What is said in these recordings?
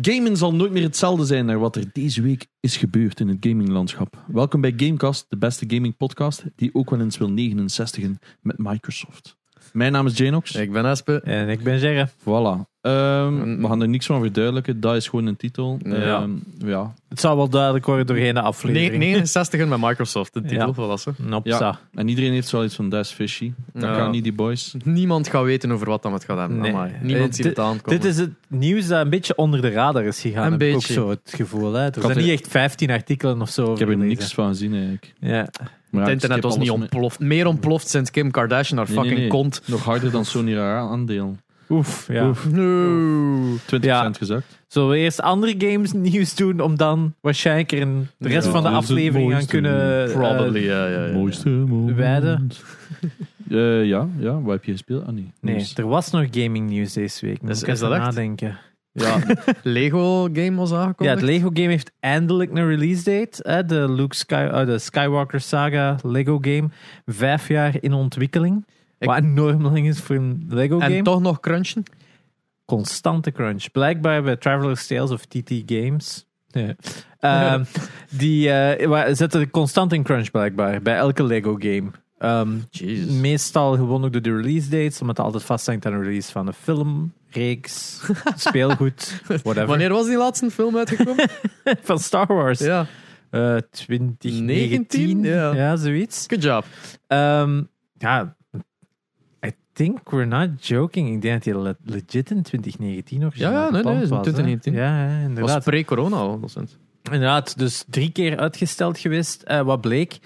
Gamen zal nooit meer hetzelfde zijn naar wat er deze week is gebeurd in het gaminglandschap. Welkom bij Gamecast, de beste gaming podcast die ook wel eens wil 69en met Microsoft. Mijn naam is Janox. Ik ben Espe. En ik ben Gerre. Voilà. Ehm, we gaan er niks van verduidelijken. Dat is gewoon een titel. Ja. Ehm, ja. Het zal wel duidelijk worden doorheen de aflevering. 69 met Microsoft, de titel. Ja. Ja. En iedereen heeft zoiets van, dat is fishy. Dat Ja. gaan niet die boys. Niemand gaat weten over wat dan het gaat hebben. Nee. Niemand Eh, ziet het aankomen. Dit is het nieuws dat een beetje onder de radar is gegaan. Een heb ik beetje. ook zo het gevoel. Hè. Er zijn niet echt 15 artikelen of zo. Ik heb er niks van gezien eigenlijk. Ja. Maar het internet was niet mee. ontploft. Meer ontploft sinds Kim Kardashian haar Nee, fucking nee. kont. Nog harder dan Sony haar aandeel. 20% Oef, ja. No. Ja. gezakt. Zullen we eerst andere games nieuws doen om dan waarschijnlijk er een, de rest Ja, van de aflevering aan kunnen eh, Probably, ja, ja, ja. Mooiste wijden. Eh, ja, ja, wat heb je gespeeld? Ah, nee. Nee, er was nog gaming nieuws deze week. Moet Is- ik is even dat echt? nadenken. Ja, Lego game was Ja, aangekondigd. het Lego game heeft eindelijk een release date. Hè? De, Luke Sky, eh, de Skywalker Saga Lego game. Vijf jaar in ontwikkeling. Ik- Wat enorm lang is voor een Lego en game. toch nog crunchen. Constante crunch. Blijkbaar bij Traveler's Tales of TT Games. Ja. Ehm, die eh, zetten constant in crunch blijkbaar. Bij elke Lego game. Jezus. meestal gewoon ook door de release dates. Omdat het altijd vasthangt aan de release van een film, reeks, speelgoed, whatever. Wanneer was die laatste film uitgekomen? Van Star Wars. ja, Eh 2019, 19, ja. ja. zoiets. good job. Ehm, ja, I think we're not joking. Ik denk dat le- legit in 2019 nog Ja, ja, nee, nee, in 2019. Ja, ja, was inderdaad. pre-corona al. Inderdaad, dus drie keer uitgesteld geweest. Eh, wat bleek?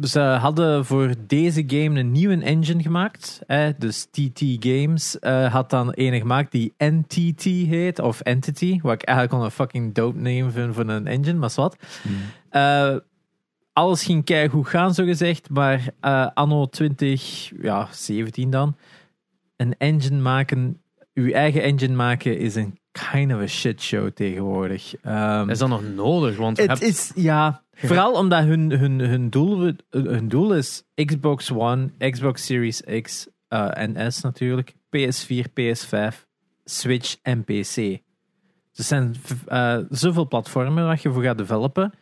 Ze hadden voor deze game een nieuwe engine gemaakt. Eh, dus TT Games eh, had dan een gemaakt die NTT heet, of Entity. Wat ik eigenlijk al een fucking dope name vind voor een engine, maar wat. Eh, alles ging keihard goed gaan, zo gezegd. Maar eh, anno 2017 ja, 17 dan. Een engine maken, uw eigen engine maken, is een kind of a shit show tegenwoordig. Ehm, Is dat nog nodig? Want het hebt- is, ja, vooral omdat hun, hun, hun, doel, hun doel is Xbox One, Xbox Series X eh, en S natuurlijk, PS4, PS5, Switch en PC. Er zijn eh, zoveel platformen waar je voor gaat developen.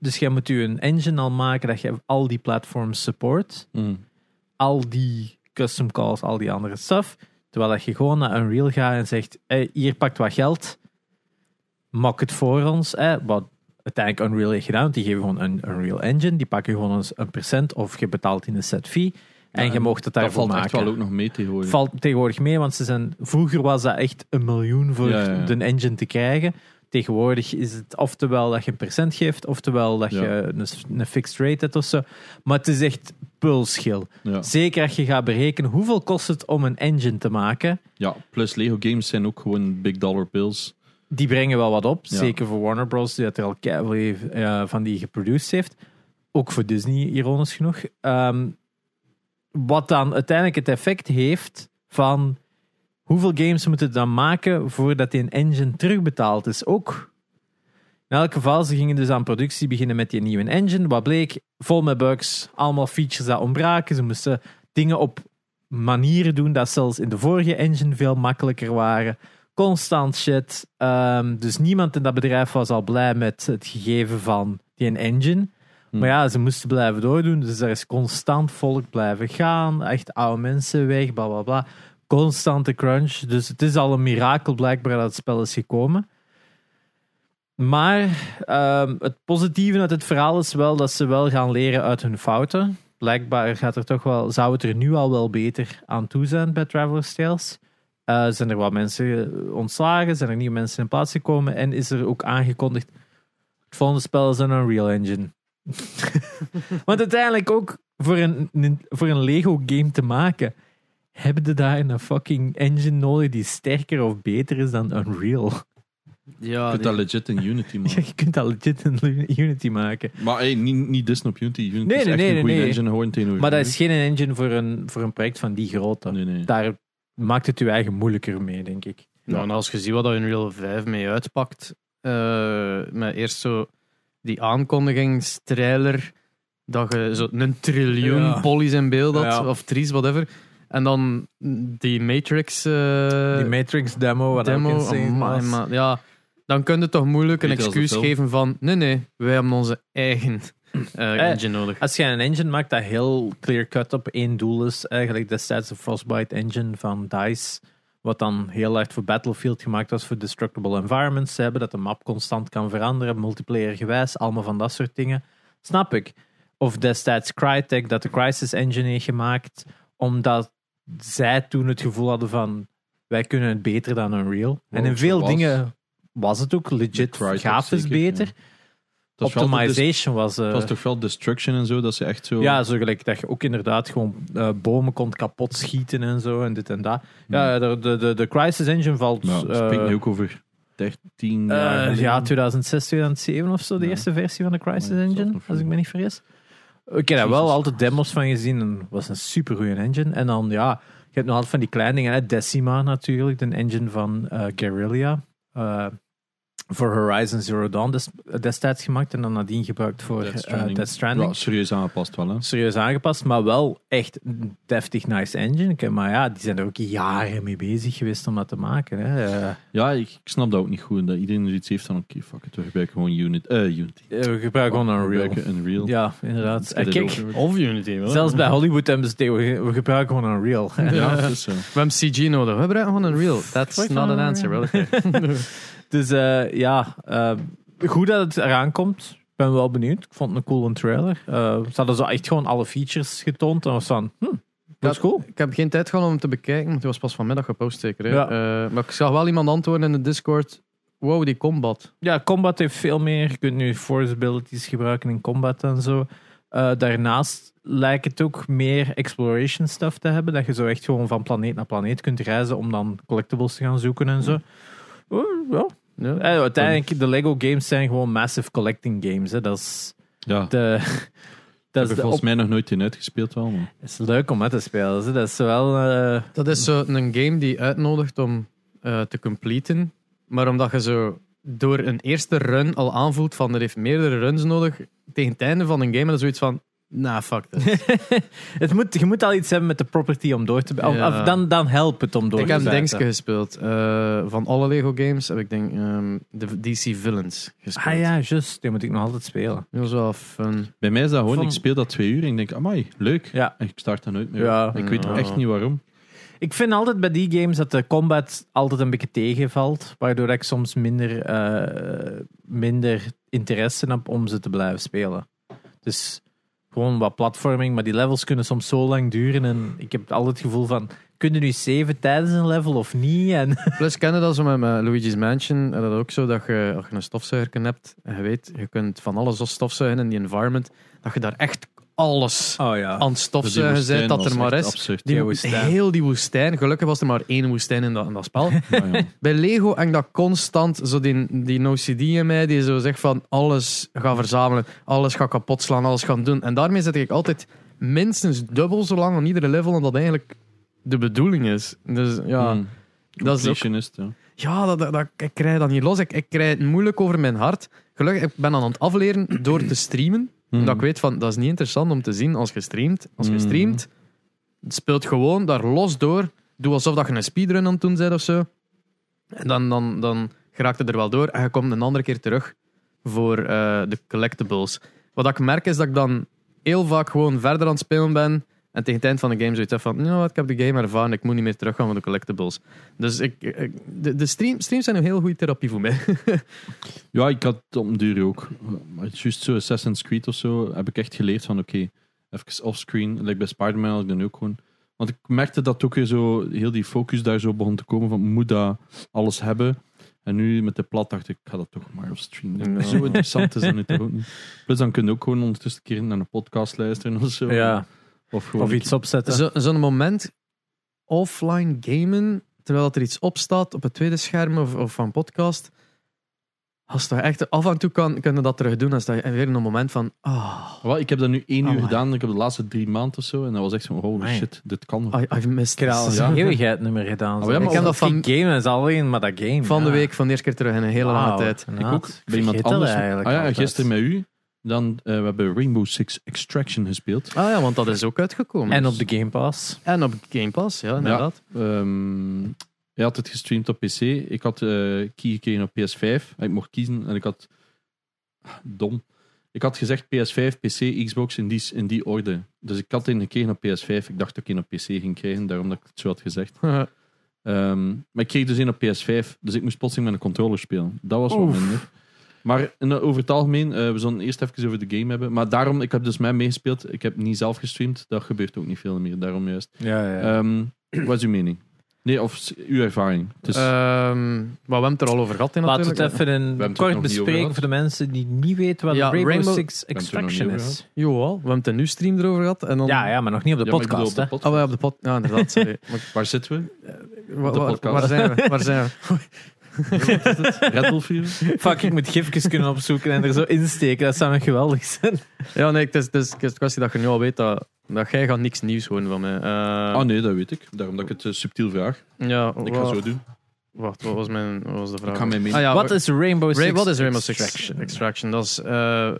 Dus jij moet je een engine al maken dat je al die platforms support. Mm. Al die custom calls, al die andere stuff. Terwijl dat je gewoon naar Unreal gaat en zegt: hey, hier pakt wat geld. Mak het voor ons. hè, wat uiteindelijk Unreal heeft gedaan. want Die geven gewoon een Unreal Engine. Die pakken gewoon eens een percent of je betaalt in een set fee. En Ja, je mocht het daarvoor valt maken. echt wel ook nog mee tegenwoordig. valt tegenwoordig mee, want ze zijn, vroeger was dat echt een miljoen voor Ja, ja, ja. de engine te krijgen. Tegenwoordig is het oftewel dat je een percent geeft, oftewel dat je een, een fixed rate hebt of zo. Maar het is echt pulschil. Ja. Zeker als je gaat berekenen hoeveel kost het om een engine te maken. ja, plus Lego games zijn ook gewoon big dollar bills. Die brengen wel wat op. Ja. Zeker voor Warner Bros. die dat er al eh, van die geproduceerd heeft. Ook voor Disney, ironisch genoeg. Ehm, wat dan uiteindelijk het effect heeft van hoeveel games moeten dan maken voordat die een engine terugbetaald is ook. In elk geval, ze gingen dus aan productie beginnen met die nieuwe engine. Wat bleek? Vol met bugs, allemaal features dat ontbraken. Ze moesten dingen op manieren doen dat zelfs in de vorige engine veel makkelijker waren. Constant shit. Ehm, dus niemand in dat bedrijf was al blij met het gegeven van die engine. Hmm. Maar ja, ze moesten blijven doordoen. Dus er is constant volk blijven gaan. Echt oude mensen weg, bla bla bla. Constante crunch. Dus het is al een mirakel blijkbaar dat het spel is gekomen. Maar ehm, het positieve uit het verhaal is wel dat ze wel gaan leren uit hun fouten. Blijkbaar gaat er toch wel, zou het er nu al wel beter aan toe zijn bij Traveler's Tales. Eh, zijn er wat mensen ontslagen? Zijn er nieuwe mensen in plaats gekomen? En is er ook aangekondigd: het volgende spel is een Unreal Engine. Want uiteindelijk ook voor een, voor een Lego game te maken, hebben ze daar een fucking engine nodig die sterker of beter is dan Unreal. Je kunt die- dat legit in Unity. Ja, je kunt dat legit in Unity maken. Maar hey, niet, niet Disney op Unity. Unity Nee, is nee, echt nee, een goede nee. engine tegenover Maar dat is geen engine voor een, voor een project van die grootte. Nee, nee. Daar maakt het je eigen moeilijker mee, denk ik. Ja, en als je ziet wat dat Unreal 5 mee uitpakt, eh, met eerst zo die aankondigingstrailer, dat je zo een triljoen Ja. polys in beeld had, Ja. of trees, whatever. En dan die Matrix eh, Die Matrix demo, wat demo. ook insane ja, dan kun je toch moeilijk een excuus geven van nee, nee, wij hebben onze eigen eh, Eh, engine nodig. Als je een engine maakt dat heel clear-cut op één doel is, eigenlijk destijds de Frostbite engine van DICE, wat dan heel hard voor Battlefield gemaakt was voor destructible environments te hebben, dat de map constant kan veranderen, multiplayer gewijs, allemaal van dat soort dingen. Snap ik. Of destijds Crytek, dat de Crysis engine heeft gemaakt, omdat zij toen het gevoel hadden van wij kunnen het beter dan Unreal. en in het veel was. dingen was het ook legit grafisch zeker, beter. Dat Optimization was... eh, Het was toch wel destruction en zo, dat ze echt zo... ja, zo gelijk dat je ook inderdaad gewoon eh, bomen kon kapot schieten en zo en dit en dat. Ja, de, de, de, de Crisis Engine valt. Ja, dat eh, spreekt nu ook over 13 eh, jaar. ja, 2006, 2007 of zo, de Ja. eerste versie van de Crisis Ja, dat zal Engine, als ik me niet vergis. Ik heb daar wel altijd demos van gezien en het was een super goede engine. En dan, ja, je hebt nog altijd van die kleine dingen. Hè. Decima natuurlijk, de engine van eh Guerrilla. Eh, voor Horizon Zero Dawn des- destijds gemaakt en dan nadien gebruikt voor Death eh, Stranding. Death Stranding Ja, serieus aangepast wel, hè. serieus aangepast, maar wel echt een deftig nice engine. Ik- Maar ja, die zijn er ook jaren mee bezig geweest om dat te maken. Hè. Eh, Ja, ik, ik snap dat ook niet goed. Dat iedereen er iets heeft van, oké, fuck it, we gebruiken gewoon Unit, eh, Unity. we gebruiken gewoon We Unreal. gebruiken Unreal. Ja, inderdaad. Eh, kijk. Of Unity. wel. zelfs bij Hollywood hebben ze het tegen, we gebruiken gewoon Unreal. Ja, dat is zo. We hebben CG nodig. We gebruiken gewoon Unreal. That's not an answer. Wel, oké. dus eh, ja, eh, goed dat het eraan komt. Ik ben wel benieuwd. Ik vond het een coole trailer. Eh, ze hadden zo echt gewoon alle features getoond. En was van, hm, dat is cool. Ik heb geen tijd gehad om hem te bekijken, want hij was pas vanmiddag gepost zeker. Hè? Ja. Eh, maar ik zag wel iemand antwoorden in de Discord. Wow, die combat. Ja, combat heeft veel meer. Je kunt nu force abilities gebruiken in combat en zo. Eh, daarnaast lijkt het ook meer exploration stuff te hebben. Dat je zo echt gewoon van planeet naar planeet kunt reizen om dan collectibles te gaan zoeken en zo. Oh, ja. Ja. Eh, uiteindelijk, de Lego games zijn gewoon massive collecting games. Hè. Dat is Ja, de... ik Dat heb is, er volgens mij nog nooit in uitgespeeld wel, maar... het is leuk om met te spelen. hè. Dat is wel... eh, Dat is zo een game die uitnodigt om eh, te completen. Maar omdat je zo door een eerste run al aanvoelt van er heeft meerdere runs nodig, tegen het einde van een game, dan is zoiets van, nah, fuck this. het moet, je moet al iets hebben met de property om door te... Of, Ja. of dan, dan helpt het om door ik te heb zetten. Dingske gespeeld. Eh, van alle Lego games heb ik denk ehm, de DC Villains gespeeld. Ah ja, juist. Die moet ik nog altijd spelen. Dat was wel fun. Bij mij is dat gewoon, Van- ik speel dat twee uur en ik denk, amai, leuk. Ja. En ik start dan nooit meer. Ja. Ik weet echt niet waarom. Ik vind altijd bij die games dat de combat altijd een beetje tegenvalt, waardoor ik soms minder, eh, minder interesse heb om ze te blijven spelen. Dus gewoon wat platforming, maar die levels kunnen soms zo lang duren en ik heb altijd het gevoel van, kun je nu saven tijdens een level of niet? En, Plus kennen dat zo met, Luigi's Mansion. En dat ook zo dat je, als je een stofzuiger hebt, en je weet, je kunt van alles als stofzuigen in die environment, dat je daar echt alles oh ja. aan het stofzuigen bent dat er maar is. Absurd. Die, Die woestijn. Heel die woestijn. Gelukkig was er maar één woestijn in dat, in dat spel. Ja, ja. Bij Lego hangt dat constant, zo die, die OCD in mij, die zo zegt van alles gaan verzamelen, alles gaat kapot slaan, alles gaan doen. En daarmee zet ik altijd minstens dubbel zo lang aan iedere level, omdat eigenlijk de bedoeling is. Dus ja, Hmm. dat is ook ja. ja, dat, dat, dat- ik krijg dat niet los. Ik, ik krijg het moeilijk over mijn hart. Gelukkig, ik ben aan het afleren door te streamen. Hmm. Dat ik weet van, dat is niet interessant om te zien als je streamt. Als je Mhm. streamt, speelt gewoon daar los door. Doe alsof dat je een speedrun aan het doen bent of zo. En dan, dan, dan geraakt het er wel door. En je komt een andere keer terug voor eh, de collectibles. Wat ik merk is dat ik dan heel vaak gewoon verder aan het spelen ben. En tegen het eind van de game zoiets van, nou, wat, ik heb de game ervaren, ik moet niet meer teruggaan voor de collectibles. Dus ik, ik- de, de stream, streams zijn een heel goede therapie voor mij. Ja, ik had het op een duur ook. Juist zo Assassin's Creed of zo, heb ik echt geleerd van oké, even offscreen. Like bij Spider-Man had ik dan ook gewoon. Want ik merkte dat ook weer zo, heel die focus daar zo begon te komen van moet dat alles hebben. En nu met de plat dacht ik, ik ga dat toch maar op stream doen. Ja. Zo interessant is dat nu toch ook niet. Plus dan kun je ook gewoon ondertussen een keer naar een podcast luisteren of zo. ja. Of gewoon Of iets opzetten. Zo- Zo'n moment offline gamen, terwijl er iets op staat op het tweede scherm of, of van podcast. Als dat echt af en toe kan, je dat terug doen, dan sta je weer in een moment van. Ah, ik heb dat nu één uur gedaan. Ik heb de laatste drie maanden of zo. En dat was echt zo, holy shit, dit kan nog. I, I've missed Ik heb al een eeuwigheid niet meer gedaan. Oh ja, ik heb dat van game is alleen maar dat game. Van de week, van de eerste keer terug in een hele lange tijd. ik ook. Bij iemand dat anders. eigenlijk Ah ja, gisteren met u. Dan, eh, we hebben Rainbow Six Extraction gespeeld. Ah ja, want dat is ook uitgekomen. En dus. op de Game Pass. en op Game Pass, ja, inderdaad. Ehm hij had het gestreamd op PC. Ik had eh key gekregen op PS5. Ik mocht kiezen en ik had... Dom. Ik had gezegd PS5, PC, Xbox in die, in die orde. Dus ik had een gekregen op PS5. Ik dacht dat ik een op PC ging krijgen, daarom dat ik het zo had gezegd. Ehm, maar ik kreeg dus een op PS5, dus ik moest plotseling met een controller spelen. Dat was wat Oef. minder. Maar in, over het algemeen, eh, we zullen eerst even over de game hebben. Maar daarom, ik heb dus mij meegespeeld. Ik heb niet zelf gestreamd. Dat gebeurt ook niet veel meer, daarom juist. Ja, ja. Ehm, wat is uw mening? Nee, of uw ervaring? Ehm, maar we hebben het er al over gehad in Laten we het even in het kort bespreken voor de mensen die niet weten wat Ja, Rainbow, Rainbow- Six Extraction is. Jawel, we hebben het in uw stream erover gehad. En dan... Ja, ja, maar nog niet op de Ja, podcast. op de podcast. Oh, ja, op de pot. Ja, inderdaad, sorry. Maar, Waar zitten we? wa- de wa- podcast. waar zijn we? Waar zijn we? Red Bull Fever? Fuck, ik moet gifjes kunnen opzoeken en er zo insteken. Dat zou nog geweldig zijn. Ja, nee, het is, het is, het is een kwestie dat je nu al weet dat, dat jij gaat niks nieuws horen van mij. Eh, Ah nee, dat weet ik. Daarom dat ik het eh, subtiel vraag. ja, Ik ga zo doen. Wacht, wat was, mijn, wat was de vraag? Ik ga mijn mening- Ah, ja, Wat is Rainbow Ra- Six wat is Rainbow Six Extraction? Extraction? Dat is eh,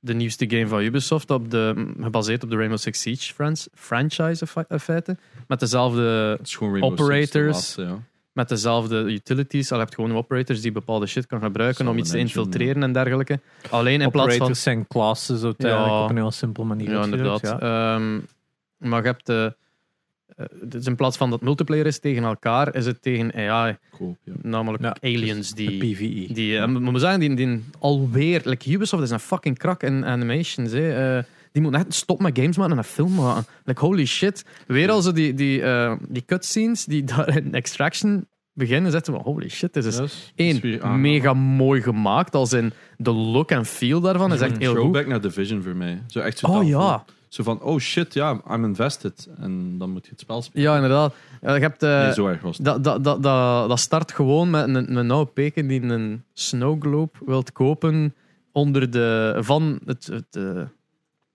de nieuwste game van Ubisoft, op de, gebaseerd op de Rainbow Six Siege frans- franchise in fe- in feite. Met dezelfde, Operators. Six, de laatste, ja. Met dezelfde utilities. Al heb je gewoon operators die bepaalde shit kan gebruiken om iets te infiltreren en dergelijke. Alleen in plaats van... Operators zijn classes uiteindelijk Ja. op een heel simpele manier. Ja, inderdaad. ja. Ehm, maar je hebt... eh, eh, dus in plaats van dat multiplayer is tegen elkaar, is het tegen AI. Koop, ja. Namelijk Ja, aliens De die... PvE. Die, eh, maar we zeggen, die, die alweer... Like Ubisoft is een fucking krak in animations. Hè. Eh, die moeten echt stoppen met games maken en een film maken. Like, holy shit. Weer al zo die, die, eh, die cutscenes die daar in Extraction beginnen, zetten we holy shit, dit is Yes. één, mega mooi gemaakt. Als in de look en feel daarvan is echt heel goed. Throwback naar Division voor mij. Zo echt zo Oh ja. van- Zo van, oh shit, ja, I'm invested. En dan moet je het spel spelen. Ja, inderdaad. Ja, je hebt, eh, nee, zo erg was het. dat, dat, dat, dat, dat start gewoon met een, een oude peken die een snow globe wilt kopen onder de, van het, het, eh,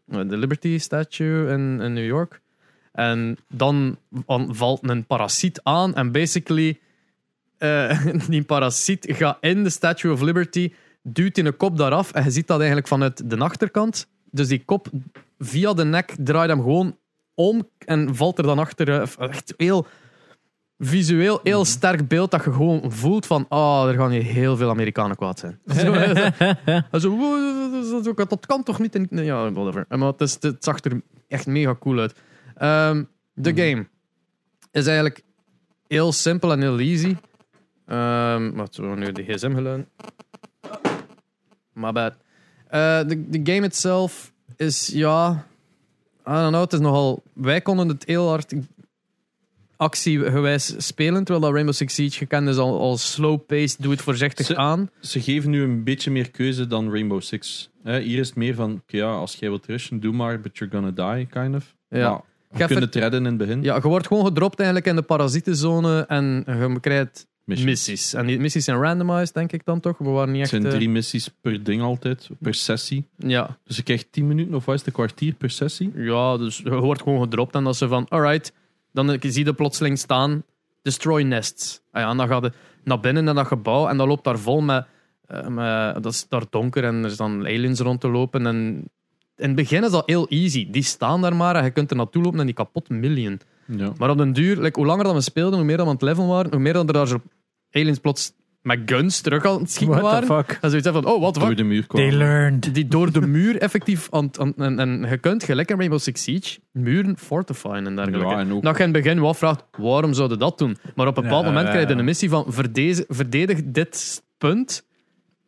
de Liberty Statue in, in New York. En dan valt een parasiet aan en basically eh, die parasiet gaat in de Statue of Liberty, duwt in een kop daaraf en je ziet dat eigenlijk vanuit de achterkant. Dus die kop via de nek draait hem gewoon om en valt er dan achter. eh, Echt heel visueel, heel sterk beeld dat je gewoon voelt van ah, er gaan hier heel veel Amerikanen kwaad zijn. Zo, zo, "Wow, dat- kan toch niet? in- Ja, whatever. Maar het, is, het zag er echt mega cool uit. Ehm, de game is eigenlijk heel simpel en heel easy. Ehm wat we nu de gsm geluiden. My bad. Eh, de, de game itself is ja. I don't know, het is nogal. Wij konden het heel hard actiegewijs spelen, terwijl dat Rainbow Six Siege gekend is al als slow-paced, doe het voorzichtig Ze- aan. Ze geven nu een beetje meer keuze dan Rainbow Six. Hier is het meer van, ja, als jij wilt rushen, doe maar, but you're gonna die, kind of. Ja. Maar je kunt het redden in het begin. Ja, je wordt gewoon gedropt eigenlijk in de parasietenzone en je krijgt Missions. missies. En die missies zijn randomized, denk ik dan toch? We waren niet Het echt... zijn eh, drie missies per ding altijd, per sessie. Ja, Dus je krijgt 10 minuten of wat is het, een kwartier per sessie. ja, dus je wordt gewoon gedropt en dat ze van, alright, dan zie je plotseling staan, destroy nests. Ah ja, en dan ga je naar binnen in dat gebouw en dat loopt daar vol met, eh, met dat is daar donker en er staan aliens rond te lopen en in het begin is dat heel easy. Die staan daar maar en je kunt er naartoe lopen en die kapot million. Ja. Maar op den duur, like, hoe langer dan we speelden, hoe meer dan we aan het level waren, hoe meer dan er daar zo aliens plots met guns terug aan het schieten What the waren. fuck? En zoiets van, oh, what the Door fuck? de muur They kwamen. learned. Die door de muur effectief aan, aan, en, en je kunt gelijk in Rainbow Six Siege muren fortifyen en dergelijke. Ja, en ook- Dat je in het begin wel vraagt, waarom zouden dat doen? Maar op een bepaald Ja, moment ja, krijg je ja. een missie van verdedig, verdedig dit punt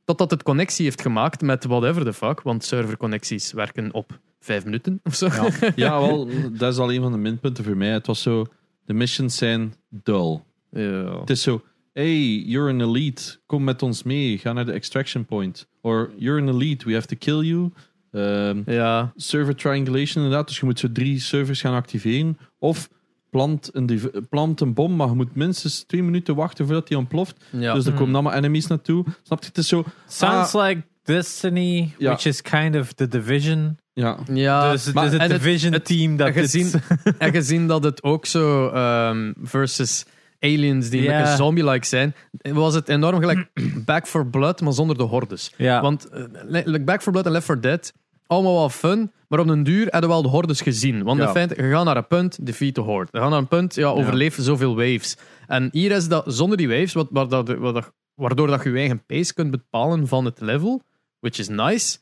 totdat het connectie heeft gemaakt met whatever the fuck, want serverconnecties werken op vijf minuten of zo. Ja. ja, wel, dat is al een van de minpunten voor mij. Het was zo, de missions zijn dull. Ja. Het is zo, hey, you're an elite, kom met ons mee, ga naar de extraction point. Or, you're an elite, we have to kill you. Ehm, Ja. server triangulation inderdaad, dus je moet zo drie servers gaan activeren. Of plant een, plant een bom, maar je moet minstens twee minuten wachten voordat die ontploft. ja. Dus er Mhm. komen allemaal enemies naartoe. Snap je? Het is zo, Sounds like Destiny, Ja. which is kind of the Division. ja, ja. dus het maar- is het Division het- team dat gezien, en gezien dat het ook zo ehm, versus aliens die lekker zombie-like zijn, was het enorm gelijk Back for Blood, maar zonder de hordes. Want eh, Back for Blood en Left 4 Dead, allemaal wel fun, maar op een duur hadden we wel de hordes gezien. Want Ja. in feite, je gaat naar een punt, defeat the horde. Je gaat naar een punt, ja, overleef zoveel waves. En hier is dat zonder die waves, wat, waardoor dat je je eigen pace kunt bepalen van het level, which is nice.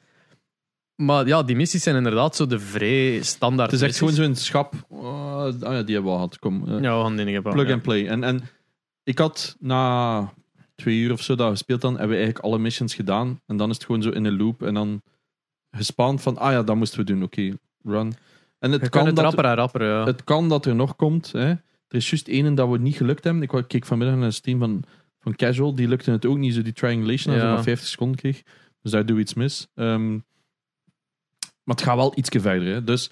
Maar ja, die missies zijn inderdaad zo de vrij standaard Het is echt missies. gewoon zo'n schap. Oh, ah ja, die hebben we al gehad. Kom, eh, Ja, we gaan die bouwen, plug ja. and play. En, en ik had na twee uur of zo dat we gespeeld dan, hebben we eigenlijk alle missions gedaan. En dan is het gewoon zo in een loop. En dan gespaand van, ah ja, dat moesten we doen. Oké, run. En het Je kan, kan het dat, rapper en rapper, ja. het kan dat er nog komt. Hè. Er is juist één dat we niet gelukt hebben. Ik keek vanmiddag naar een stream van, van Casual. Die lukte het ook niet. Zo die triangulation, als Ja. hij maar 50 seconden kreeg. Dus daar doe we iets mis. Ehm, maar het gaat wel iets verder. Hè. Dus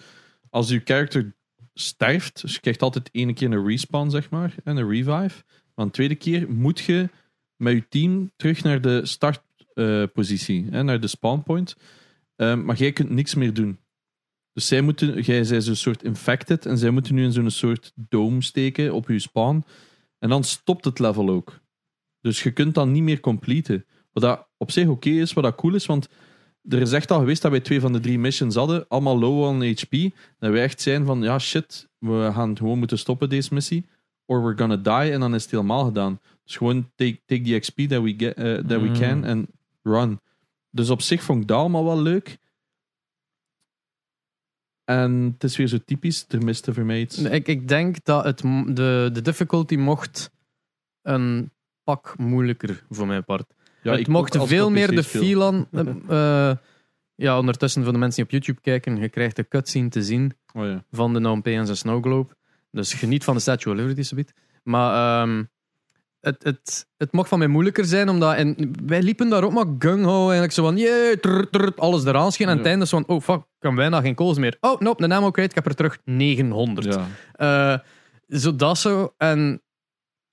als je character sterft, dus je krijgt altijd ene keer een respawn, zeg maar, en een revive. Maar een tweede keer moet je met je team terug naar de startpositie, hè, naar de spawn point. Ehm, maar jij kunt niks meer doen. Dus zij moeten, jij zij zo'n soort infected en zij moeten nu in zo'n soort dome steken op je spawn. En dan stopt het level ook. Dus je kunt dan niet meer completen. Wat dat op zich oké is, wat dat cool is, want er is echt al geweest dat wij twee van de drie missions hadden, allemaal low on HP. Dat wij echt zijn van, ja shit, we gaan gewoon moeten stoppen deze missie. Or we're gonna die, en dan is het helemaal gedaan. Dus gewoon take, take the XP that we, get, eh, that we Mm. can en run. Dus op zich vond ik dat allemaal wel leuk. En het is weer zo typisch, er miste voor mij iets. Ik, ik denk dat het, de, de difficulty mocht een pak moeilijker voor mijn part. Ja, het mocht ook veel meer de aan. eh, eh, ja, ondertussen voor de mensen die op YouTube kijken, je krijgt de cutscene te zien Oh ja. van de NOMP en zijn Snow Globe. Dus geniet van de Statue of Liberty, subiet. Maar ehm, het, het, het mocht van mij moeilijker zijn, omdat en wij liepen daar ook maar gung-ho. Eigenlijk zo van, jee, trrr, trrr, alles eraan schieten. En Ja. het einde is van, oh fuck, kan bijna geen calls meer. Oh, nope, een ammo crate, ik heb er terug 900. ja. Eh, zo dat zo. En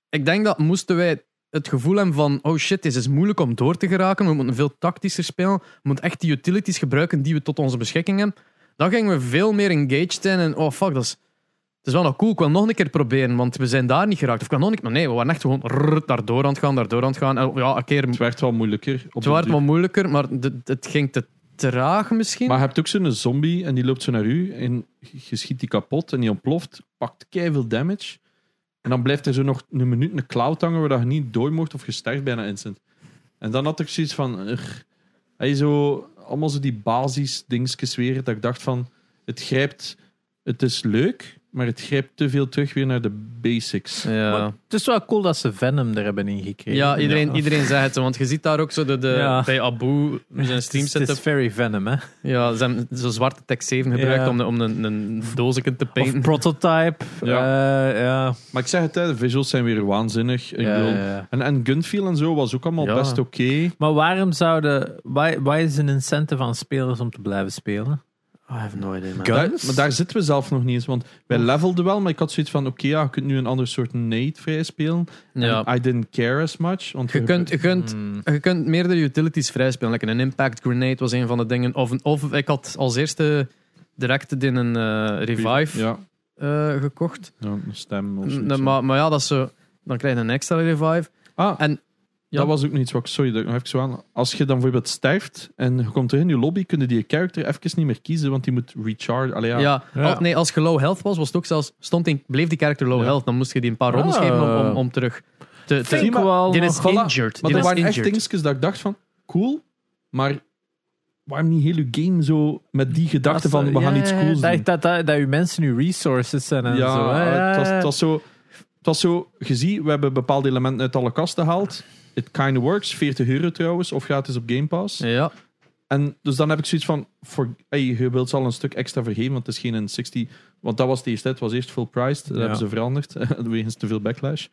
ik denk dat moesten wij het gevoel hebben van oh shit, dit is moeilijk om door te geraken. We moeten veel tactischer spelen. We moeten echt die utilities gebruiken die we tot onze beschikking hebben. Dan gingen we veel meer engaged zijn. En oh fuck, dat is, het is wel nog cool. Ik wil nog een keer proberen, want we zijn daar niet geraakt. Of ik wil nog niet, maar nee, we waren echt gewoon rrr, daardoor aan het gaan, daardoor aan het gaan. En ja, een keer, Het werd wel moeilijker. Het werd wel moeilijker, maar het, ging te traag misschien. Maar je hebt ook zo'n zombie en die loopt zo naar u en je schiet die kapot en die ontploft, pakt veel damage. En dan blijft er zo nog een minuut een cloud hangen waar je niet door mocht of je sterft bijna instant. En dan had ik zoiets van. Hij zo, allemaal zo die basis dingetjes weer, dat ik dacht van, het grijpt, het is leuk, maar het grijpt te veel terug weer naar de basics. ja. Maar het is wel cool dat ze Venom er hebben ingekregen. Ja, iedereen, iedereen zegt het want je ziet daar ook zo de, de, Ja. bij Abu zijn stream Het is setup. very Venom, hè. Ja, ze hebben zo zwarte tekst 7 gebruikt Ja. om, de, om een, een doosje te Of painten. Prototype. Ja. Ja. ja. Maar ik zeg het, hè, de visuals zijn weer waanzinnig. Ik Ja, bedoel- ja, ja. En, en Gunfeel en zo was ook allemaal Ja. best oké. Maar waarom zouden... Waar, waar is een incentive aan spelers om te blijven spelen? Oh, I have no idea, man. Daar, maar daar zitten we zelf nog niet eens. Want wij levelden wel, maar ik had zoiets van: oké, ja, je kunt nu een ander soort nade vrij spelen. Ja. En I didn't care as much. Want Je kunt, je, kunt, Hmm. je kunt meerdere utilities vrijspelen. Like een impact grenade was een van de dingen. Of, een- of ik had als eerste direct in een eh, revive Ja, eh, gekocht. ja, een stem of zoiets. maar, maar ja, dat is zo, dan krijg je een extra revive. Ah, En. Dat was ook nog iets wat ik. Sorry, dat ik nog even zo aan. Als je dan bijvoorbeeld sterft en je komt terug in je lobby, kun je die character even niet meer kiezen, want die moet recharge. Allee, ja. Ja, Ja. al- nee, als je low health was, was het ook zelfs, stond in, bleef die character low Ja. health. Dan moest je die een paar rondes Ah. geven om, om, om terug te... te maar- wel die is voilà. injured. Maar die er is waren echt injured. dingetjes dat ik dacht van: cool, maar waarom niet heel je game zo met die gedachte van: we gaan Ja, iets cools dat, doen? Dat, dat, dat je mensen nu resources zijn en ja, zo. hè. het, was, het was zo. Het was zo, je ziet, we hebben bepaalde elementen uit alle kasten gehaald. It kind of works. 40 euro trouwens, of gratis op Game Pass. Ja, En dus dan heb ik zoiets van, voor, hey, je wilt ze al een stuk extra vergeven, want het is geen een 60... Want dat was het eerst, hè. het was eerst full priced. Dat Ja. hebben ze veranderd, wegens te veel backlash.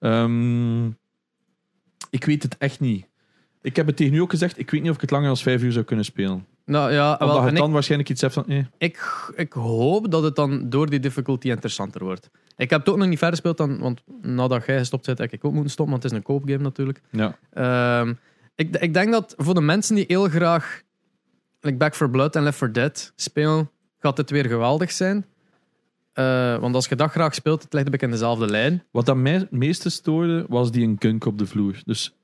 Ehm, ik weet het echt niet. Ik heb het tegen u ook gezegd, ik weet niet of ik het langer dan 5 uur zou kunnen spelen. Nou ja, Omdat wel, je en ik, dan waarschijnlijk iets hebt van, eh, ik, ik hoop dat het dan door die difficulty interessanter wordt. Ik heb het ook nog niet verder gespeeld, dan, want nadat jij gestopt bent, heb ik ook moeten stoppen, want het is een koopgame natuurlijk. ja. Ehm, ik, ik denk dat voor de mensen die heel graag like Back for Blood en Left 4 Dead spelen, gaat het weer geweldig zijn. Eh, want als je dat graag speelt, het ligt een beetje in dezelfde lijn. Wat dat mij het meeste stoorde, was die een gunk op de vloer. Dus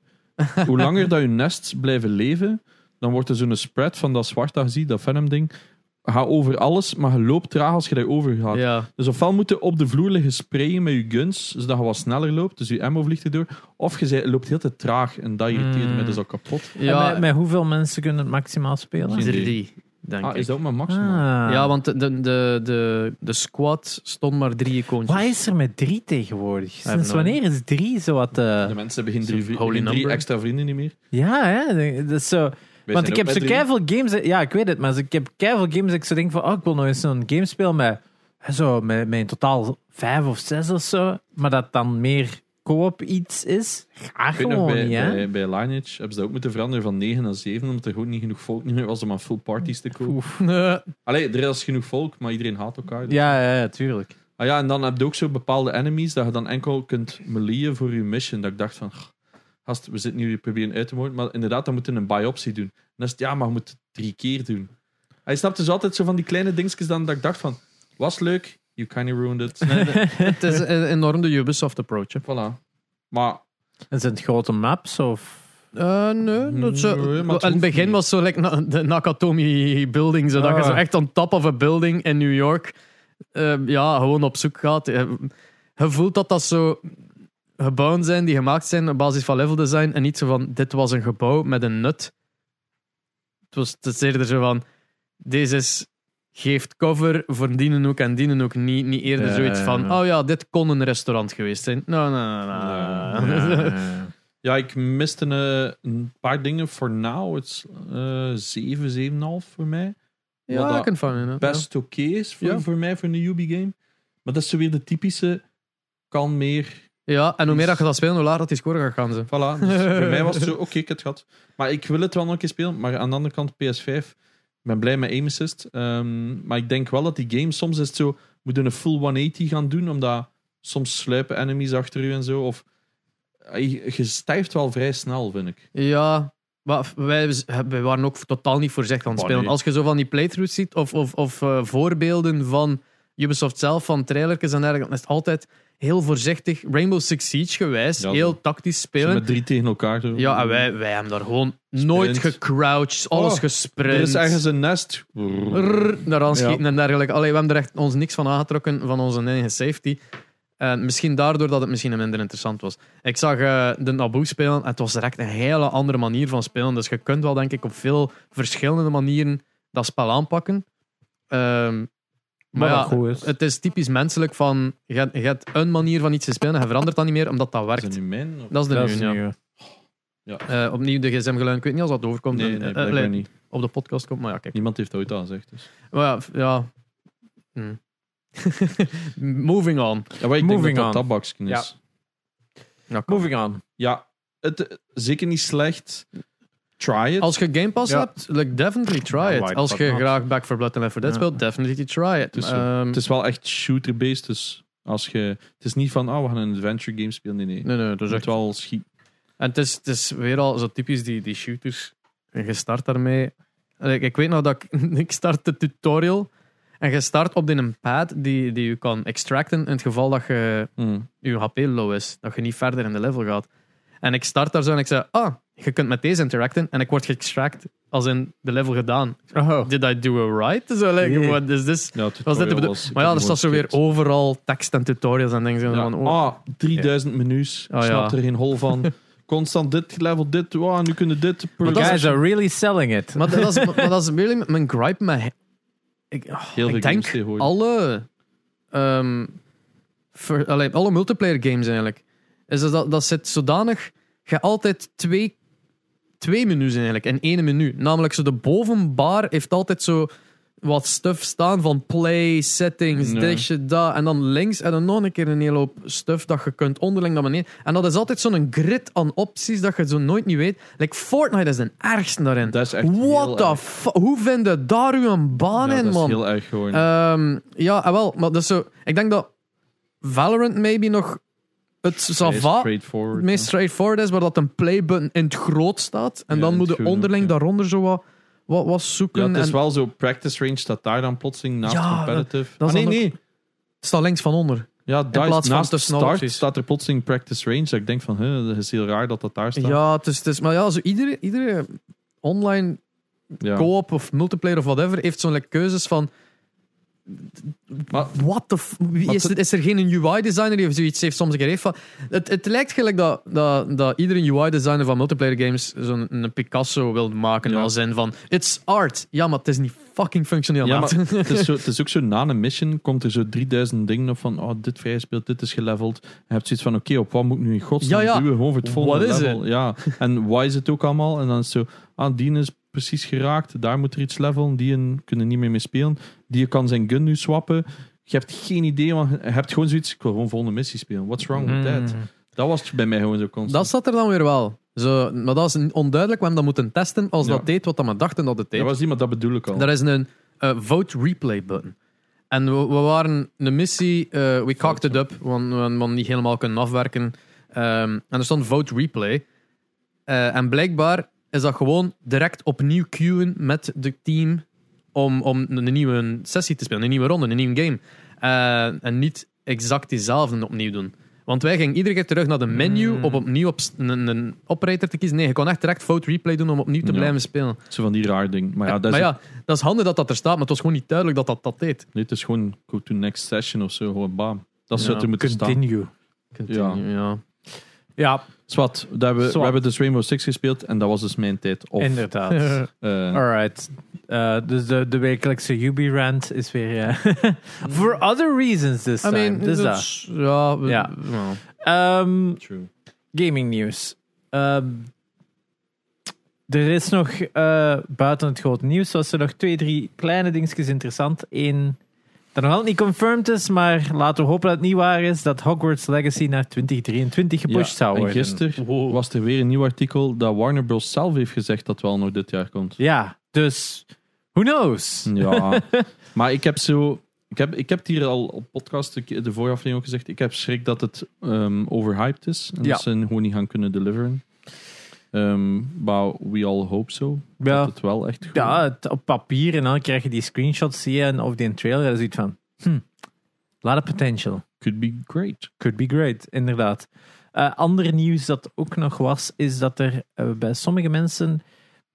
hoe langer dat je nests blijven leven, dan wordt er zo'n spread van dat zwart dat je ziet, dat Venom-ding. Ga over alles, maar je loopt traag als je daarover gaat. Ja. Dus ofwel moet je op de vloer liggen sprayen met je guns, zodat je wat sneller loopt, dus je ammo vliegt erdoor. Of je zei- loopt heel te traag en dat irriteerde Mm. mij dus ook kapot. En Ja, met, met hoeveel mensen kunnen het maximaal spelen? Geen idee. drie, denk Ah, ik. is dat ook maar maximaal? Ah. Ja, want de, de, de, de, squad stond maar drie icoontjes. Wat is er met drie tegenwoordig? Sinds wanneer is drie zo wat... eh, De mensen Zo'n drie, drie extra vrienden niet meer. Ja, hè? Dat is zo... Want ik heb zo keiveel games... Ja, ik weet het, maar ik heb keiveel games dat ik zo denk van... Oh, ik wil nog eens zo'n game spelen met, zo, met, met in totaal vijf of zes of zo. Maar dat dan meer co-op iets is. Ga nog, gewoon bij, niet, hè? bij, bij Lineage hebben ze dat ook moeten veranderen van 9 naar 7, omdat er gewoon niet genoeg volk meer was om aan full parties te komen. Nee. Allee, er is genoeg volk, maar iedereen haat elkaar. dus. Ja, ja, ja, tuurlijk. Ah ja, en dan heb je ook zo bepaalde enemies dat je dan enkel kunt meleeën voor je mission. Dat ik dacht van, "Ch, gast, we zitten nu hier proberen uit te moorden. Maar inderdaad, dan moeten we een biopsie doen. En dan is het, ja, maar je moet het drie keer doen. Hij snapt dus altijd zo van die kleine dingetjes dan dat ik dacht van, was leuk, you kind of ruined it. Het is een enorm de Ubisoft approach. hè. voilà. Maar En zijn het grote maps of... Eh, nee, dat zo, Nee, maar het in het hoeft begin niet. was zo like, na- de Nakatomi building, zodat Ah. je zo echt on top of a building in New York eh, ja, gewoon op zoek gaat. Je voelt dat dat zo gebouwen zijn die gemaakt zijn op basis van level design en niet zo van dit was een gebouw met een nut. Het was het is eerder zo van deze is, geeft cover voor dienen ook en dienen ook niet. Niet eerder Ja, zoiets van ja. oh ja, dit kon een restaurant geweest zijn. Nou, nou, nou, nou. Ja. ik miste eh, een paar dingen voor now. Het is eh 7, 7,5 voor mij. Ja, dat ik kan van best oké is voor, Ja. voor mij, voor een newbie game. Maar dat is zo weer de typische, kan meer, Ja, en hoe meer dat je dat speelt, hoe lager dat die score gaat gaan. Ze. Voilà. Dus voor mij was het zo, oké, ik heb het gehad. Maar ik wil het wel nog een keer spelen. Maar aan de andere kant, PS5, ik ben blij met aim assist. Ehm, maar ik denk wel dat die game, soms is het zo, moet je een full 180 gaan doen, omdat soms sluipen enemies achter u en zo. Of eh, je, stijft wel vrij snel, vind ik. Ja, maar wij, wij waren ook totaal niet voorzichtig aan het Oh, spelen. nee. Als je zo van die playthroughs ziet, of, of, of eh, voorbeelden van Ubisoft zelf, van trailertjes en dergelijke, dan is het altijd heel voorzichtig, Rainbow Six Siege gewijs, Ja, heel tactisch spelen. met drie tegen elkaar. Zo. Ja, en wij, wij hebben daar gewoon nooit gecrouched, alles Oh, gesprint. Er is ergens een nest. Rrr, daaraan schieten Ja. en dergelijke. Allee, we hebben er echt ons niks van aangetrokken van onze eigen safety. En misschien daardoor dat het misschien minder interessant was. Ik zag eh, de Naboo spelen en het was direct een hele andere manier van spelen. Dus je kunt wel, denk ik, op veel verschillende manieren dat spel aanpakken. Ehm, maar Maar ja, wat goed is. het is typisch menselijk van je hebt, je hebt een manier van iets te spelen en je verandert dat niet meer omdat dat Is werkt. dat nu mijn? Of- Dat is de Dat is nieuwe, ja. Eh, opnieuw de gsm-geluid. Ik weet niet als dat overkomt. Nee, nee, eh, blijkbaar eh, niet. op de podcast komt, maar ja, kijk. Niemand heeft dat ooit al gezegd. Dus. Maar ja, ja. Hm. Moving on. Ja, maar ik Moving denk dat on. dat tabaksken Ja. is. Ja, kom. Moving on. Ja, het, zeker niet slecht. Try it. Als je Game Pass Ja. hebt, like, definitely try Ja, it. Als je not? graag Back for Blood en Left 4 Dead Ja. speelt, definitely try it. Het is, zo. Ehm, het is wel echt shooter-based, dus als je, het is niet van, oh, we gaan een adventure game spelen. Nee, nee. nee, nee, dat Je is moet echt... wel schieten. En het is, het is weer al zo typisch die, die shooters. En je start daarmee... Like, ik weet nog dat ik, ik start de tutorial en je start op een pad die, die je kan extracten in het geval dat je Mm. je HP low is, dat je niet verder in de level gaat. En ik start daar zo en ik zei, ah, je kunt met deze interacten en ik word geextract als in de level gedaan. Oh. Did I do it right? Zo, like, Nee. what is this? Ja, Was dit de tutorial bedo- was- maar ja, er staat zo weer overal tekst en tutorials en dingen. zo Ja. van, oh, Ah, 3000 menus. Ik Oh, snap ja. er geen hol van. Constant dit level, dit. Wow, nu kunnen dit. per- Maar Guys are really selling it. Maar dat is, maar dat is really mijn gripe met... Ik, oh, Heel veel ik games denk alle... ehm, allee, alle multiplayer games eigenlijk. Is dat, dat zit zodanig... Je altijd twee, twee menus eigenlijk in één menu. Namelijk zo de bovenbar heeft altijd zo wat stuff staan van play, settings, Nee. dit, shit, dat. En dan links en dan nog een keer een hele hoop stuff dat je kunt onderling naar beneden. En dat is altijd zo'n grid aan opties dat je zo nooit niet weet. Like Fortnite is de ergste daarin. Dat is echt What the fuck? Hoe vind je daar uw een baan Ja, in, dat is man? heel erg gewoon. Ehm, ja, ah, wel, maar dat is zo. Ik denk dat Valorant maybe nog het straightforward. het meest straightforward is, waar dat een playbutton in het groot staat. En Ja, dan moet je onderling ook, ja. daaronder zo wat, wat, wat zoeken. Ja, het is en, wel zo. Practice range staat daar dan plotseling naast competitive. dat ah, nee, nee. staat links van onder. Ja, daar van naast de start staat er plotseling practice range. Dat ik denk van, hè, dat is heel raar dat dat daar staat. Ja, het is, het is, maar ja, zo iedere, iedere online co-op of multiplayer of whatever heeft zo'n like, keuzes van. Maar- What the is, er- is er geen UI-designer die zoiets heeft soms heeft van. Het, het lijkt gelijk dat, dat, dat iedere UI-designer van multiplayer games zo'n een Picasso wil maken. Ja. Als in van: It's art. Ja, maar het is niet fucking functioneel. Ja, maar het is, zo, het is ook zo na een mission komt er zo 3000 dingen op van oh, dit vrijspeelt, dit is geleveld. Je hebt zoiets van oké, op wat moet ik nu in godsnaam Ja, ja. duwen? Gewoon voor het volgende What is level. Ja. En waar is het ook allemaal? En dan is het zo, ah, die is precies geraakt, daar moet er iets levelen, die een kunnen niet meer mee spelen. Die kan zijn gun nu swappen. Je hebt geen idee, want je hebt gewoon zoiets, ik wil gewoon volgende missie spelen. What's wrong with that? Mm. Dat was bij mij gewoon zo constant. Dat zat er dan weer wel. Zo, maar dat is onduidelijk. We hebben dat moeten testen als Ja. dat deed wat we dachten dat het deed. dat was die, maar dat bedoel ik al. Er is een eh, vote replay button. En we, we waren een missie, eh, we cocked it up, want we hadden niet helemaal kunnen afwerken. Ehm, en er stond vote replay. Eh, en blijkbaar is dat gewoon direct opnieuw queuen met het team om, om een nieuwe sessie te spelen, een nieuwe ronde, een nieuwe game. Eh, en niet exact diezelfde opnieuw doen. Want wij gingen iedere keer terug naar de menu Mm. om opnieuw op een, een operator te kiezen. Nee, je kon echt direct vote replay doen om opnieuw te Ja. blijven spelen. Zo van die raar ding. Maar ja, dat is, maar ja, dat is handig dat dat er staat, maar het was gewoon niet duidelijk dat dat dat deed. nee, het is gewoon go to next session of zo. Gewoon bam. Dat Ja, wat er moet staan. Continue. Continue, ja. Ja, Zwat, dat hebben, we Zwat. hebben dus Rainbow Six gespeeld en dat was dus mijn tijd. Of, inderdaad. eh, Alright. Eh, dus de, de wekelijkse Ubi-rant is weer... eh, For other reasons this I time. mean, dus dat dat. ja, we- Ja. ja. Ehm, True. gaming nieuws. Ehm, er is nog, eh, buiten het grote nieuws, was er nog twee, drie kleine dingetjes interessant. Eén dat nog altijd niet confirmed is, maar laten we hopen dat het niet waar is, dat Hogwarts Legacy naar 2023 gepusht Ja, zou en worden. gisteren was er weer een nieuw artikel dat Warner Bros. zelf heeft gezegd dat wel nog dit jaar komt. Ja, dus who knows? Ja, maar ik heb zo. Ik heb, ik heb het hier al op podcast de de vorige aflevering ook gezegd. Ik heb schrik dat het ehm, overhyped is. En Ja. dat ze gewoon niet gaan kunnen deliveren. Ehm but we all hope so. Ja. Dat het wel echt goed Ja, het, op papier en dan krijg je die screenshots zie je, en of die trailer. Dat is iets van, hm, lot of potential. could be great. Could be great, inderdaad. Eh ander nieuws dat ook nog was, is dat er eh, bij sommige mensen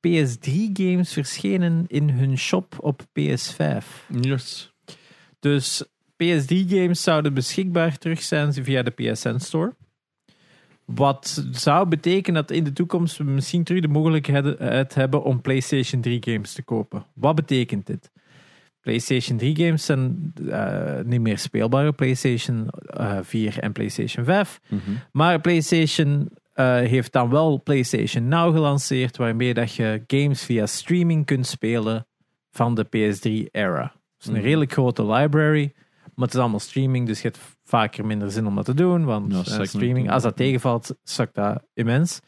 PS3-games verschenen in hun shop op PS5. Yes. Dus PS3-games zouden beschikbaar terug zijn via de PSN Store. Wat zou betekenen dat in de toekomst we misschien terug de mogelijkheid hebben om PlayStation 3 games te kopen. Wat betekent dit? PlayStation 3 games zijn eh, niet meer speelbaar PlayStation eh, 4 en PlayStation 5. Mhm. Maar PlayStation eh, heeft dan wel PlayStation Now gelanceerd, waarmee dat je games via streaming kunt spelen van de PS3-era. Het is een Mhm. redelijk grote library, maar het is allemaal streaming, dus je hebt vaker minder zin om dat te doen, want Ja, eh, streaming, als dat tegenvalt, zakt dat immens.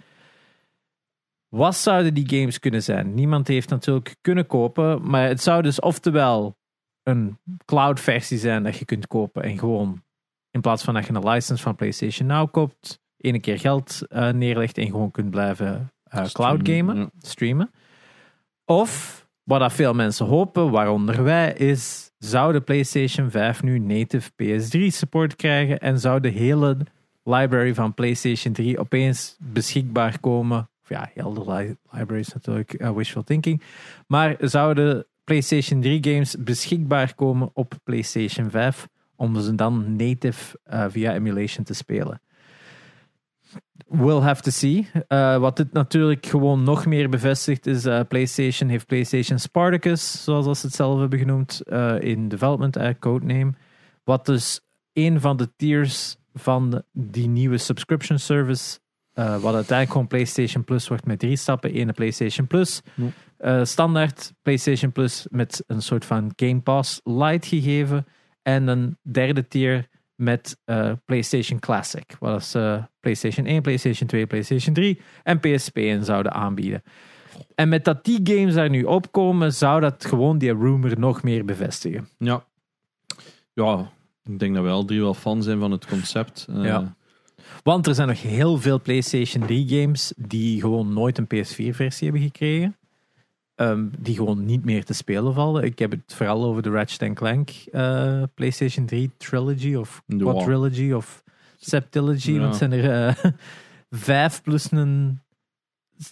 Wat zouden die games kunnen zijn? Niemand heeft natuurlijk kunnen kopen, maar het zou dus oftewel een cloud versie zijn dat je kunt kopen en gewoon in plaats van dat je een license van PlayStation Now koopt, ene keer geld eh, neerlegt en gewoon kunt blijven eh, cloud gamen, ja. streamen. Of, wat dat veel mensen hopen, waaronder wij, is zou de PlayStation 5 nu native PS3 support krijgen en zou de hele library van PlayStation 3 opeens beschikbaar komen. Of ja, heel de li- library is natuurlijk eh, wishful thinking. Maar zouden PlayStation 3 games beschikbaar komen op PlayStation 5 om ze dan native eh, via emulation te spelen? We'll have to see. Eh, wat dit natuurlijk gewoon nog meer bevestigt is eh, PlayStation heeft PlayStation Spartacus, zoals ze het zelf hebben genoemd, eh, in development, uh, codename. Wat dus een van de tiers van die nieuwe subscription service, wat uiteindelijk gewoon PlayStation Plus wordt met drie stappen. Ene PlayStation Plus, standaard PlayStation Plus met een soort van Game Pass Lite gegeven. En een derde tier met eh, PlayStation Classic. Wat ze PlayStation 1, PlayStation 2, PlayStation 3 en PSP in zouden aanbieden. En met dat die games daar nu opkomen, zou dat gewoon die rumor nog meer bevestigen. Ja. Ja, ik denk dat we al drie wel fan zijn van het concept. Eh, Ja. Want er zijn nog heel veel PlayStation 3 games die gewoon nooit een PS4-versie hebben gekregen. Ehm, die gewoon niet meer te spelen vallen. Ik heb het vooral over de Ratchet Clank eh, PlayStation 3 Trilogy of. Quadrilogy of Septilogy. Ja. Want het zijn er eh, vijf plus een...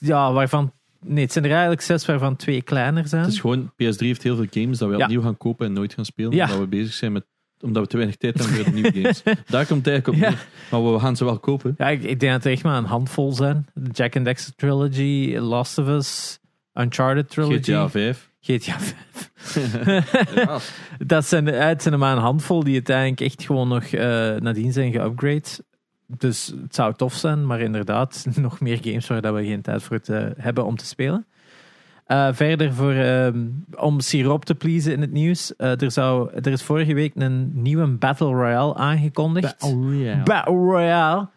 Ja, waarvan... Nee, het zijn er eigenlijk zes waarvan twee kleiner zijn. Het is gewoon, PS3 heeft heel veel games dat we Ja. opnieuw gaan kopen en nooit gaan spelen. Ja. Omdat we bezig zijn met, omdat we te weinig tijd hebben voor nieuwe games. Daar komt het eigenlijk op Ja. neer. Maar we gaan ze wel kopen. Ja, ik, ik denk dat er echt maar een handvol zijn. Jack and Dexter Trilogy, Last of Us, Uncharted Trilogy. GTA 5. GTA 5. Ja, Dat zijn, eh, het zijn er maar een handvol die uiteindelijk echt gewoon nog eh, nadien zijn geupgrade. Dus het zou tof zijn, maar inderdaad, nog meer games waar dat we geen tijd voor te hebben om te spelen. Eh, verder, voor, ehm, om siroop te pleasen in het nieuws. eh, er, zou, er is vorige week een nieuwe Battle Royale aangekondigd. Battle Royale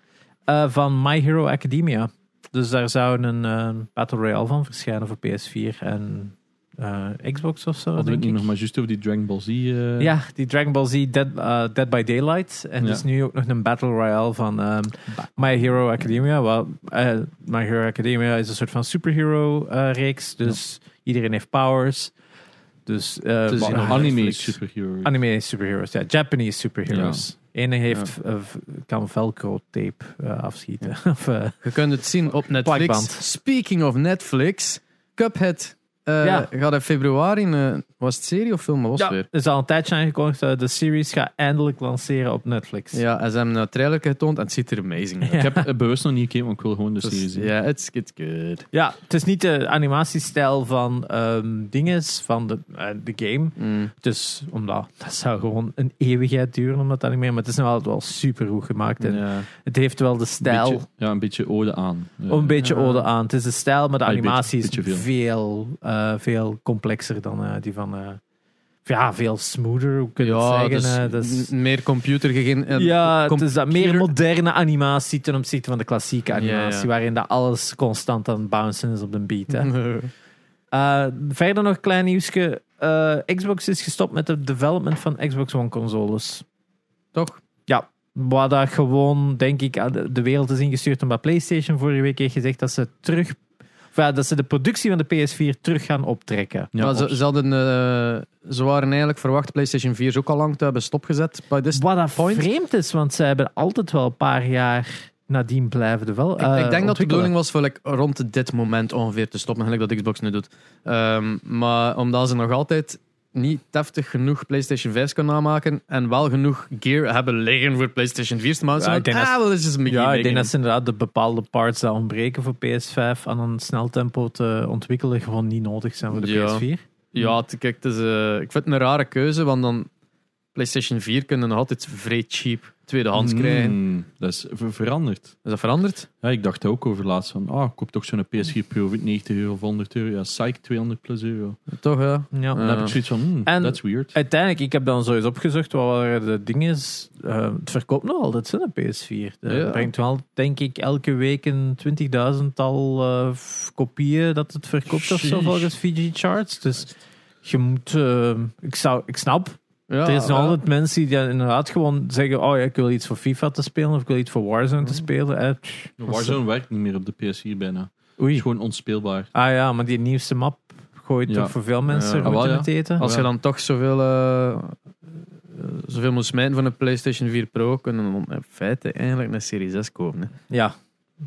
eh, van My Hero Academia. Dus daar zou een eh, Battle Royale van verschijnen voor PS4 en eh, Xbox of zo. Hadden we denk het niet ik. nog maar juist over die Dragon Ball Z. eh, Ja, die Dragon Ball Z Dead, Dead by Daylight. En Ja. dus nu ook nog een Battle Royale van ehm, My Hero Academia. Wel, eh, My Hero Academia is een soort van superhero reeks. Dus iedereen heeft powers. Dus ah, anime Netflix. superhero. Anime superheroes, ja. Japanese superheroes. Ene heeft, eh, kan velcro tape eh, afschieten. of, eh, Je kunt het zien op Netflix. Plakband. Speaking of Netflix, Cuphead eh, Ja. gaat in februari, in, eh, was het serie of film? Was ja, het weer? er is al een tijdje aangekondigd. de series gaat eindelijk lanceren op Netflix. Ja, en ze hebben een trailer getoond en het ziet er amazing uit. Ja. Ik heb het bewust nog niet gekeken, want ik wil gewoon de Dus, serie zien. Ja, it's, it's good. Ja, het is niet de animatiestijl van ehm dinges, van de, eh, de game. Mm. Dus omdat dat zou gewoon een eeuwigheid duren om dat animeren. Maar het is nog altijd wel super goed gemaakt. En Ja. Het heeft wel de stijl. Beetje, ja, een beetje ode aan. Ja. Een beetje Ja. ode aan. Het is de stijl, maar de Ah, een animatie beetje- is beetje veel, eh, veel complexer dan eh, die van. eh, ja, veel smoother, hoe kun je het Ja, zeggen? dus meer computer gegeen. eh, ja, het is dat meer computer- moderne animatie ten opzichte van de klassieke Ja, animatie, ja. waarin dat alles constant aan het bouncen is op de beat. Hè. Verder nog een klein nieuwsje. Xbox is gestopt met het development van Xbox One consoles. Toch? Wat dat gewoon, denk ik, de- wereld is ingestuurd omdat PlayStation vorige week heeft gezegd dat ze terug. Ja, dat ze de productie van de PS4 terug gaan optrekken. Ja, Maar ze, ze, hadden, eh, ze waren eigenlijk verwacht PlayStation 4 is ook al lang te hebben stopgezet. By this Wat dat point. vreemd is, want ze hebben altijd wel een paar jaar nadien blijven de wel. Ik, ik denk dat de bedoeling was voor like, rond dit moment ongeveer te stoppen, gelijk dat Xbox nu doet. Ehm, maar omdat ze nog altijd niet deftig genoeg PlayStation 5 kunnen namaken en wel genoeg gear hebben liggen voor PlayStation 4 te maken. Ja, ik denk ah, dat- eens een Ja, ik denk dat ze inderdaad de bepaalde parts die ontbreken voor PS5 aan een snel tempo te ontwikkelen gewoon niet nodig zijn voor de Ja. PS4. Ja, kijk, het is, eh, ik vind het een rare keuze, want dan PlayStation 4 kunnen nog altijd vrij cheap tweedehands krijgen. Mm, dat is ver- veranderd. Is dat veranderd? Ja, ik dacht ook over laatst van, ah, ik koop toch zo'n PS4 Pro voor 90 euro of 100 euro. Ja, psych, 200 plus euro. Toch, ja. Ja. Dan heb ik zoiets van, hmm, En- that's weird. Uiteindelijk, ik heb dan zo eens opgezocht wat waren de dingen. is. Eh, het verkoopt nog altijd zo'n PS4. Het Ja. brengt wel, denk ik, elke week een 20.000-tal eh, kopieën dat het verkoopt of zo volgens VG Charts. Dus je moet, eh, ik, zou, ik snap, ja er is nog ja. altijd mensen die dan inderdaad gewoon zeggen, oh ja, ik wil iets voor FIFA te spelen of ik wil iets voor Warzone te spelen. Eh, pff, Warzone werkt niet meer op de PS4 bijna. Het is Oei. gewoon onspeelbaar. Ah ja, maar die nieuwste map gooit Ja. toch voor veel mensen goed wel, in ja. het eten. Als je dan toch zoveel, eh, eh, zoveel moet smijten van een PlayStation 4 Pro, kunnen we in feite eigenlijk een Serie 6 kopen. Hè. Ja,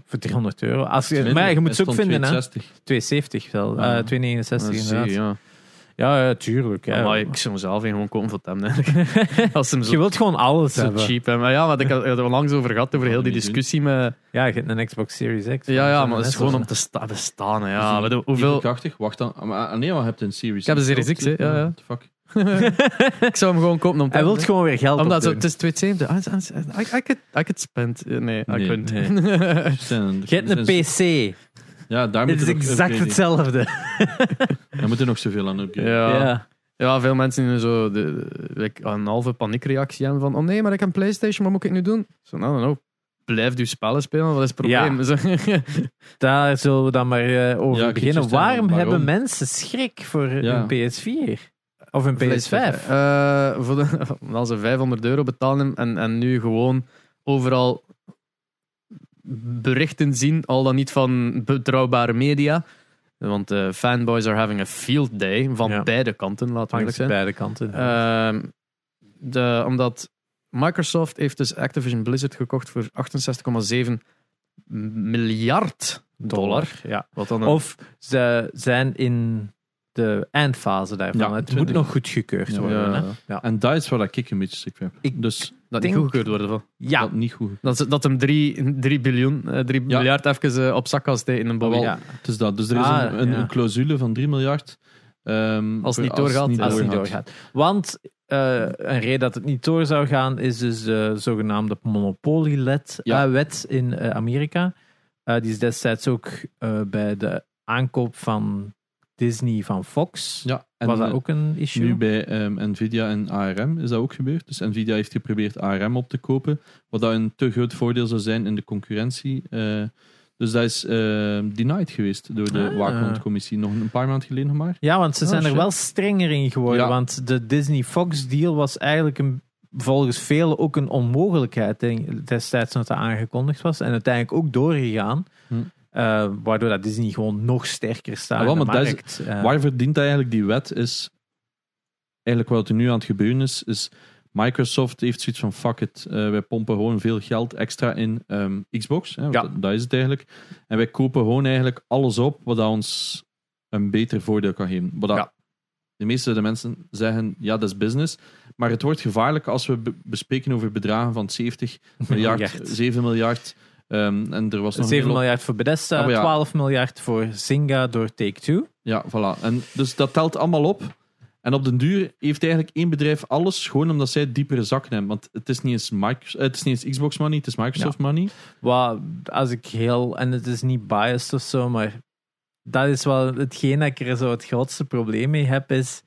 voor 300 euro. Als je, maar ja, je moet ook stond vinden, hè. 260. 270 wel. Ja. Eh 269 Dat zie inderdaad. Ja. Ja, ja, tuurlijk. Ja. Maar ik zou mezelf gewoon kopen voor hem. eigenlijk. Als hem je wilt gewoon alles zo hebben. cheap hebben. Maar ja, want ik had er langs over gehad, over heel die discussie met... Ja, je hebt een Xbox Series X. Ja, ja, maar het is gewoon om te sta bestaan. hè. Is Ja, die weet je hoeveel... 84? Wacht dan. Ah, Maar, ah, nee, maar je hebt een Series Ik heb een X Series X, hè, ja, ja. What the fuck? ik zou hem gewoon kopen om te Hij wil hebben. gewoon weer geld Omdat zo, het is 270. I, I, I, could, I could spend... Nee, I Nee, couldn't. Zijn- Je hebt een PC. Ja, daar Dit is exact upgraden. hetzelfde. Daar moeten nog zoveel aan upgraden. Ja. Ja. Ja, veel mensen die zo de, de- like, een halve paniekreactie hebben van oh nee, maar ik heb een Playstation, wat moet ik nu doen? Zo, nou, nou, blijf je spellen spelen, wat is het probleem? Zo, Daar zullen we dan maar eh, over Ja, ik beginnen. aan, Waarom, hebben mensen schrik voor Ja. een PS4? Of een PS5? Eh, voor de, als ze 500 euro betalen en, en nu gewoon overal berichten zien, al dan niet van betrouwbare media, Want de fanboys are having a field day van Ja. beide kanten, laten we zijn. beide kanten. Ehm, de, omdat Microsoft heeft dus Activision Blizzard gekocht voor 68,7 miljard dollar. Ja. Wat dan een- Of ze zijn in de eindfase daarvan. Ja, het 20. moet nog goedgekeurd worden. ja, hè? ja. Ja. En dat is waar ik een beetje schrik heb. Ik dus dat niet denk- goedgekeurd worden. Van. Ja. dat niet goed. Dat, ze- dat hem 3 biljoen, eh, 3 Ja. miljard even eh, op zak steken in een Ah, bobby. Ja. Het is dat. Dus er is Ah, een, een, ja. een clausule van 3 miljard. ehm, Als het voor- niet doorgaat, niet Als het niet doorgaat. doorgaat. Want eh, een reden dat het niet door zou gaan is dus de zogenaamde monopoliewet Ja. eh, wet in eh, Amerika. Eh, die is destijds ook eh, bij de aankoop van Disney van Fox. Ja, en was dat eh, ook een issue? nu bij ehm, Nvidia en ARM is dat ook gebeurd. Dus Nvidia heeft geprobeerd ARM op te kopen, wat dat een te groot voordeel zou zijn in de concurrentie. Eh, dus dat is ehm, denied geweest door de Ah. waakhondcommissie nog een paar maanden geleden maar. Ja, want ze Oh, zijn er wel strenger in geworden. Ja. Want de Disney-Fox deal was eigenlijk een, volgens velen ook een onmogelijkheid destijds toen het aangekondigd was. En uiteindelijk ook doorgegaan. Hm. Eh, waardoor dat Disney gewoon nog sterker staat Ah, wel, in de is- markt. Eh, Waar verdient eigenlijk die wet is... Eigenlijk wat er nu aan het gebeuren is, is Microsoft heeft zoiets van fuck it, eh, wij pompen gewoon veel geld extra in ehm, Xbox. Hè, Ja. dat, dat is het eigenlijk. En wij kopen gewoon eigenlijk alles op wat ons een beter voordeel kan geven. Wat dat Ja. De meeste de mensen zeggen, ja, dat is business. Maar het wordt gevaarlijk als we be- bespreken over bedragen van 70 miljard, Miljard. 7 miljard. Ehm, en er was nog 7 een hele- miljard voor Bethesda, Ah, maar ja. 12 miljard voor Zynga door Take-Two. Ja, voilà. En dus dat telt allemaal op. En op den duur heeft eigenlijk één bedrijf alles gewoon omdat zij diepere zakken hebben. Want het is niet eens, Microsoft, het is niet eens Xbox money, het is Microsoft money. Wat, als ik heel, en het is niet biased of zo, maar dat is wel hetgeen dat ik er zo het grootste probleem mee heb, is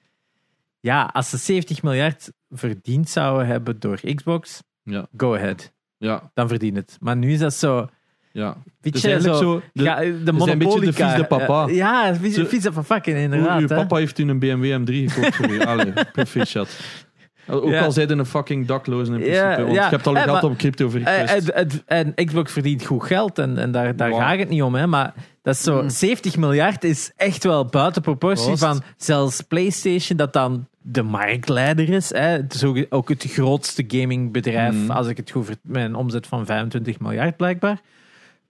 ja, als ze 70 miljard verdiend zouden hebben door Xbox, Ja, go ahead, ja, dan verdien het. Maar nu is dat zo, ja. weet Het is je, eigenlijk zo, zo... de- ja, de een beetje de de papa. Ja, vies de papa, inderdaad. uw papa heeft u een BMW M3 gekocht voor u. Allee, proficiat. Ook Ja. al zijn een fucking daklozen in Ja, principe. want ja. je hebt al je Eh, geld maar- op crypto Eh, verkwist. En, en, en Xbox verdient goed geld en, en daar, daar Ja. gaat het niet om. Hè, maar dat is zo, Mm. 70 miljard is echt wel buiten proportie van zelfs PlayStation, dat dan de marktleider is. Hè, Het is ook, ook het grootste gamingbedrijf, Mm. als ik het goed ver- met een omzet van 25 miljard blijkbaar.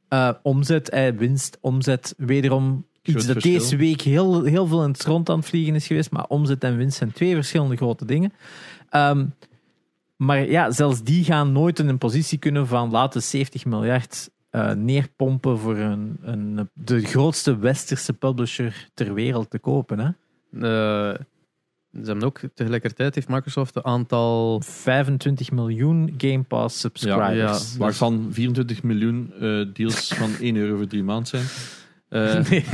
Eh, omzet, eh, winst, omzet, wederom iets dat verschil. deze week heel, heel veel in het rond aan het vliegen is geweest. Maar omzet en winst zijn twee verschillende grote dingen. Ehm, maar ja, zelfs die gaan nooit in een positie kunnen van laten 70 miljard eh, neerpompen voor een, een, de grootste westerse publisher ter wereld te kopen. Hè? Eh, ze hebben ook tegelijkertijd heeft Microsoft een aantal 25 miljoen Game Pass subscribers. Ja, Waarvan 24 miljoen eh, deals van 1 euro voor drie maanden zijn. Eh, Nee.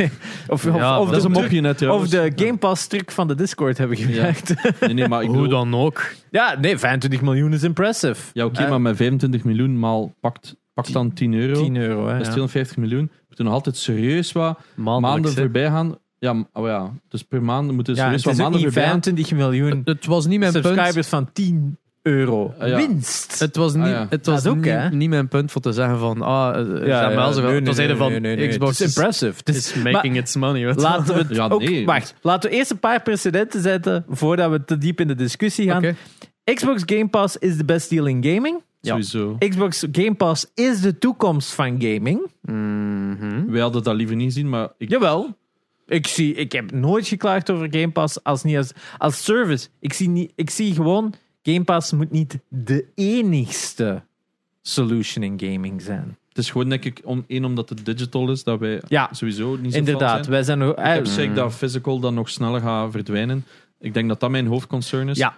of, of, Ja, of dat is een mopje net of de Game Pass truc van de Discord hebben gebruikt. Ja, Nee, nee, maar ik hoe bedoel, dan ook. nee, 25 miljoen is impressive. Ja, oké, Eh, maar met 25 miljoen maal pakt, pakt dan 10 euro. 10 euro. Hè, dat is ja. 250 miljoen. Moeten nog altijd serieus wat maanden voorbij gaan. Ja, oh ja, dus per maand moeten Ja, het wat is ook maanden niet voorbij gaan. 25 miljoen Het was niet mijn punt. subscribers van 10 euro. Ah, ja. Winst. Het was niet, Ah, ja. het was ook, niet, niet mijn punt voor te zeggen van ah, eh, ze hebben wel nee, het was nee, van nee, nee, nee. Xbox Het is impressive. Het is- making its money. Laten we het Ja, ook, nee. wacht, laten we eerst een paar precedenten zetten voordat we te diep in de discussie gaan. Xbox Game Pass is de best deal in gaming. Ja. Sowieso. Xbox Game Pass is de toekomst van gaming. Mhm. Wij hadden dat liever niet gezien, maar ik, Jawel. Ik, zie, ik heb nooit geklaagd over Game Pass als, niet als, als service. Ik zie, niet, ik zie gewoon, Game Pass moet niet de enigste solution in gaming zijn. het is gewoon denk ik om, één omdat het digital is, dat wij Ja, sowieso niet zo Inderdaad, zijn. wij zijn nog... Ik heb eh, zeker dat physical dan nog sneller gaat verdwijnen. Ik denk dat dat mijn hoofdconcern is. Ja.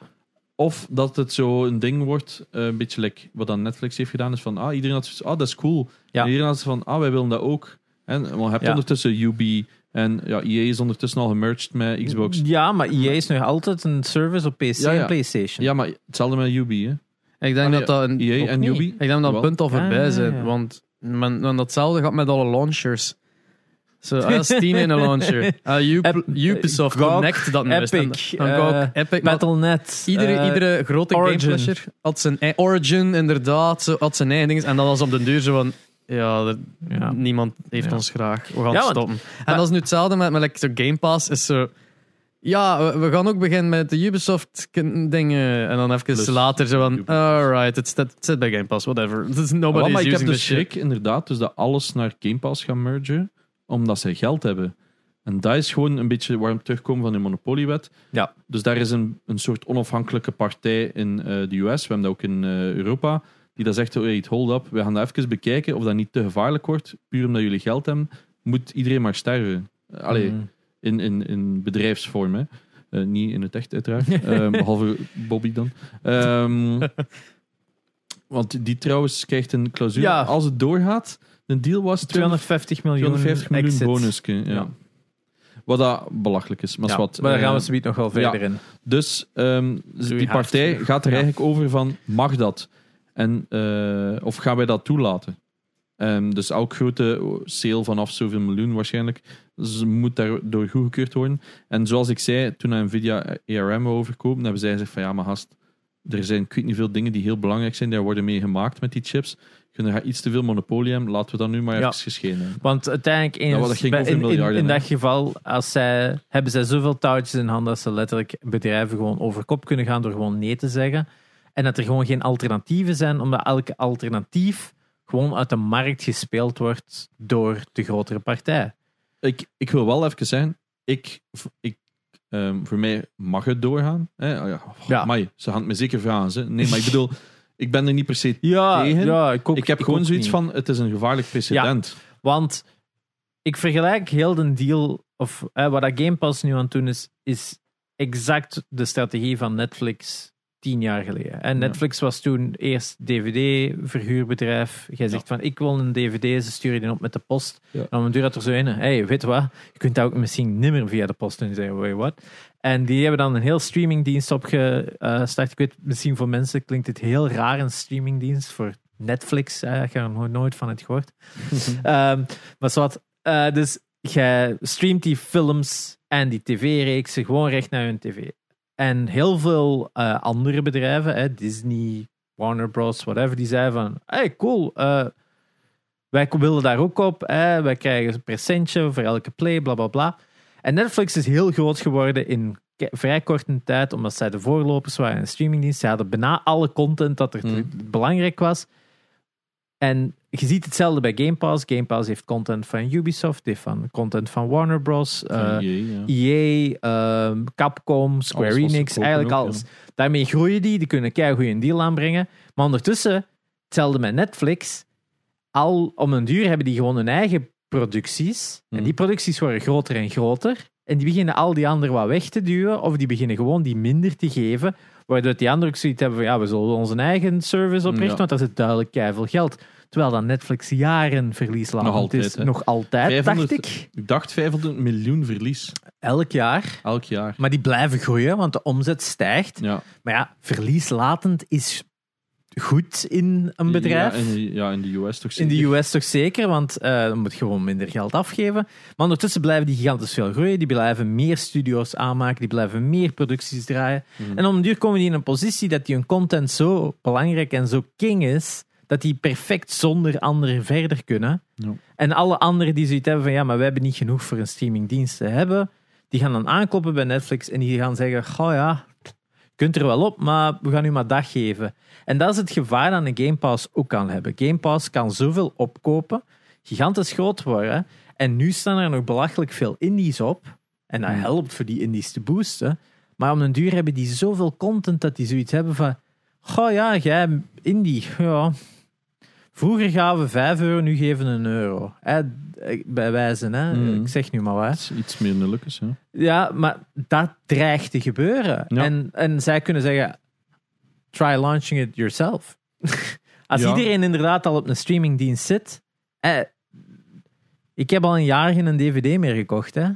Of dat het zo een ding wordt, eh, een beetje like wat dan Netflix heeft gedaan, is van, ah, iedereen had zoiets, ah, dat is cool. Ja. En iedereen had van, ah, wij willen dat ook. En maar je hebt Ja. ondertussen UB en ja, EA is ondertussen al gemerged met Xbox. Ja, maar EA is nog altijd een service op PC Ja, ja. en PlayStation. Ja, maar hetzelfde met UB, hè. Ik denk dat dat een, EA en niet. UB. ik denk dat dat punt al voorbij Ah, zijn. ja. Want men, men datzelfde gaat met alle launchers. Zo, ah, Steam in een launcher. Up- Ep- Ubisoft Connect dat nu is. Epic, Dan, dan eh, Epic. Battle.net. Iedere, eh, iedere grote Origin. game publisher had zijn ei- Origin, inderdaad, zo, had zijn eigen dingen. En dan was op de duur zo van, ja, er- Ja. niemand heeft Ja. ons graag. We gaan Ja, want- stoppen. En dat is nu hetzelfde met, met like, zo Game Pass. Is zo, ja, we, we gaan ook beginnen met de Ubisoft kin- dingen. En dan even Plus later zo van, alright, het zit, bij Game Pass, whatever. Nobody Wel, is maar ik heb using de this shit. schrik inderdaad dus dat alles naar Game Pass gaat mergen, omdat ze geld hebben. En dat is gewoon een beetje waarom we terugkomen van de monopoliewet. Ja. Dus daar is een, een soort onafhankelijke partij in eh, de US, we hebben dat ook in eh, Europa, die dat zegt, hey, hold up, we gaan dat even bekijken of dat niet te gevaarlijk wordt, puur omdat jullie geld hebben, moet iedereen maar sterven. Eh, Allee, Mm. in, in, in bedrijfsvorm, hè. Eh, niet in het echt, uiteraard. Ehm, behalve Bobby dan. Ehm, want die trouwens krijgt een clausule. Ja. Als het doorgaat, de deal was 250 miljoen 250 miljoen exit. bonusje. Ja. Ja. Wat dat belachelijk is. Maar, Ja, wat, maar daar gaan we eh, zometeen nog wel ja. verder in. Dus ehm, die partij gaat er eigenlijk over van, mag dat? En, eh, of gaan wij dat toelaten? Ehm, dus elk grote sale vanaf zoveel miljoen waarschijnlijk dus moet daardoor goedgekeurd worden. En zoals ik zei, toen Nvidia ARM wou overkopen, hebben zij gezegd van ja, maar gast, er zijn ik weet niet veel dingen die heel belangrijk zijn, die worden mee gemaakt met die chips. Je gaat iets te veel monopolie hebben, laten we dat nu maar Ja. even geschehen hebben. Want uiteindelijk, Nou, dat ging in, in, in dat geval, als zij, hebben zij zoveel touwtjes in handen dat ze letterlijk bedrijven gewoon over kop kunnen gaan door gewoon nee te zeggen. En dat er gewoon geen alternatieven zijn, omdat elke alternatief gewoon uit de markt gespeeld wordt door de grotere partij. Ik, ik wil wel even zeggen, ik, ik, ehm, voor mij mag het doorgaan. Hè? Oh ja, oh, Ja. amai, ze gaan het me zeker vragen. Ze. Nee, maar ik bedoel, ik ben er niet per se Ja, tegen. ja ik, ook, ik heb gewoon zoiets niet. van, het is een gevaarlijk precedent. Want ik vergelijk heel de deal, of eh, wat dat Game Pass nu aan het doen is, is exact de strategie van Netflix tien jaar geleden. En. Netflix was toen eerst DVD-verhuurbedrijf. Jij zegt van, ik wil een DVD, ze sturen die op met de post. En dan duurt dat er zo in. hey, weet wat? Je kunt dat ook misschien nimmer via de post doen. Zeggen, wait, what? En die hebben dan een heel streamingdienst opgestart. Ik weet, misschien voor mensen klinkt het heel raar, een streamingdienst. Voor Netflix, ik heb er nooit van het gehoord. Ehm, maar zwart, eh, dus jij streamt die films en die tv-reeksen gewoon recht naar hun tv. En heel veel eh, andere bedrijven, hè, Disney, Warner Bros., whatever, die zeiden van, hey, cool, eh, wij willen daar ook op, hè, wij krijgen een percentje voor elke play, bla bla bla. En Netflix is heel groot geworden in vrij korte tijd, omdat zij de voorlopers waren in de streamingdienst. Ze hadden bijna alle content dat er Mm. belangrijk was. En je ziet hetzelfde bij Game Pass. Game Pass heeft content van Ubisoft, heeft van content van Warner Bros. Van eh, EA, ja. EA, ehm, Capcom, Square Enix, eigenlijk ook, alles. Daarmee groeien die, die kunnen een goede deal aanbrengen. Maar ondertussen, hetzelfde met Netflix, al om een duur hebben die gewoon hun eigen producties. En Mhm. die producties worden groter en groter. En die beginnen al die anderen wat weg te duwen, of die beginnen gewoon die minder te geven. Waardoor die anderen ook zoiets hebben van, ja, we zullen onze eigen service oprichten, Ja. want daar zit duidelijk keiveel geld. Terwijl dan Netflix jaren verlies laat. Nog Het altijd, is hè. nog altijd, 500 dacht ik. Ik dacht 500 miljoen verlies Elk jaar. elk jaar. Maar die blijven groeien, want de omzet stijgt. Ja. Maar ja, verlieslatend is goed in een bedrijf. Ja, in, de- ja, in de US toch in de zeker. US toch zeker, want eh dan moet je gewoon minder geld afgeven. Maar ondertussen blijven die gigantisch veel groeien. Die blijven meer studio's aanmaken. Die blijven meer producties draaien. Mhm. En om een duur komen die in een positie dat die hun content zo belangrijk en zo king is, dat die perfect zonder anderen verder kunnen. Ja. En alle anderen die zoiets hebben van ja, maar we hebben niet genoeg voor een streamingdienst te hebben, die gaan dan aankloppen bij Netflix en die gaan zeggen, goh ja, kunt er wel op, maar we gaan u maar dag geven. En dat is het gevaar dat een Game Pass ook kan hebben. Game Pass kan zoveel opkopen, gigantisch groot worden, en nu staan er nog belachelijk veel indies op, en dat Hmm. helpt voor die indies te boosten, maar om een duur hebben die zoveel content dat die zoiets hebben van, goh ja, jij indie, ja... Vroeger gaven we 5 euro, nu geven we een euro. Hè, bij wijze, hè? Mhm. ik zeg nu maar wat. Iets- Iets meer nulletjes, ja. Ja, maar dat dreigt te gebeuren. Ja. En, en zij kunnen zeggen: try launching it yourself. Als Ja. iedereen inderdaad al op een streamingdienst zit. Eh, ik heb al een jaar geen DVD meer gekocht. Hè?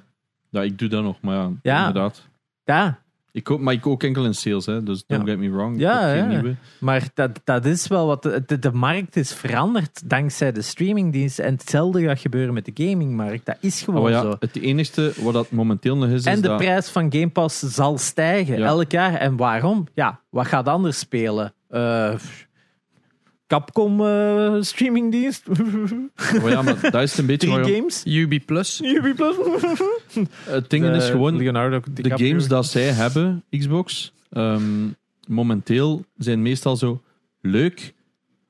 Ja, ik doe dat nog, maar ja, Ja. inderdaad. Ja, Ik koop, maar ik ook enkel in sales, hè, dus don't Ja. get me wrong. Ja, ja. nieuwe. maar dat, dat is wel wat. De, markt is veranderd dankzij de streamingdienst. En hetzelfde gaat gebeuren met de gamingmarkt. Dat is gewoon Maar ja, zo. het enige wat dat momenteel nog is, En is de dat... prijs van Game Pass zal stijgen elk jaar. En waarom? Ja, wat gaat anders spelen? Eh, Capcom eh, streamingdienst. Maar ja, maar dat is een beetje Drie waarom... games. UB Plus. Ubi Plus. Het ding is gewoon, Leonardo de games dat zij hebben, Xbox, ehm, momenteel zijn meestal zo leuk,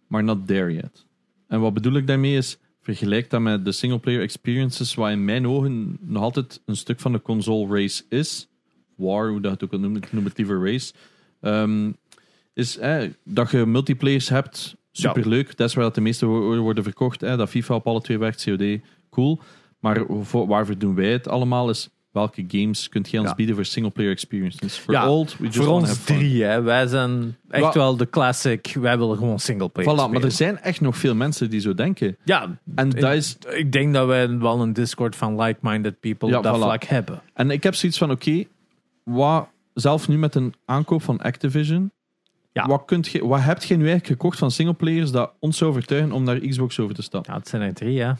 maar not there yet. En wat bedoel ik daarmee is, vergelijk dat met de singleplayer experiences, wat in mijn ogen nog altijd een stuk van de console race is. War, hoe dat het ook al noemt, ik noem het liever race. Ehm, is eh, dat je multiplayers hebt, superleuk. Dat is waar dat de meeste wo- worden verkocht. Eh, dat FIFA op alle twee werkt, COD, cool. Maar voor, waarvoor doen wij het allemaal is welke games kunt jij ons Ja. bieden voor single-player experiences? Voor Ja, old, we just Voor ons drie, hè. Wij zijn echt wel de classic. Wij willen gewoon singleplayer Voilà, maar er zijn echt nog veel mensen die zo denken. Ja, En ik, dat is ik denk dat wij wel een Discord van like-minded people Ja, op dat voilà. vlak hebben. En ik heb zoiets van, oké, wat zelf nu met een aankoop van Activision, Ja. wat, kunt je, wat heb je nu eigenlijk gekocht van singleplayers dat ons zou overtuigen om naar Xbox over te stappen? Ja, het zijn er drie, hè.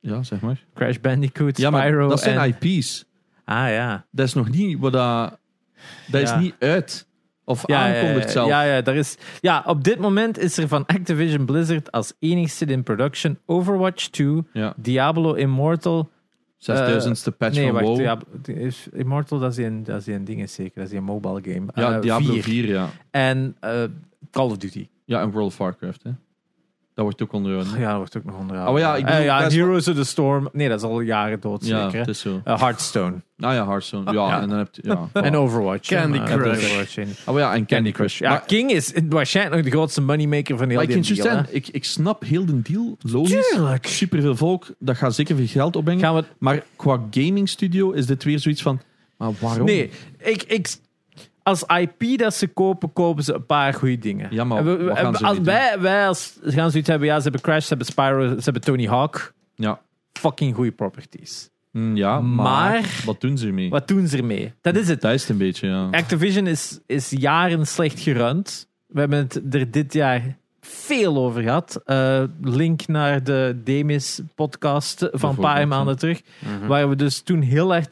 Ja, zeg maar. Crash Bandicoot, Ja, maar Spyro dat zijn en... IP's. Ah, ja. Dat is nog niet wat dat... Dat is Ja. niet uit. Of Ja, ja, aankondigt ja, zelf. Ja, ja, daar is, ja, op dit moment is er van Activision Blizzard als enigste in production Overwatch 2, Ja. Diablo Immortal. 6000ste patch nee, van wacht, WoW. Ja, is Immortal, dat is een, dat is een ding, is zeker. Dat is een mobile game. Eh, Diablo vier. 4, ja. En eh, Call of Duty. Ja, en World of Warcraft, hè. Dat wordt ook onderhouden. Ja, dat wordt ook nog onderhouden. Oh ja, ik bedoel, Eh, ja, dat is Heroes of the Storm. Nee, dat is al jaren dood, Ja, zeker. het hè? is zo. Eh, Hearthstone. Nou ja, Hearthstone. Ja, Ja. en dan heb je... Ja, En. Overwatch. Candy maar- Crush. Overwatch en- Oh ja, en Candy Crush. Ja, Maar- King is waarschijnlijk nog de grootste moneymaker van heel Maar ik, die kan juist deal, hè. zeggen, ik, ik snap heel de deal. Logisch. Tuurlijk. Superveel volk. Dat gaat zeker veel geld opbrengen. Gaan we Maar qua gaming studio is dit weer zoiets van... Maar waarom? Nee, ik, ik, als IP dat ze kopen, kopen ze een paar goede dingen. Ja, maar we- als wij, wij als, gaan zoiets hebben, ja, ze hebben Crash, ze hebben Spyro, ze hebben Tony Hawk. Ja. Fucking goede properties. Mm, ja, maar, Maar- Wat doen ze ermee? Wat doen ze ermee? Dat is het. Dat is het een beetje, ja. Activision is, is jaren slecht gerund. We hebben het er dit jaar veel over gehad. Eh, link naar de Demis podcast van een paar maanden terug. Mhm. Waar we dus toen heel erg.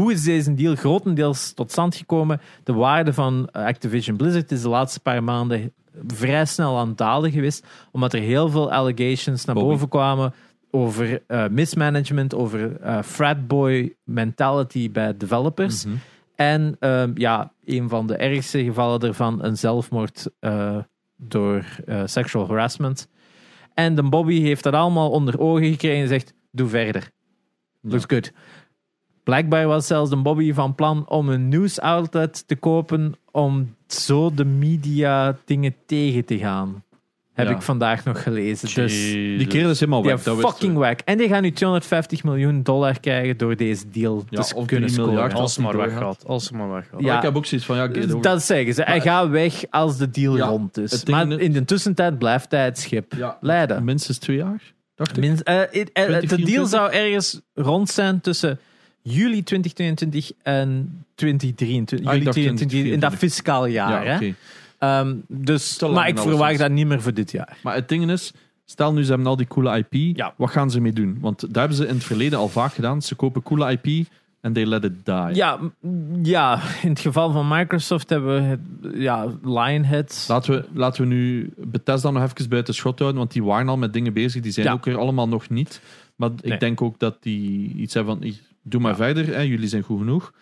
Hoe is deze deal grotendeels tot stand gekomen? De waarde van Activision Blizzard is de laatste paar maanden vrij snel aan het dalen geweest. Omdat er heel veel allegations naar Bobby. boven kwamen over eh, mismanagement, over eh fratboy mentality bij developers. Mhm. En ehm, ja, een van de ergste gevallen daarvan, een zelfmoord eh, door sexual harassment. En de Bobby heeft dat allemaal onder ogen gekregen en zegt, doe verder. Looks good. Blijkbaar was zelfs de Bobby van plan om een nieuwsoutlet te kopen om zo de media dingen tegen te gaan. Heb Ja. ik vandaag nog gelezen. Dus Die kerel is helemaal die weg. dat fucking we. wack. En die gaan nu 250 miljoen dollar krijgen door deze deal Ja, te of kunnen scoren. miljard. Als ze maar weggaat. Als ze maar weggaat. Ja. Ik heb ook zoiets van... Ja, over. Dat zeggen ze. Hij gaat weg als de deal Ja, rond is. Maar in de tussentijd blijft hij het schip Ja. leiden. Minstens twee jaar, dacht ik. Minst- eh, it- eh, de 2024? deal zou ergens rond zijn tussen juli 2022 en 2023. Ah, juli dacht 2023 in dat 2024. fiscaal jaar. ja, hè? Ehm, dus, maar ik verwacht dat niet meer voor dit jaar. Maar het ding is, stel nu ze hebben al die coole IP, Ja. wat gaan ze mee doen? Want daar hebben ze in het verleden al vaak gedaan. Ze kopen coole IP en they let it die. Ja, ja, in het geval van Microsoft hebben we het, ja, Lionhead. Laten we, laten we nu Bethesda nog even buiten schot houden, want die waren al met dingen bezig. Die zijn Ja. ook er allemaal nog niet. Maar Nee. ik denk ook dat die iets hebben van, "Ik- doe maar Ja. verder, hè, jullie zijn goed genoeg.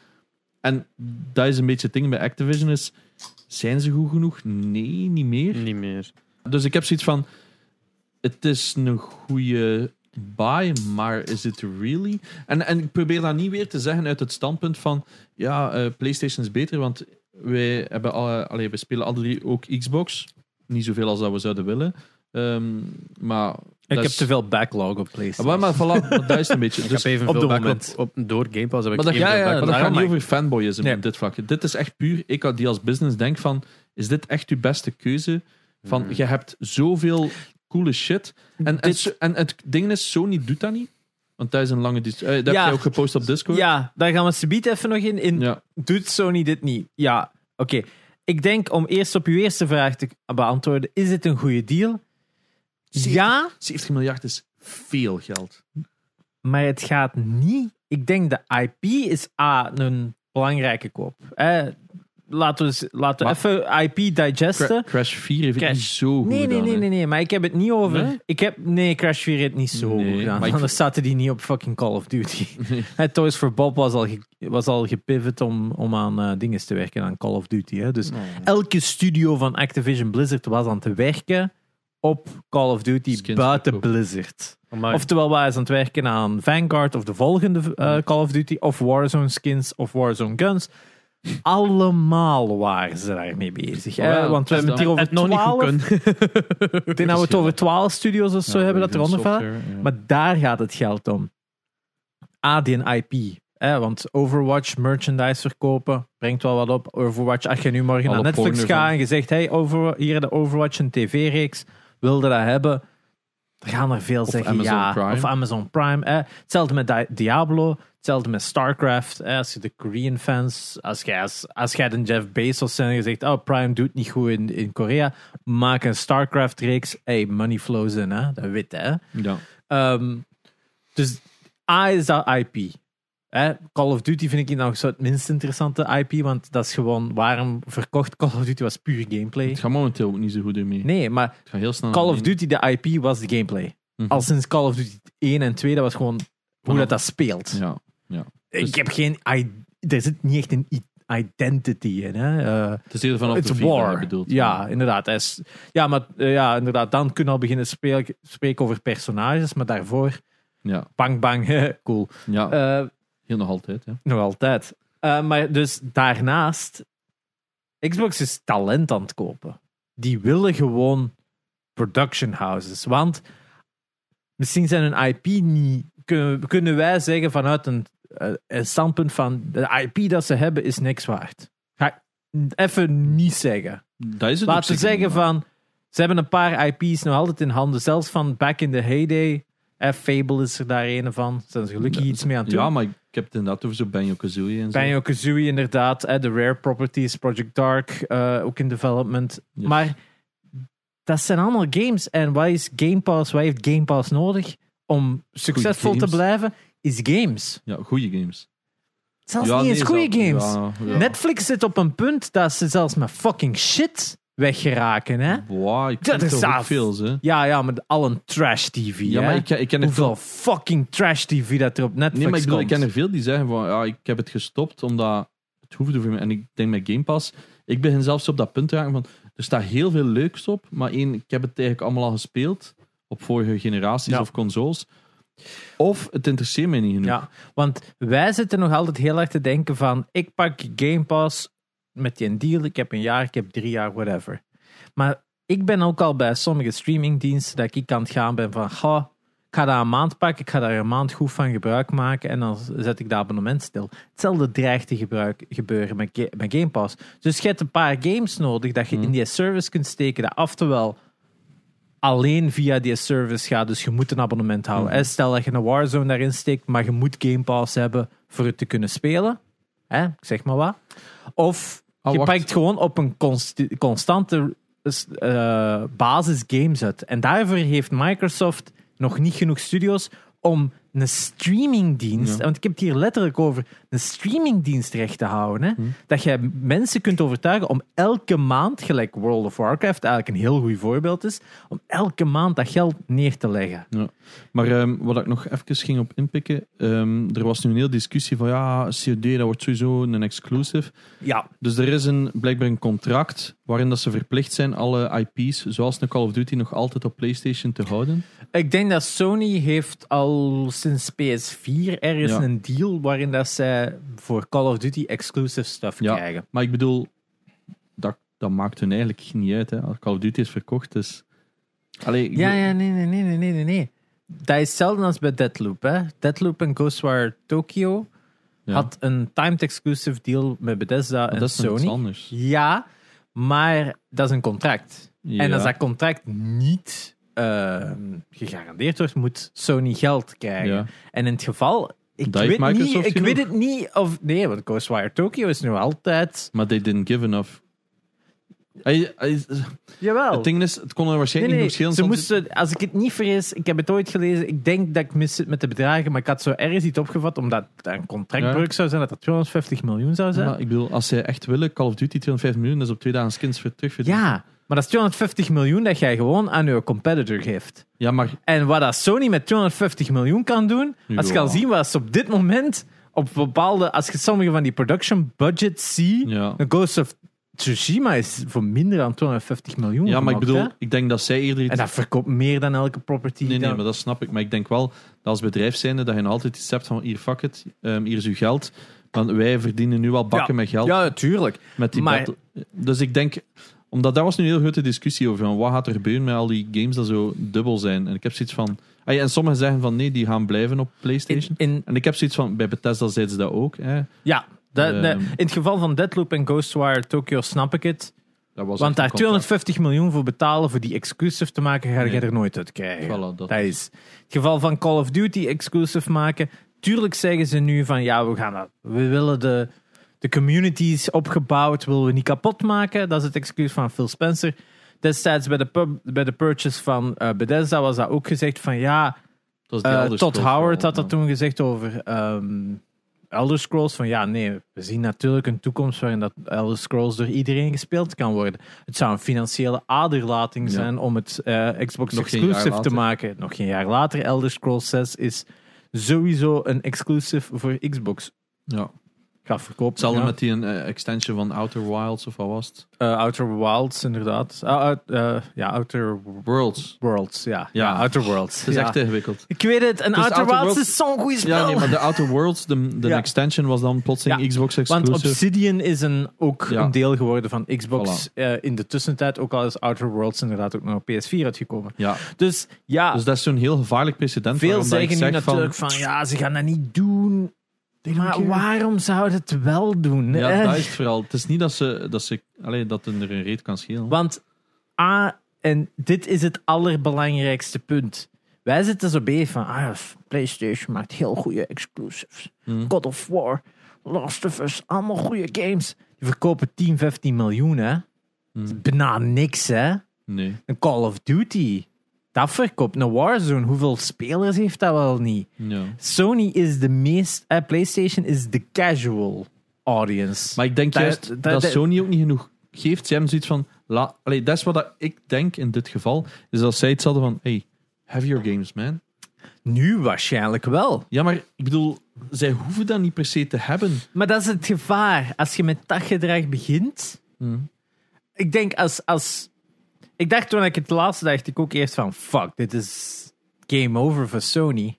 En dat is een beetje het ding bij Activision is, zijn ze goed genoeg? Nee, niet meer. Niet meer. Dus ik heb zoiets van, het is een goede buy, maar is it really? En, en ik probeer dat niet weer te zeggen uit het standpunt van, ja, eh, PlayStation is beter, want wij, hebben alle, allee, we spelen alle drie ook Xbox. Niet zoveel als dat we zouden willen. Ehm, maar ik dat heb te veel backlog op Maar, PlayStation. maar voilà, dat is een beetje. Ik Dus, heb even op veel backlog moment. op, door Game Pass. Heb ik maar dat, evenveel ja, ja, maar backlog. dat gaat niet over fanboyisme Nee. op dit vlak. Dit is echt puur, ik had die als business denk van, is dit echt uw beste keuze? Van, Mhm. je hebt zoveel coole shit. En, en, Dit- so- en het ding is, Sony doet dat niet. Want dat is een lange dis- eh, Dat Ja. heb je ook gepost op Discord. Ja, daar gaan we subiet even nog in. in Ja. Doet Sony dit niet? Ja, oké. Ik denk om eerst op uw eerste vraag te beantwoorden: is dit een goede deal? Ja, 70 miljard is veel geld. maar het gaat niet. Ik denk de IP is A, een belangrijke koop. Eh, laten we, eens- laten we even IP digesten. Cra- Crash 4 heeft het niet zo goed Nee, nee, gedaan, nee, nee, nee, maar ik heb het niet over. Nee? Ik heb, nee, Crash 4 heeft niet zo Nee, goed gedaan. ik- Anders zaten die niet op fucking Call of Duty. Nee. Toys for Bob was al, was al gepivot om, om aan eh dingen te werken, aan Call of Duty. Hè. Dus elke studio van Activision Blizzard was aan te werken op Call of Duty Skins buiten verkopen. Blizzard. Amai. Oftewel ze aan het werken aan Vanguard of de volgende eh, Call of Duty of Warzone skins of Warzone guns. Allemaal waren ze daarmee bezig. hè. Want we hebben het hier over nog niet 12. goed kunnen. Ik denk dat we het over 12 studios of zo Ja, hebben dat eronder vallen. Ja. Maar daar gaat het geld om. A, die IP. Hè, want Overwatch merchandise verkopen brengt wel wat op. Overwatch, als je nu morgen Alle naar Netflix gaat en je zegt: hey, over, hier de Overwatch een tv-reeks, wilde dat hebben? Dan gaan er veel zeggen Amazon ja. Prime. Of Amazon Prime. Hè. Hetzelfde met Di- Diablo, hetzelfde met StarCraft. Hè. Als je de Korean fans, als jij, als, als jij de Jeff Bezos bent en je zegt: Oh, Prime doet niet goed in, in Korea, maak een StarCraft-reeks. Hey, money flows in, hè. dat weet hè. Ja. Ehm, dus A is dat IP. Hè? Call of Duty vind ik nog zo het minst interessante IP, want dat is gewoon waarom verkocht Call of Duty was puur gameplay. Het gaat momenteel ook niet zo goed ermee. Nee, maar Het gaat heel snel. Call of Duty, de IP, was de gameplay. Mhm. Al sinds Call of Duty 1 en 2, dat was gewoon hoe dat, dat speelt. Ja. Ik Dus- heb geen... Er zit niet echt een identity in. Hè? Eh, Het is eerder vanaf je war. bedoelt. Ja, inderdaad. Is- ja, maar eh, ja, inderdaad. Dan kunnen we al beginnen speel, spreken over personages, maar daarvoor, Ja. bang, bang, cool. ja. Eh, heel nog altijd. Ja. Nog altijd. Eh, maar dus daarnaast, Xbox is talent aan het kopen. Die willen gewoon production houses. Want misschien zijn een IP niet. Kunnen, kunnen wij zeggen vanuit een, eh, een standpunt van de IP dat ze hebben is niks waard. Ga ik even niet zeggen. Dat is het Laten we zeggen van. Ze hebben een paar IP's nog altijd in handen. Zelfs van back in the heyday. Fable is er daar een van. Zijn ze gelukkig iets mee aan het doen. Ja, maar ik heb het inderdaad over zo Banjo-Kazooie en zo. Inderdaad, hè, de Rare Properties, Project Dark, eh, ook in development. Yes. Maar dat zijn allemaal games. En wat is Game Pass? Wat heeft Game Pass nodig om succesvol te blijven? Is games. Ja, goede games. Zelfs ja, niet eens nee, goede games. Ja, ja. Netflix zit op een punt dat ze zelfs met fucking shit weggeraken. Hè? Wow, ik Dat is veel, hè. Ja, ja, met al een trash TV. Ja, hè? maar ik, ik ken er Hoeveel veel... fucking trash TV dat er op Netflix Nee, maar ik bedoel, ik ken er veel die zeggen van, ja, ik heb het gestopt omdat het hoefde voor me. En ik denk met Game Pass, ik begin zelfs op dat punt te raken van, er staat heel veel leuks op, maar één, ik heb het eigenlijk allemaal al gespeeld op vorige generaties Ja. of consoles. Of het interesseert mij niet genoeg. Ja, want wij zitten nog altijd heel erg te denken van ik pak Game Pass met die deal, ik heb een jaar, ik heb drie jaar, whatever. Maar ik ben ook al bij sommige streamingdiensten dat ik aan het gaan ben van ga, ik ga daar een maand pakken, ik ga daar een maand goed van gebruik maken en dan zet ik dat abonnement stil. Hetzelfde dreigt te gebruik, gebeuren met, Ga- met Game Pass. Dus je hebt een paar games nodig dat je Hmm. in die service kunt steken, dat oftewel alleen via die service gaat, dus je moet een abonnement houden. Hè. Stel dat je een Warzone daarin steekt, maar je moet Game Pass hebben voor het te kunnen spelen. Hè? Ik zeg maar wat. Of Je wacht. pakt gewoon op een const- constante eh, basis games uit. En daarvoor heeft Microsoft nog niet genoeg studios om een streamingdienst, Ja. want ik heb het hier letterlijk over, een streamingdienst recht te houden. Hè? Hm. Dat je mensen kunt overtuigen om elke maand, gelijk World of Warcraft eigenlijk een heel goed voorbeeld is, om elke maand dat geld neer te leggen. Maar ehm, wat ik nog even ging op inpikken, ehm, er was nu een hele discussie van ja, COD dat wordt sowieso een exclusive. Ja, Dus er is een, blijkbaar een contract waarin dat ze verplicht zijn alle IP's, zoals een Call of Duty, nog altijd op PlayStation te houden. ik denk dat Sony heeft al sinds PS4 ergens Ja. een deal waarin dat zij voor Call of Duty exclusive stuff Ja. krijgen. Maar ik bedoel, dat, dat maakt hun eigenlijk niet uit. Hè. Als Call of Duty is verkocht, dus... Allee, Ja, ja, nee, nee, nee, nee, nee, nee. Dat is hetzelfde als bij Deadloop. Hè. Deadloop en Ghostwire Tokyo ja. had een timed exclusive deal met Bethesda en dat is Sony. anders. Ja, maar dat is een contract. Ja. En als dat contract niet eh, gegarandeerd wordt, moet Sony geld krijgen. Ja. En in het geval, ik, Dat weet, niet, ik genoeg. weet het niet of. Nee, want Ghostwire Tokyo is nu altijd. Maar they didn't give enough. Hij- Jawel. het ding is, het kon er waarschijnlijk nee, niet verschillen. ze moesten, als ik het niet vergis, ik heb het ooit gelezen, ik denk dat ik mis zit met de bedragen, maar ik had zo ergens iets opgevat, omdat dat een contractbreuk zou zijn, dat dat 250 miljoen zou zijn. Ja, ik bedoel, als zij echt willen, Call of Duty 250 miljoen, dat is op twee dagen skins voor terug. Ja, maar dat is 250 miljoen dat jij gewoon aan je competitor geeft. ja, maar En wat dat Sony met 250 miljoen kan doen, als je kan zien wat ze op dit moment op bepaalde, als je sommige van die production budgets ziet, ja. een Ghost of Tsushima is voor minder dan 250 miljoen. ja, maar ik bedoel, hè? ik denk dat zij eerder iets... En dat verkoopt meer dan elke property. Nee, nee, dan- maar dat snap ik. Maar ik denk wel dat als bedrijf zijnde dat je altijd iets hebt van hier, fuck it, ehm, hier is uw geld. Want wij verdienen nu al bakken Ja. met geld. Ja, natuurlijk. Met die maar- battle- Dus ik denk, omdat daar was nu een heel grote discussie over. Van wat gaat er gebeuren met al die games dat zo dubbel zijn? En ik heb zoiets van. Ah ja, en sommigen zeggen van nee, die gaan blijven op PlayStation. in, En ik heb zoiets van, bij Bethesda zeiden ze dat ook. Hè. ja, dat- Ehm. dat- in het geval van Deadloop en Ghostwire Tokyo snap ik het. Dat was Want daar een contract. 250 miljoen voor betalen voor die exclusive te maken, ga je er nooit uit krijgen. Voilà, dat. Dat is. Het geval van Call of Duty exclusive maken. Tuurlijk zeggen ze nu van ja, we gaan dat. We willen de, de communities opgebouwd, willen we niet kapot maken. Dat is het excuus van Phil Spencer. Destijds bij de, pub- bij de purchase van eh, Bethesda was dat ook gezegd van ja, Elder Todd Howard had dat toen gezegd over ehm, Elder Scrolls. Van ja, nee, we zien natuurlijk een toekomst waarin dat Elder Scrolls door iedereen gespeeld kan worden. Het zou een financiële aderlating Ja. zijn om het eh, Xbox Nog exclusive te maken. Nog geen jaar later, Elder Scrolls 6 is sowieso een exclusive voor Xbox. Ja. Gaat verkopen. Hetzelfde ja. met die eh, extension van Outer Wilds of wat was het? Eh, Outer Wilds, inderdaad. Ah, eh, ja, Outer Worlds. Worlds, ja. Ja. ja. Outer Worlds. Het is ja. echt ingewikkeld. Ik weet het, en is Outer, Outer Worlds is zo'n goede spel. Ja, nee, maar de Outer Worlds, de, de Ja. extension was dan plotseling Ja, Xbox Want exclusive. Obsidian is een, ook Ja. een deel geworden van Xbox eh, in de tussentijd. Ook al is Outer Worlds inderdaad ook nog op PS4 uitgekomen. Ja, Dus ja, dus dat is zo'n heel gevaarlijk precedent. veel zeggen nu zeg van- natuurlijk van, ja, ze gaan dat niet doen. Maar waarom zou het wel doen? Ja, Eh, dat is het vooral. Het is niet dat ze, dat ze allee, dat er een reet kan schelen. Want A, en dit is het allerbelangrijkste punt. Wij zitten zo bezig van, ah, PlayStation maakt heel goede exclusives. Hm. God of War, Last of Us, allemaal goede games. Die verkopen 10, 15 miljoen, hè. Hm. Bijna niks, hè. Nee. Een Call of Duty, dat verkoopt. Een Warzone, hoeveel spelers heeft dat wel niet? Sony is de meest, eh, PlayStation is de casual audience. Maar ik denk Dat- juist dat- dat, dat- Sony ook niet genoeg geeft. Ze hebben zoiets van... La, allee, dat is wat dat ik denk in dit geval. Is dat zij iets hadden van... Hey, have your games, man. Nu waarschijnlijk wel. Ja, maar ik bedoel... Zij hoeven dat niet per se te hebben. Maar dat is het gevaar. Als je met dat gedrag begint. Hm. Ik denk als, als. Ik dacht toen ik het laatste dacht, ik ook eerst van: fuck, dit is game over voor Sony.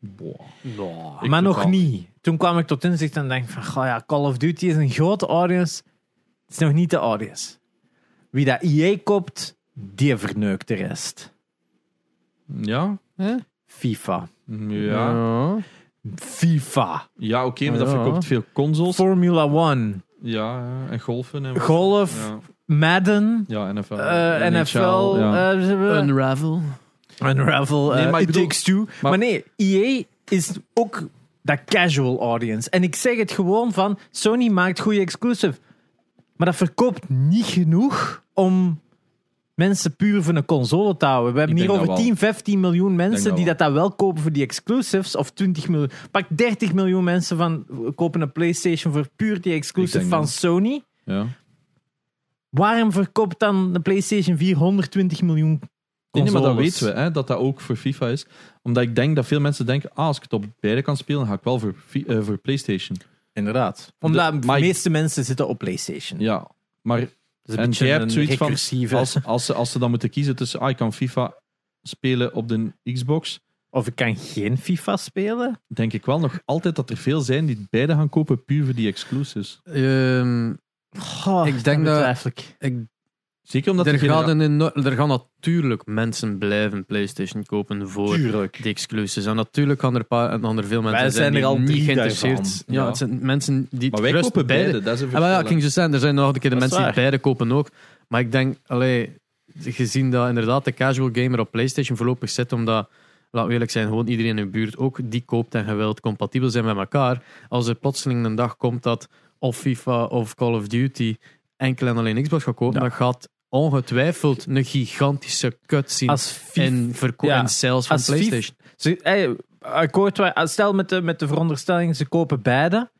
Maar nog niet. Toen kwam ik tot inzicht en dacht: van, goh ja, Call of Duty is een grote audience. Het is nog niet de audience. Wie dat EA koopt, die verneukt de rest. Ja? FIFA. Ja. FIFA. Ja, oké, maar dat verkoopt veel consoles. Formula One. Ja, ja, en golfen. En Golf. Ja, Madden. ja NFL. eh, NHL, NFL. ja. eh, Unravel. Unravel, Nee, eh, maar It bedoel- Takes Two. Maar, maar- nee, EA is ook dat casual audience. En ik zeg het gewoon van, Sony maakt goede exclusive. Maar dat verkoopt niet genoeg om mensen puur voor een console te houden. We hebben Ik hier over dat 10, 15 miljoen mensen dat die dat, dat wel kopen voor die exclusives. Of 20 miljoen. Pak 30 miljoen mensen van kopen een PlayStation voor puur die exclusive van dat. Sony. Ja. Waarom verkoopt dan de PlayStation 4 120 miljoen Nee, nee, maar dat weten we, hè, dat dat ook voor FIFA is. Omdat ik denk dat veel mensen denken, ah, als ik het op beide kan spelen, ga ik wel voor, eh, voor PlayStation. Inderdaad. Omdat De- de maar ik- meeste mensen zitten op PlayStation. Ja, maar een en beetje jij hebt zoiets van, als, als, ze, als ze dan moeten kiezen tussen, ah, ik kan FIFA spelen op de Xbox, Of ik kan geen FIFA spelen. denk ik wel nog altijd dat er veel zijn die beide gaan kopen puur voor die exclusives. Ehm, Goh, Ik denk dat- ik. ik, Zeker omdat er, er gaat genera- een eno- er gaan natuurlijk mensen blijven PlayStation kopen voor Tuurlijk. die exclusives. En natuurlijk gaan er, een paar, en gaan er veel mensen Wij zijn, zijn er die al niet drie geïnteresseerd daarvan. Ja, Ja. het zijn mensen die Maar wij gerust kopen beide, beide. dat is een Ah, maar ja, ik ging zo zeggen, er zijn nog een keer de Dat is mensen die waar. beide kopen ook. Maar ik denk, allee, gezien dat inderdaad de casual gamer op PlayStation voorlopig zit, omdat, laten we eerlijk zijn, gewoon iedereen in de buurt ook die koopt en je wilt compatibel zijn met elkaar. Als er plotseling een dag komt dat of FIFA of Call of Duty enkel en alleen Xbox gaat kopen, Ja. dan gaat ongetwijfeld een gigantische cutscene Als FIFA in, verko- ja, in sales van als FIFA PlayStation. Ze, hey, akkoord, stel met de, met de veronderstelling, ze kopen beide.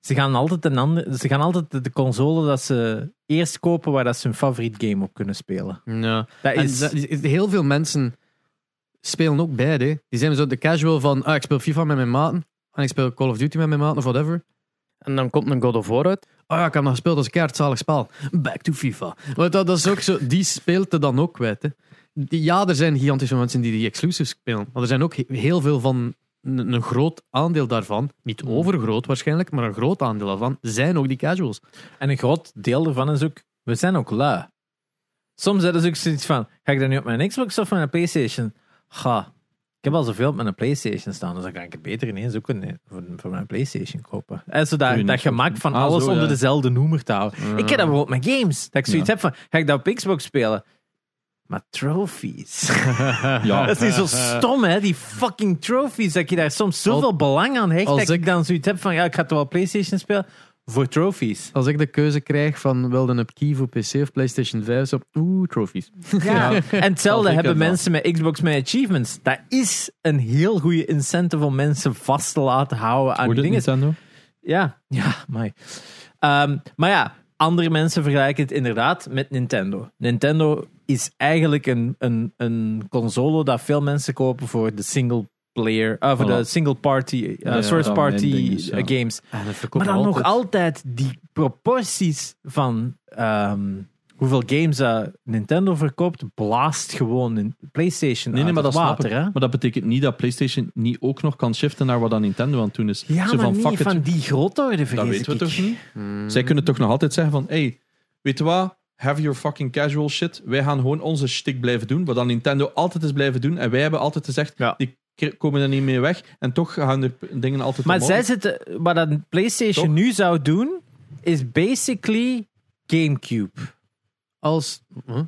Ze gaan altijd, een ander, ze gaan altijd de- console dat ze eerst kopen waar dat ze hun favoriet game op kunnen spelen. Ja. Dat En is, dat- heel veel mensen spelen ook beide. Die zijn zo de casual van, ah, ik speel FIFA met mijn maten. En ik speel Call of Duty met mijn maten of whatever. En dan komt een God of War uit. Oh ja, ik heb nog gespeeld als een keihardzalig spel. Back to FIFA. Want dat, dat is ook zo, die speelt er dan ook kwijt. Hè. Die- Ja, er zijn gigantische mensen die die exclusives spelen. Maar er zijn ook he- heel veel van, een, een groot aandeel daarvan, niet overgroot waarschijnlijk, maar een groot aandeel daarvan, zijn ook die casuals. en een groot deel ervan is ook, we zijn ook lui. Soms hebben ze ook zoiets van, ga ik dat nu op mijn Xbox of mijn Playstation? Ga, ik heb al zoveel op mijn Playstation staan, dus dan kan ik het beter ineens ook een, voor, voor mijn Playstation kopen. En zo Kun je dat, dat gemak van Ah, alles zo, onder ja. dezelfde noemer te houden. Ik heb dat bijvoorbeeld met games, dat ik zoiets Ja. heb van, ga ik dat op Xbox spelen? Maar trophies. Ja. Dat is zo stom, hè? Die fucking trophies. Dat je daar soms zoveel Al- belang aan hecht. als Dat ik ik- dan zoiets heb van, ja, ik ga toch wel PlayStation spelen voor trophies. Als ik de keuze krijg van wilde een key voor PC of PlayStation 5, zo, oeh, trophies. Ja. En hetzelfde hebben wel. mensen met Xbox met achievements. Dat is een heel goede incentive om mensen vast te laten houden aan dit dingen. Nintendo? Ja, ja, maar. Ehm, maar ja, andere mensen vergelijken het inderdaad met Nintendo. Nintendo is eigenlijk een, een, een console dat veel mensen kopen voor de single player, uh, voor Voilà. de single party, uh, Ja, first dat party ja. uh, games. Maar dan nog altijd. die proporties van ehm, hoeveel games uh, Nintendo verkoopt, blaast gewoon in PlayStation Nee, nee, maar dat water. Hè? Maar dat betekent niet dat PlayStation niet ook nog kan shiften naar wat dan Nintendo aan het doen is. Ja, Zo maar van, niet fuck it, van die grootorde, dat vrees weten we ik. toch niet? Hmm. Zij kunnen toch nog altijd zeggen van, hey, weet je wat? Have your fucking casual shit. Wij gaan gewoon onze shtick blijven doen, wat dan Nintendo altijd is blijven doen. En wij hebben altijd gezegd, Ja. die komen er niet mee weg. En toch gaan er p- dingen altijd Maar omhoog. zij zitten, wat dat PlayStation Toch? nu zou doen, is basically GameCube. Als, huh?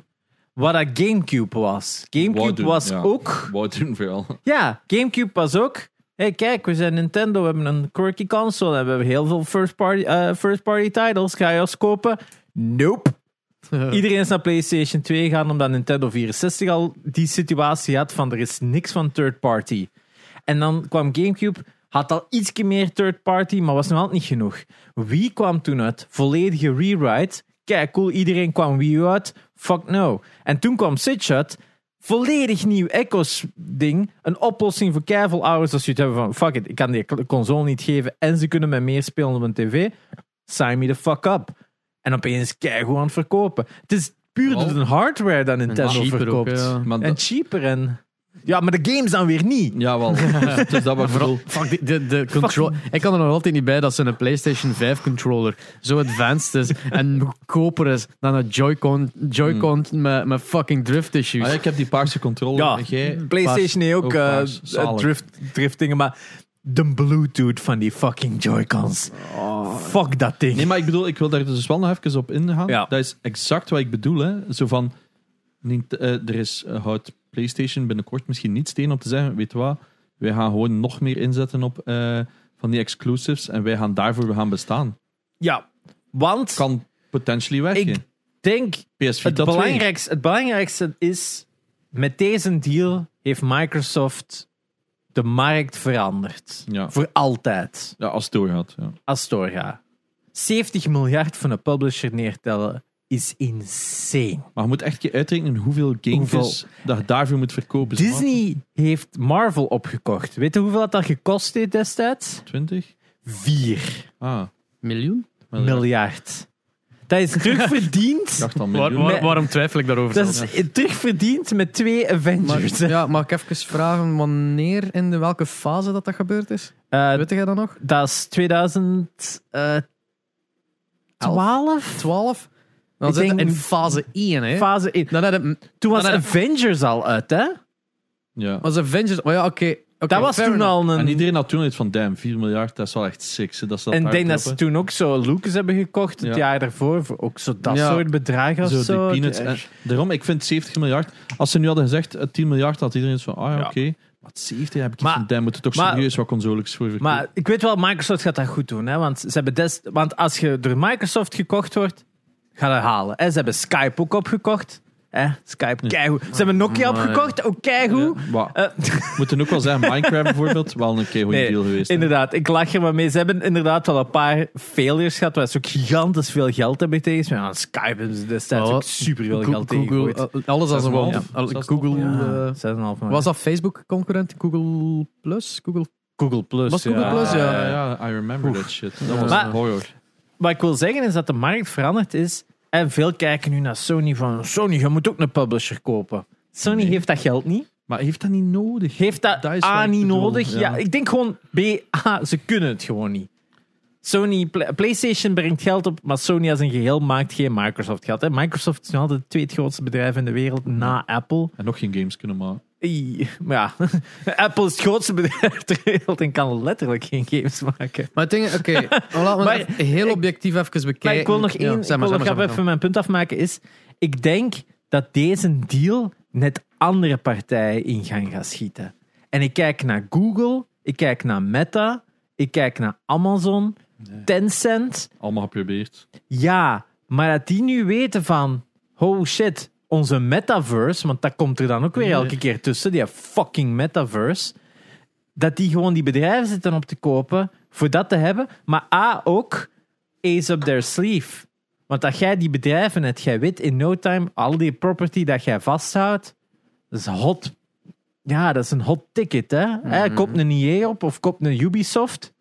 Wat dat GameCube was. GameCube was ja. ook. Wou doen vooral. Ja, GameCube was ook. Hé, hey, kijk, we zijn Nintendo, we hebben een quirky console en we hebben heel veel first party, eh, first party titles. Ga je ons kopen? Nope. Iedereen is naar PlayStation 2 gegaan omdat Nintendo 64 al die situatie had van er is niks van third party. En dan kwam GameCube, had al ietsje meer third party, maar was nog altijd niet genoeg. Wii kwam toen uit, volledige rewrite. Kijk, cool, iedereen kwam Wii U uit. Fuck no. En toen kwam Switch uit, volledig nieuw Echo's ding. Een oplossing voor keiveel ouders als je het hebben van fuck it, ik kan die console niet geven en ze kunnen met meer spelen op een tv. Sign me the fuck up. En opeens keigoed aan het verkopen. Het is puur Oh. de hardware dat Nintendo cheaper ook, verkoopt. ja. En dat- cheaper en... Ja, maar de games dan weer niet. Ja, wel. Het is dat wat ik bedoel. Fuck, de, de control. Ik kan er nog altijd niet bij dat ze een PlayStation 5 controller zo advanced is en goedkoper is dan een Joy-Con Joy-Con met, met fucking drift issues. Ah, ja, ik heb die paarse controller. Ja, En jij- PlayStation heeft ook, ook eh. Zalig. drift, driftdingen, maar de Bluetooth van die fucking Joy-Cons. Fuck dat ding. Nee, maar ik bedoel, ik wil daar dus wel nog even op ingaan. Ja. Dat is exact wat ik bedoel. Hè. Zo van, eh, er is, eh, houdt PlayStation binnenkort misschien niet steen om te zeggen, weet je wat, wij gaan gewoon nog meer inzetten op eh, van die exclusives en wij gaan daarvoor gaan bestaan. Ja, want Kan potentially werken. ik denk PS4 het belangrijkste, het belangrijkste is, met deze deal heeft Microsoft de markt veranderd. Ja. Voor altijd. ja, als het doorgaat. Ja. Als het doorgaat. 70 miljard van een publisher neertellen is insane. Maar je moet echt je uitrekenen hoeveel games Hoeveel- dat je daarvoor moet verkopen. Disney heeft Marvel opgekocht. Weet je hoeveel dat, dat gekost heeft destijds? 20? 4 Ah, Miljoen? miljard. miljard. Dat is terugverdiend. Ik dacht al Waar- miljoen. waar- Met- waarom twijfel ik daarover? Dat is terugverdiend met twee Avengers. Maar, ja, mag ik even vragen wanneer in de welke fase dat, dat gebeurd is? Eh, Weet jij dat nog? dat is 2012. 12? Dan Ik zit denk- in fase 1, hè? Fase 1. Dan had het, Toen was Maar dat- Avengers al uit, hè? Ja. was Avengers... Maar ja, oké. Dat was toen enough. al een... En iedereen had toen iets van, damn, 4 miljard, dat is wel echt sick. hè, Dat ze dat en ik denk dat ze toen ook zo Lucas hebben gekocht het Ja. jaar daarvoor. Voor ook zo dat Ja. soort bedragen of Zo, zo. die peanuts. En daarom, ik vind 70 miljard. Als ze nu hadden gezegd eh, 10 miljard, had iedereen iets van, ah ja, Ja. oké. Maar 70 heb ik iets Maar- van, damn, moeten toch maar- serieus wat consoles voor verkopen. Maar ik weet wel, Microsoft gaat dat goed doen. Hè? Want, ze hebben des, want als je door Microsoft gekocht wordt, ga dat halen. Hè, ze hebben Skype ook opgekocht. Hè, Skype, keigoed. Ze hebben Nokia Maar- opgekocht, ook keigoed. Ja, maar, Eh, moeten ook wel zeggen, Minecraft bijvoorbeeld, wel een keer goede Nee, deal geweest. hè. Inderdaad, ik lach er maar mee. Ze hebben inderdaad wel een paar failures gehad waar ze ook gigantisch veel geld hebben tegen. Maar aan Skype hebben ze destijds Oh, ook super veel Go- geld tegen Google, eh, alles als een 6,5. wolf. Al- 6,5. Google. Ja, eh, 6,5 miljoen. was dat Facebook concurrent? Google Plus? Google. Google Plus? Was Google ja. Plus, ja. ja, ja, I remember that shit. Dat was Maar- een horror. Wat ik wil zeggen is dat de markt veranderd is. En veel kijken nu naar Sony van Sony, je moet ook een publisher kopen. Sony Nee. heeft dat geld niet. Maar heeft dat niet nodig? Heeft dat, A niet nodig? Ja. ja. ik denk gewoon B, A, ze kunnen het gewoon niet. Sony, Pla- PlayStation brengt geld op, maar Sony als een geheel maakt geen Microsoft geld. Hè. Microsoft is nog altijd het tweede grootste bedrijf in de wereld na Apple. En nog geen games kunnen maken. Maar ja, Apple is het grootste bedrijf ter wereld en kan letterlijk geen games maken. Maar het ding is, oké, laten we Maar- even heel objectief even bekijken. Maar ik wil nog Ja, één, zeg ik maar, wil nog maar, even maar. mijn punt afmaken. Is, ik denk dat deze deal net andere partijen in gang gaat schieten. En ik kijk naar Google, ik kijk naar Meta, ik kijk naar Amazon, Tencent. Allemaal geprobeerd. Ja, maar dat die nu weten van, oh shit, onze metaverse, want dat komt er dan ook weer elke keer tussen, die fucking metaverse, dat die gewoon die bedrijven zitten op te kopen voor dat te hebben, maar A ook ace up their sleeve. Want dat jij die bedrijven hebt, jij weet in no time, al die property dat jij vasthoudt, dat is hot. Ja, dat is een hot ticket, hè. Hè, Koop een EA op of koop een Ubisoft.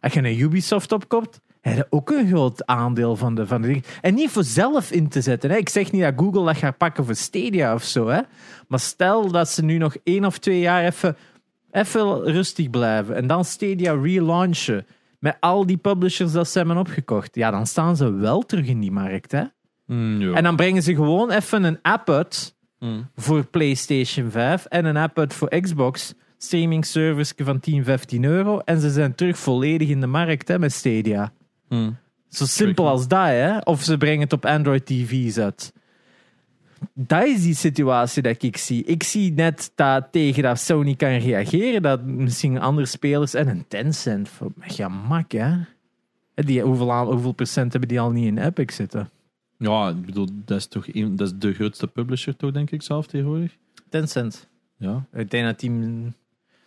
Als je een Ubisoft opkoopt, heb je ook een groot aandeel van de, van de dingen. En niet voor zelf in te zetten. Hè. Ik zeg niet dat Google dat gaat pakken voor Stadia of zo. Hè. Maar stel dat ze nu nog één of twee jaar even, even rustig blijven. En dan Stadia relaunchen. Met al die publishers dat ze hebben opgekocht. Ja, dan staan ze wel terug in die markt. Hè. Mm. En dan brengen ze gewoon even een app uit Mm. voor PlayStation 5 en een app uit voor Xbox. Streaming service van 10, 15 euro. En ze zijn terug volledig in de markt hè, met Stadia. Mm. Zo simpel als dat, hè? Of ze brengen het op Android TV's uit. Dat is die situatie dat ik zie. Ik zie net dat tegen dat Sony kan reageren, dat misschien andere spelers en een Tencent, voor ja, mak, hè? Die, hoeveel, aan- hoeveel procent hebben die al niet in Epic zitten? Ja, ik bedoel, dat is toch een, dat is de grootste publisher, toch, denk ik zelf tegenwoordig. Tencent. Ja. Ik denk dat die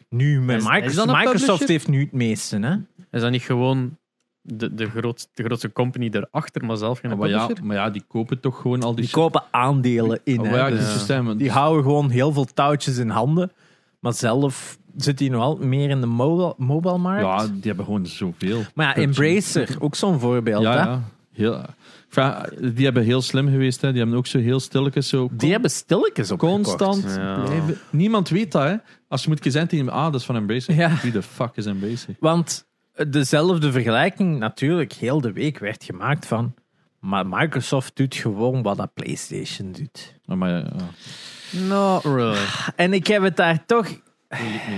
nu met Is- is Microsoft, Microsoft heeft nu het meeste, hè? Is dat niet gewoon de, de, grootste, de grootste company erachter, maar zelf geen Maar ja, maar ja, die kopen toch gewoon al die, Die kopen aandelen in, Oh, hè? ja, Dus die Ja. systemen. die houden gewoon heel veel touwtjes in handen, maar zelf zit hij nog altijd meer in de mobile, mobile markt. ja, die hebben gewoon zoveel. Maar ja. Embracer, ook zo'n voorbeeld. Ja, hè? ja. Heel, vraag- die hebben heel slim geweest. Hè. Die hebben ook zo heel stilletjes zo Die hebben stilletjes op constant Ja. blijven. Niemand weet dat, hè. Als je moet kiezen tegen ah, dat is van Embracer. Ja. Wie de fuck is Embracer? Want dezelfde vergelijking natuurlijk heel de week werd gemaakt van maar Microsoft doet gewoon wat dat PlayStation doet. Ah, maar ja, ja. Not really. En ik heb het daar toch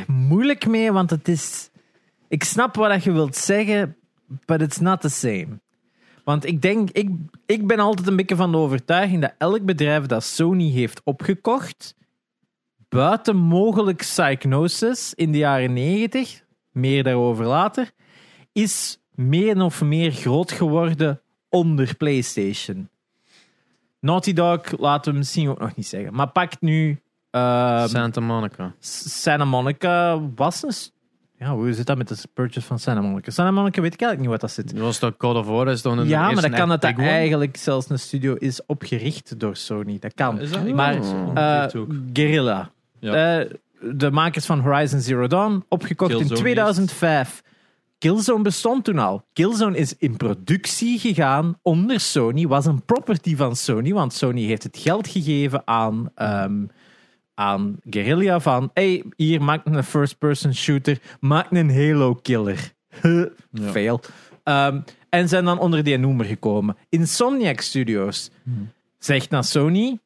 moeilijk mee, want het is... Ik snap wat dat je wilt zeggen, but it's not the same. Want ik denk, ik, ik ben altijd een beetje van de overtuiging dat elk bedrijf dat Sony heeft opgekocht, buiten mogelijk Psygnosis in de jaren 90, meer daarover later, is meer of meer groot geworden onder PlayStation. Naughty Dog laten we misschien ook nog niet zeggen. Maar pakt nu ehm, Santa Monica. Santa Monica was een... Ja, hoe zit dat met de purchase van Santa Monica? Santa Monica weet ik eigenlijk niet wat dat zit. Dat was toch God of War? Is toch een Ja, maar dat kan dat dat eigenlijk zelfs een studio is opgericht door Sony. Dat kan. Is dat Maar eh, ook. Guerrilla. Ja. Eh, de makers van Horizon Zero Dawn, opgekocht in Killzone 2005. Killzone bestond toen al. Killzone is in productie gegaan onder Sony, was een property van Sony, want Sony heeft het geld gegeven aan, ehm, aan Guerrilla van hey, hier, maak een first-person shooter, maak een Halo-killer. Ja. Fail. Ehm, en zijn dan onder die noemer gekomen. Insomniac Studios zegt naar Sony,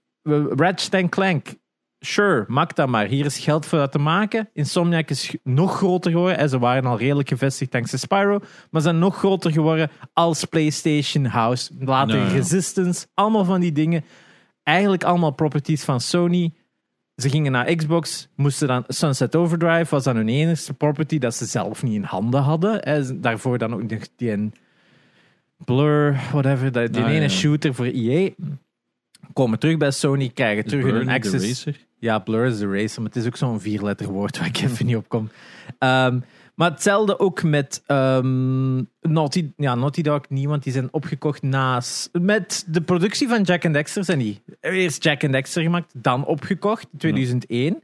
Ratchet Clank, sure, maak dat maar. Hier is geld voor dat te maken. Insomniac is nog groter geworden. En ze waren al redelijk gevestigd dankzij Spyro. Maar zijn nog groter geworden als PlayStation House. Later. Resistance. Allemaal van die dingen. Eigenlijk allemaal properties van Sony. Ze gingen naar Xbox, moesten dan Sunset Overdrive was dan hun enige property dat ze zelf niet in handen hadden. En daarvoor dan ook nog die Blur, whatever, dat- die Ah, ene ja. shooter voor EA, komen terug bij Sony, krijgen terug hun access. Ja, Blur is de racer, maar het is ook zo'n vierletter woord waar ik even niet op kom. Ehm, maar hetzelfde ook met ehm, Naughty, ja, Naughty Dog niet, want die zijn opgekocht naast... Met de productie van Jack and Dexter zijn die eerst Jack and Dexter gemaakt, dan opgekocht, in 2001.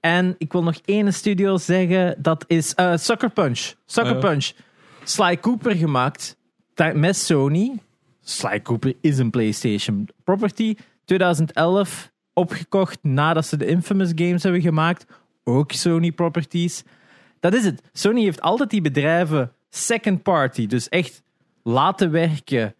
En ik wil nog één studio zeggen, dat is eh, Sucker Punch. Sucker. Punch. Sly Cooper gemaakt met Sony. Sly Cooper is een PlayStation property. 2011 opgekocht nadat ze de Infamous games hebben gemaakt. Ook Sony properties. Dat is het. Sony heeft altijd die bedrijven second party, dus echt laten werken.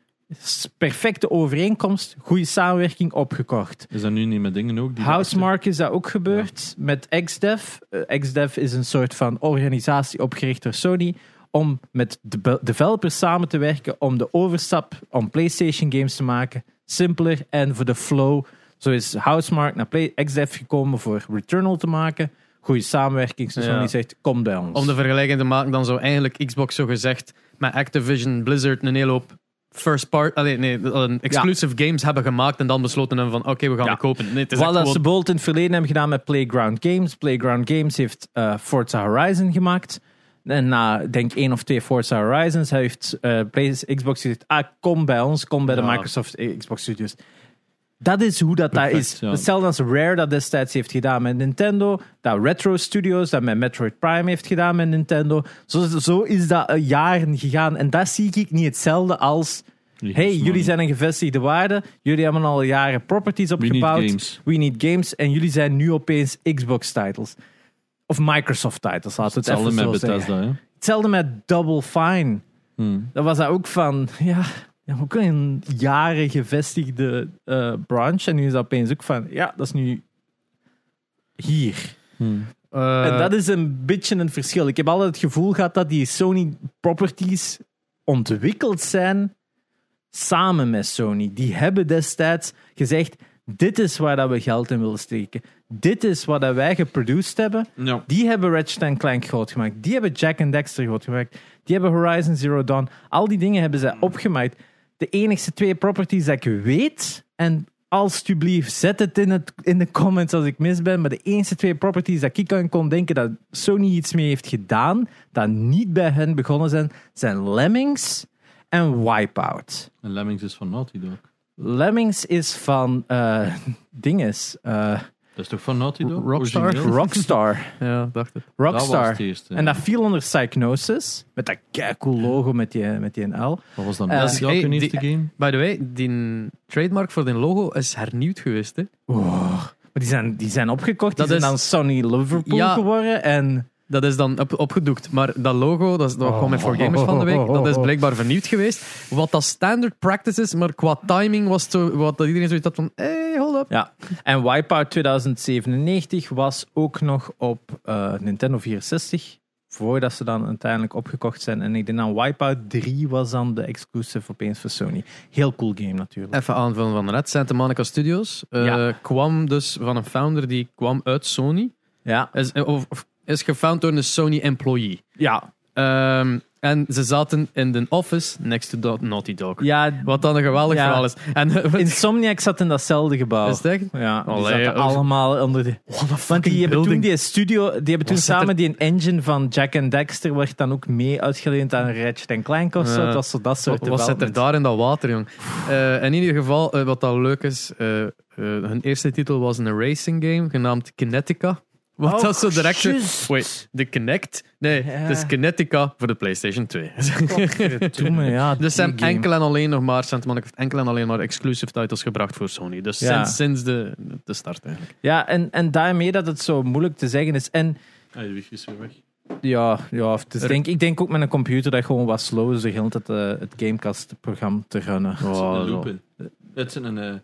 Perfecte overeenkomst, goede samenwerking opgekocht. Is dat nu niet met dingen ook? die Housemark is dat ook gebeurd met XDev. Eh, XDev is een soort van organisatie opgericht door Sony om met de developers samen te werken om de overstap om PlayStation games te maken simpeler en voor de flow. Zo is Housemark naar Play XDev gekomen voor Returnal te maken. Goede samenwerking. Dus Ja. Zegt, kom bij ons. Om de vergelijking te maken, dan zou eigenlijk Xbox zo gezegd met Activision, Blizzard een hele hoop first part, allee, nee, exclusive games hebben gemaakt en dan besloten hebben van oké, we gaan Ja. die kopen. Nee, het Wat gewoon- ze bijvoorbeeld in het verleden hebben gedaan met Playground Games. Playground Games heeft eh, Forza Horizon gemaakt. En na, denk één of twee Forza Horizons heeft eh, Xbox gezegd, ah, kom bij ons, kom bij de. Microsoft eh, Xbox Studios. Dat is hoe dat daar is. ja. Hetzelfde als Rare dat destijds heeft gedaan met Nintendo. Dat Retro Studios dat met Metroid Prime heeft gedaan met Nintendo. Zo, zo is dat eh, jaren gegaan. En dat zie ik niet hetzelfde als... Hey, jullie zijn een gevestigde waarde. Jullie hebben al jaren properties We need opgebouwd. games. We Need Games. En jullie zijn nu opeens Xbox-titles. Of Microsoft-titles, laten we het Hetzelfde even zo zeggen. Bethesda? Hetzelfde met Double Fine. Hmm. Dat was dat ook van, ja, ja ook een jaren gevestigde eh, branche. En nu is dat opeens ook van, ja, dat is nu hier. Hmm. Eh, en dat is een beetje een verschil. Ik heb altijd het gevoel gehad dat die Sony properties ontwikkeld zijn samen met Sony. Die hebben destijds gezegd, dit is waar dat we geld in willen steken. Dit is wat dat wij geproduced hebben. Ja. Die hebben Ratchet Clank groot gemaakt. Die hebben Jack and Dexter groot gemaakt. Die hebben Horizon Zero Dawn. Al die dingen hebben ze opgemaakt. De enigste twee properties dat ik weet, en alsjeblieft, zet het in, het in de comments als ik mis ben, maar de enige twee properties dat ik aan kon denken dat Sony iets mee heeft gedaan, dat niet bij hen begonnen zijn, zijn Lemmings en Wipeout. En Lemmings is van Naughty Dog. Lemmings is van uh, dinges. eh, Dat is toch van Naughty Dog? Rockstar? Rockstar. Ja, dacht. Dat was Rockstar. het eerste. En dat viel onder Psychnosis. Met dat keicool logo met die, met die L. Wat was dan Eh, Naughty Dog, hey, hun die- eerste game? By the way, die trademark voor die logo is hernieuwd geweest. Hè? Maar die zijn, die zijn opgekocht. Die Dat zijn is- dan Sony Liverpool Ja. geworden. En Dat is dan op, opgedoekt. Maar dat logo, dat, is, dat kwam met voor Gamers van de week, dat is blijkbaar vernieuwd geweest. Wat dat standard practice is, maar qua timing was het zo, wat dat iedereen zoiets had van, hey, hold up. ja. En Wipeout 2097 was ook nog op eh, Nintendo 64. Voordat ze dan uiteindelijk opgekocht zijn. En ik denk dan Wipeout 3 was dan de exclusive opeens voor Sony. Heel cool game natuurlijk. Even aanvullen van net, Santa Monica Studios eh, Ja. kwam dus van een founder die kwam uit Sony. Ja. Is, of, of is gefound door een Sony employee. Ja. Ehm, en ze zaten in de office next to Do- Naughty Dog. ja Wat dan een geweldig Ja. verhaal is. En, Insomniac zat in datzelfde gebouw. is echt? Ja, die Allee, zaten oh. allemaal onder de... Want die hebben toen die studio, die hebben toen zit er- samen die engine van Jack and Dexter werd dan ook mee uitgeleend aan Ratchet Clank of zo. Ja. Het was zo dat soort Wat, zit er daar in dat water, jong? Eh, in ieder geval, eh, wat dat leuk is, eh, eh, hun eerste titel was een racing game genaamd Kinetica. Wat Oh, dat zo direct... Wait, de Kinect? Nee, Ja. het is Kinetica voor de PlayStation 2. Toen, ja, dus ze die hebben game. enkel en alleen nog maar, Monica heeft enkel en alleen maar exclusive titles gebracht voor Sony. Dus Ja. sinds, sinds de, de start eigenlijk. Ja, en, en daarmee dat het zo moeilijk te zeggen is. En Ah, je wifi is weer weg. ja, ja het Er- denk, ik denk ook met een computer dat gewoon wat slow is de hele tijd eh, het Gamecast-programma te runnen. Oh, een zo. loop in. Het is een... eh,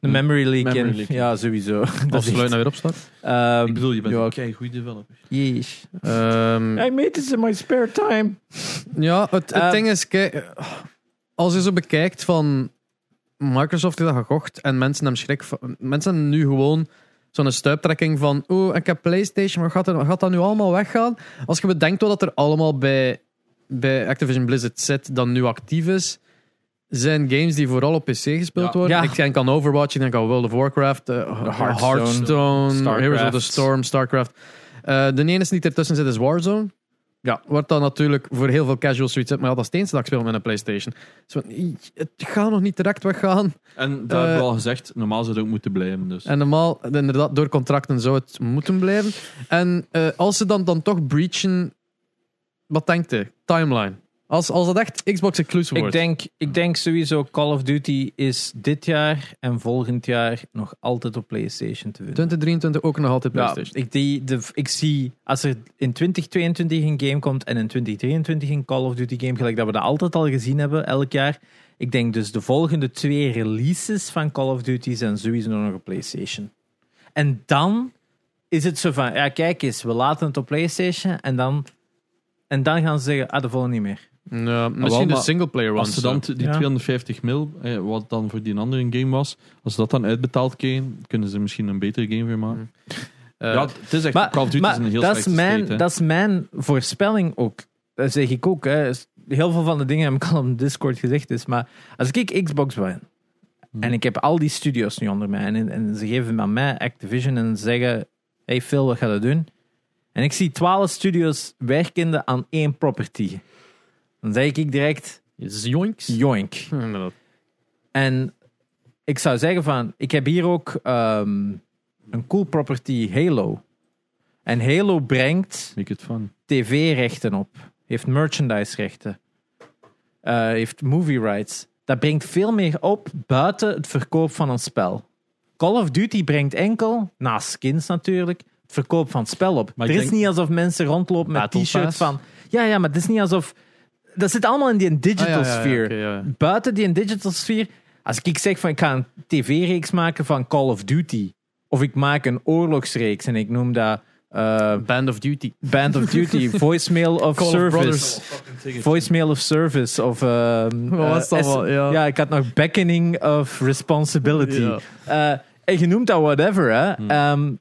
De memory leak Memory in. leak. Ja, sowieso. Als sluit echt- nou weer opstart. Ehm, ik bedoel, je bent ja, een goede developer. yeesh. Ehm, I made this in my spare time. Ja, het, het Eh, ding is, kijk, als je zo bekijkt van Microsoft heeft dat gekocht en mensen hebben schrik van, mensen hebben nu gewoon zo'n stuiptrekking van oh, ik heb PlayStation, maar gaat, er, gaat dat nu allemaal weggaan? Als je bedenkt wat er allemaal bij, bij Activision Blizzard zit, dat nu actief is, zijn games die vooral op PC gespeeld Ja. worden. Ja. Ik denk aan Overwatch, ik denk aan World of Warcraft, eh, Hearthstone, Hearthstone, Starcraft. Heroes of the Storm, Starcraft. Eh, de enige die ertussen zit is Warzone. Ja. Wat dan natuurlijk voor heel veel casual suites maar ja, dat is het dat ik speel met een PlayStation. Dus van, "Ih, het gaat nog niet direct weggaan. En dat Eh, hebben we al gezegd, normaal zou het ook moeten blijven. Dus. En normaal, inderdaad, door contracten zou het moeten blijven. En eh, als ze dan, dan toch breachen, wat denkt u? Timeline. Als, als dat echt Xbox exclusive Ik wordt. denk, ik denk sowieso Call of Duty is dit jaar en volgend jaar nog altijd op PlayStation te vinden. 2023 ook nog altijd Ja, PlayStation. ik, die, de, ik zie als er in 2022 een game komt en in 2023 een Call of Duty game, gelijk dat we dat altijd al gezien hebben elk jaar. Ik denk dus de volgende twee releases van Call of Duty zijn sowieso nog op PlayStation. En dan is het zo van, ja kijk eens, we laten het op PlayStation en dan, en dan gaan ze zeggen, ah de volgende niet meer. Ja, misschien de singleplayer ones. Als ze dan die Ja. 250 mil, eh, wat dan voor die andere game was, als ze dat dan uitbetaald kregen, kunnen ze misschien een betere game weer maken. Eh, ja, het is echt, Maar, Call of Duty maar is een heel dat, is mijn, state, dat is mijn voorspelling ook. Dat zeg ik ook. Hè. Heel veel van de dingen heb ik al op Discord gezegd. Dus, maar als ik Xbox ben Hmm. en ik heb al die studios nu onder mij en, en ze geven aan mij Activision en ze zeggen: Hey Phil, wat ga je doen? En ik zie 12 studios werkende aan één property. Dan zeg ik direct: Zoinks. joink. Inderdaad. En ik zou zeggen van, ik heb hier ook ehm, een cool property Halo. En Halo brengt tv-rechten op, heeft merchandise-rechten, eh, heeft movie rights. Dat brengt veel meer op buiten het verkoop van een spel. Call of Duty brengt enkel, naast skins natuurlijk, het verkoop van het spel op. Maar er is denk- niet alsof mensen rondlopen met t-shirts van... Ja, ja, maar het is niet alsof... Dat zit allemaal in die digital Ah, ja, ja, ja. buiten die digital sfeer, als ik zeg van ik ga een tv-reeks maken van Call of Duty, of ik maak een oorlogsreeks en ik noem dat eh, Band of Duty. Band of Duty, Voicemail of Call Service. Voicemail of Service, of ehm, Wat was eh, dat wel? Ja. ik had nog Beckoning of Responsibility. Ja. Eh, en je noemt dat whatever, hè. Hmm. Ehm,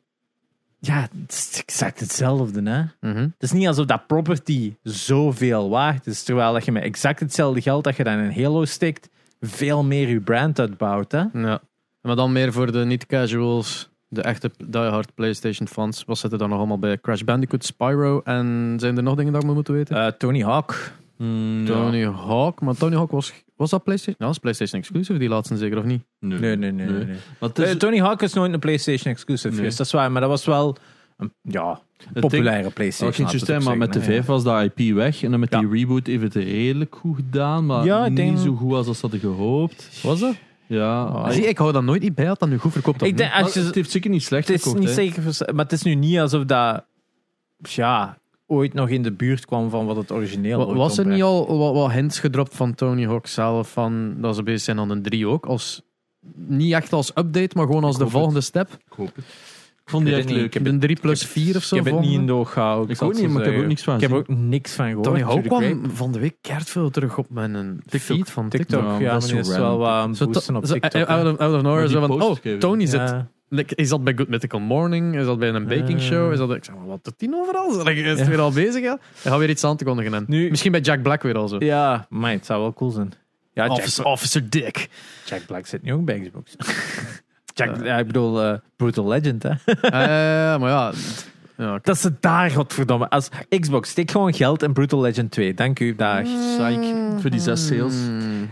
ja, het is exact hetzelfde, hè. Mhm. Het is niet alsof dat property zoveel waard is. Terwijl dat je met exact hetzelfde geld dat je dan in Halo stikt, veel meer je brand uitbouwt. Hè? Ja. Maar dan meer voor de niet-casuals, de echte diehard PlayStation fans. Wat zit er dan nog allemaal bij? Crash Bandicoot, Spyro en zijn er nog dingen dat we moeten weten? Eh, Tony Hawk. Mm, ja. Tony Hawk, maar Tony Hawk was, was dat PlayStation? Ja, dat is PlayStation exclusive, die laatste zeker of niet? Nee. Nee, nee, nee. nee, nee. Maar het is- Eh, Tony Hawk is nooit een PlayStation exclusive Nee. geweest, dat is waar. Maar dat was wel een ja, populaire PlayStation. Ik ging laten juist we het zeggen, maar ook met de zeggen, 5 was dat IP weg. En dan met Ja. die reboot heeft het redelijk goed gedaan. Maar Ja, ik niet denk- zo goed als dat ze hadden gehoopt. Was dat? Ja. Oh. Zie, ik hou dat nooit niet bij dat dat nu goed verkoopt. Ik denk, Maar als je, het heeft zeker niet slecht het is verkocht. niet hè. zeker, vers- maar het is nu niet alsof dat ja, ooit nog in de buurt kwam van wat het origineel Wa- ooit Was er niet al wat, wat hints gedropt van Tony Hawk zelf van dat ze bezig zijn aan een 3 ook? Als, niet echt als update, maar gewoon als Ik de volgende step. Ik hoop het. Ik vond die Ik echt leuk. niet. Een 3 plus 4 of zo. Ik heb het niet in de oog gehouden. Ik ook niet, maar ik heb ook niks van Ik heb ook niks van gehoord. Tony Hawk kwam Ik van de week keert veel terug op mijn feed van TikTok. TikTok, Ja, dat dat is wel wat aan op TikTok. out, of, out of nowhere, Maar zo van, oh. Tony zit, Ja. Like, is dat bij Good Mythical Morning? Is dat bij een baking Eh. show? Is dat, ik zeg maar, wat doet die nou overal? Like, Is het Ja. weer al bezig? Ja? Dan gaan weer iets aan te kondigen. Nu- Misschien bij Jack Black weer al zo. Ja, maar het zou wel cool zijn. Ja, Jack, Officer, Dick. Jack Black zit nu ook bij Xbox. Jack, ja, ik bedoel, eh, Brutal Legend, hè. Eh, maar ja, ja. Dat ze daar, godverdomme. Als Xbox, steek gewoon geld in Brutal Legend 2. Dank u, dag. Psych. Voor die zes sales. Mm.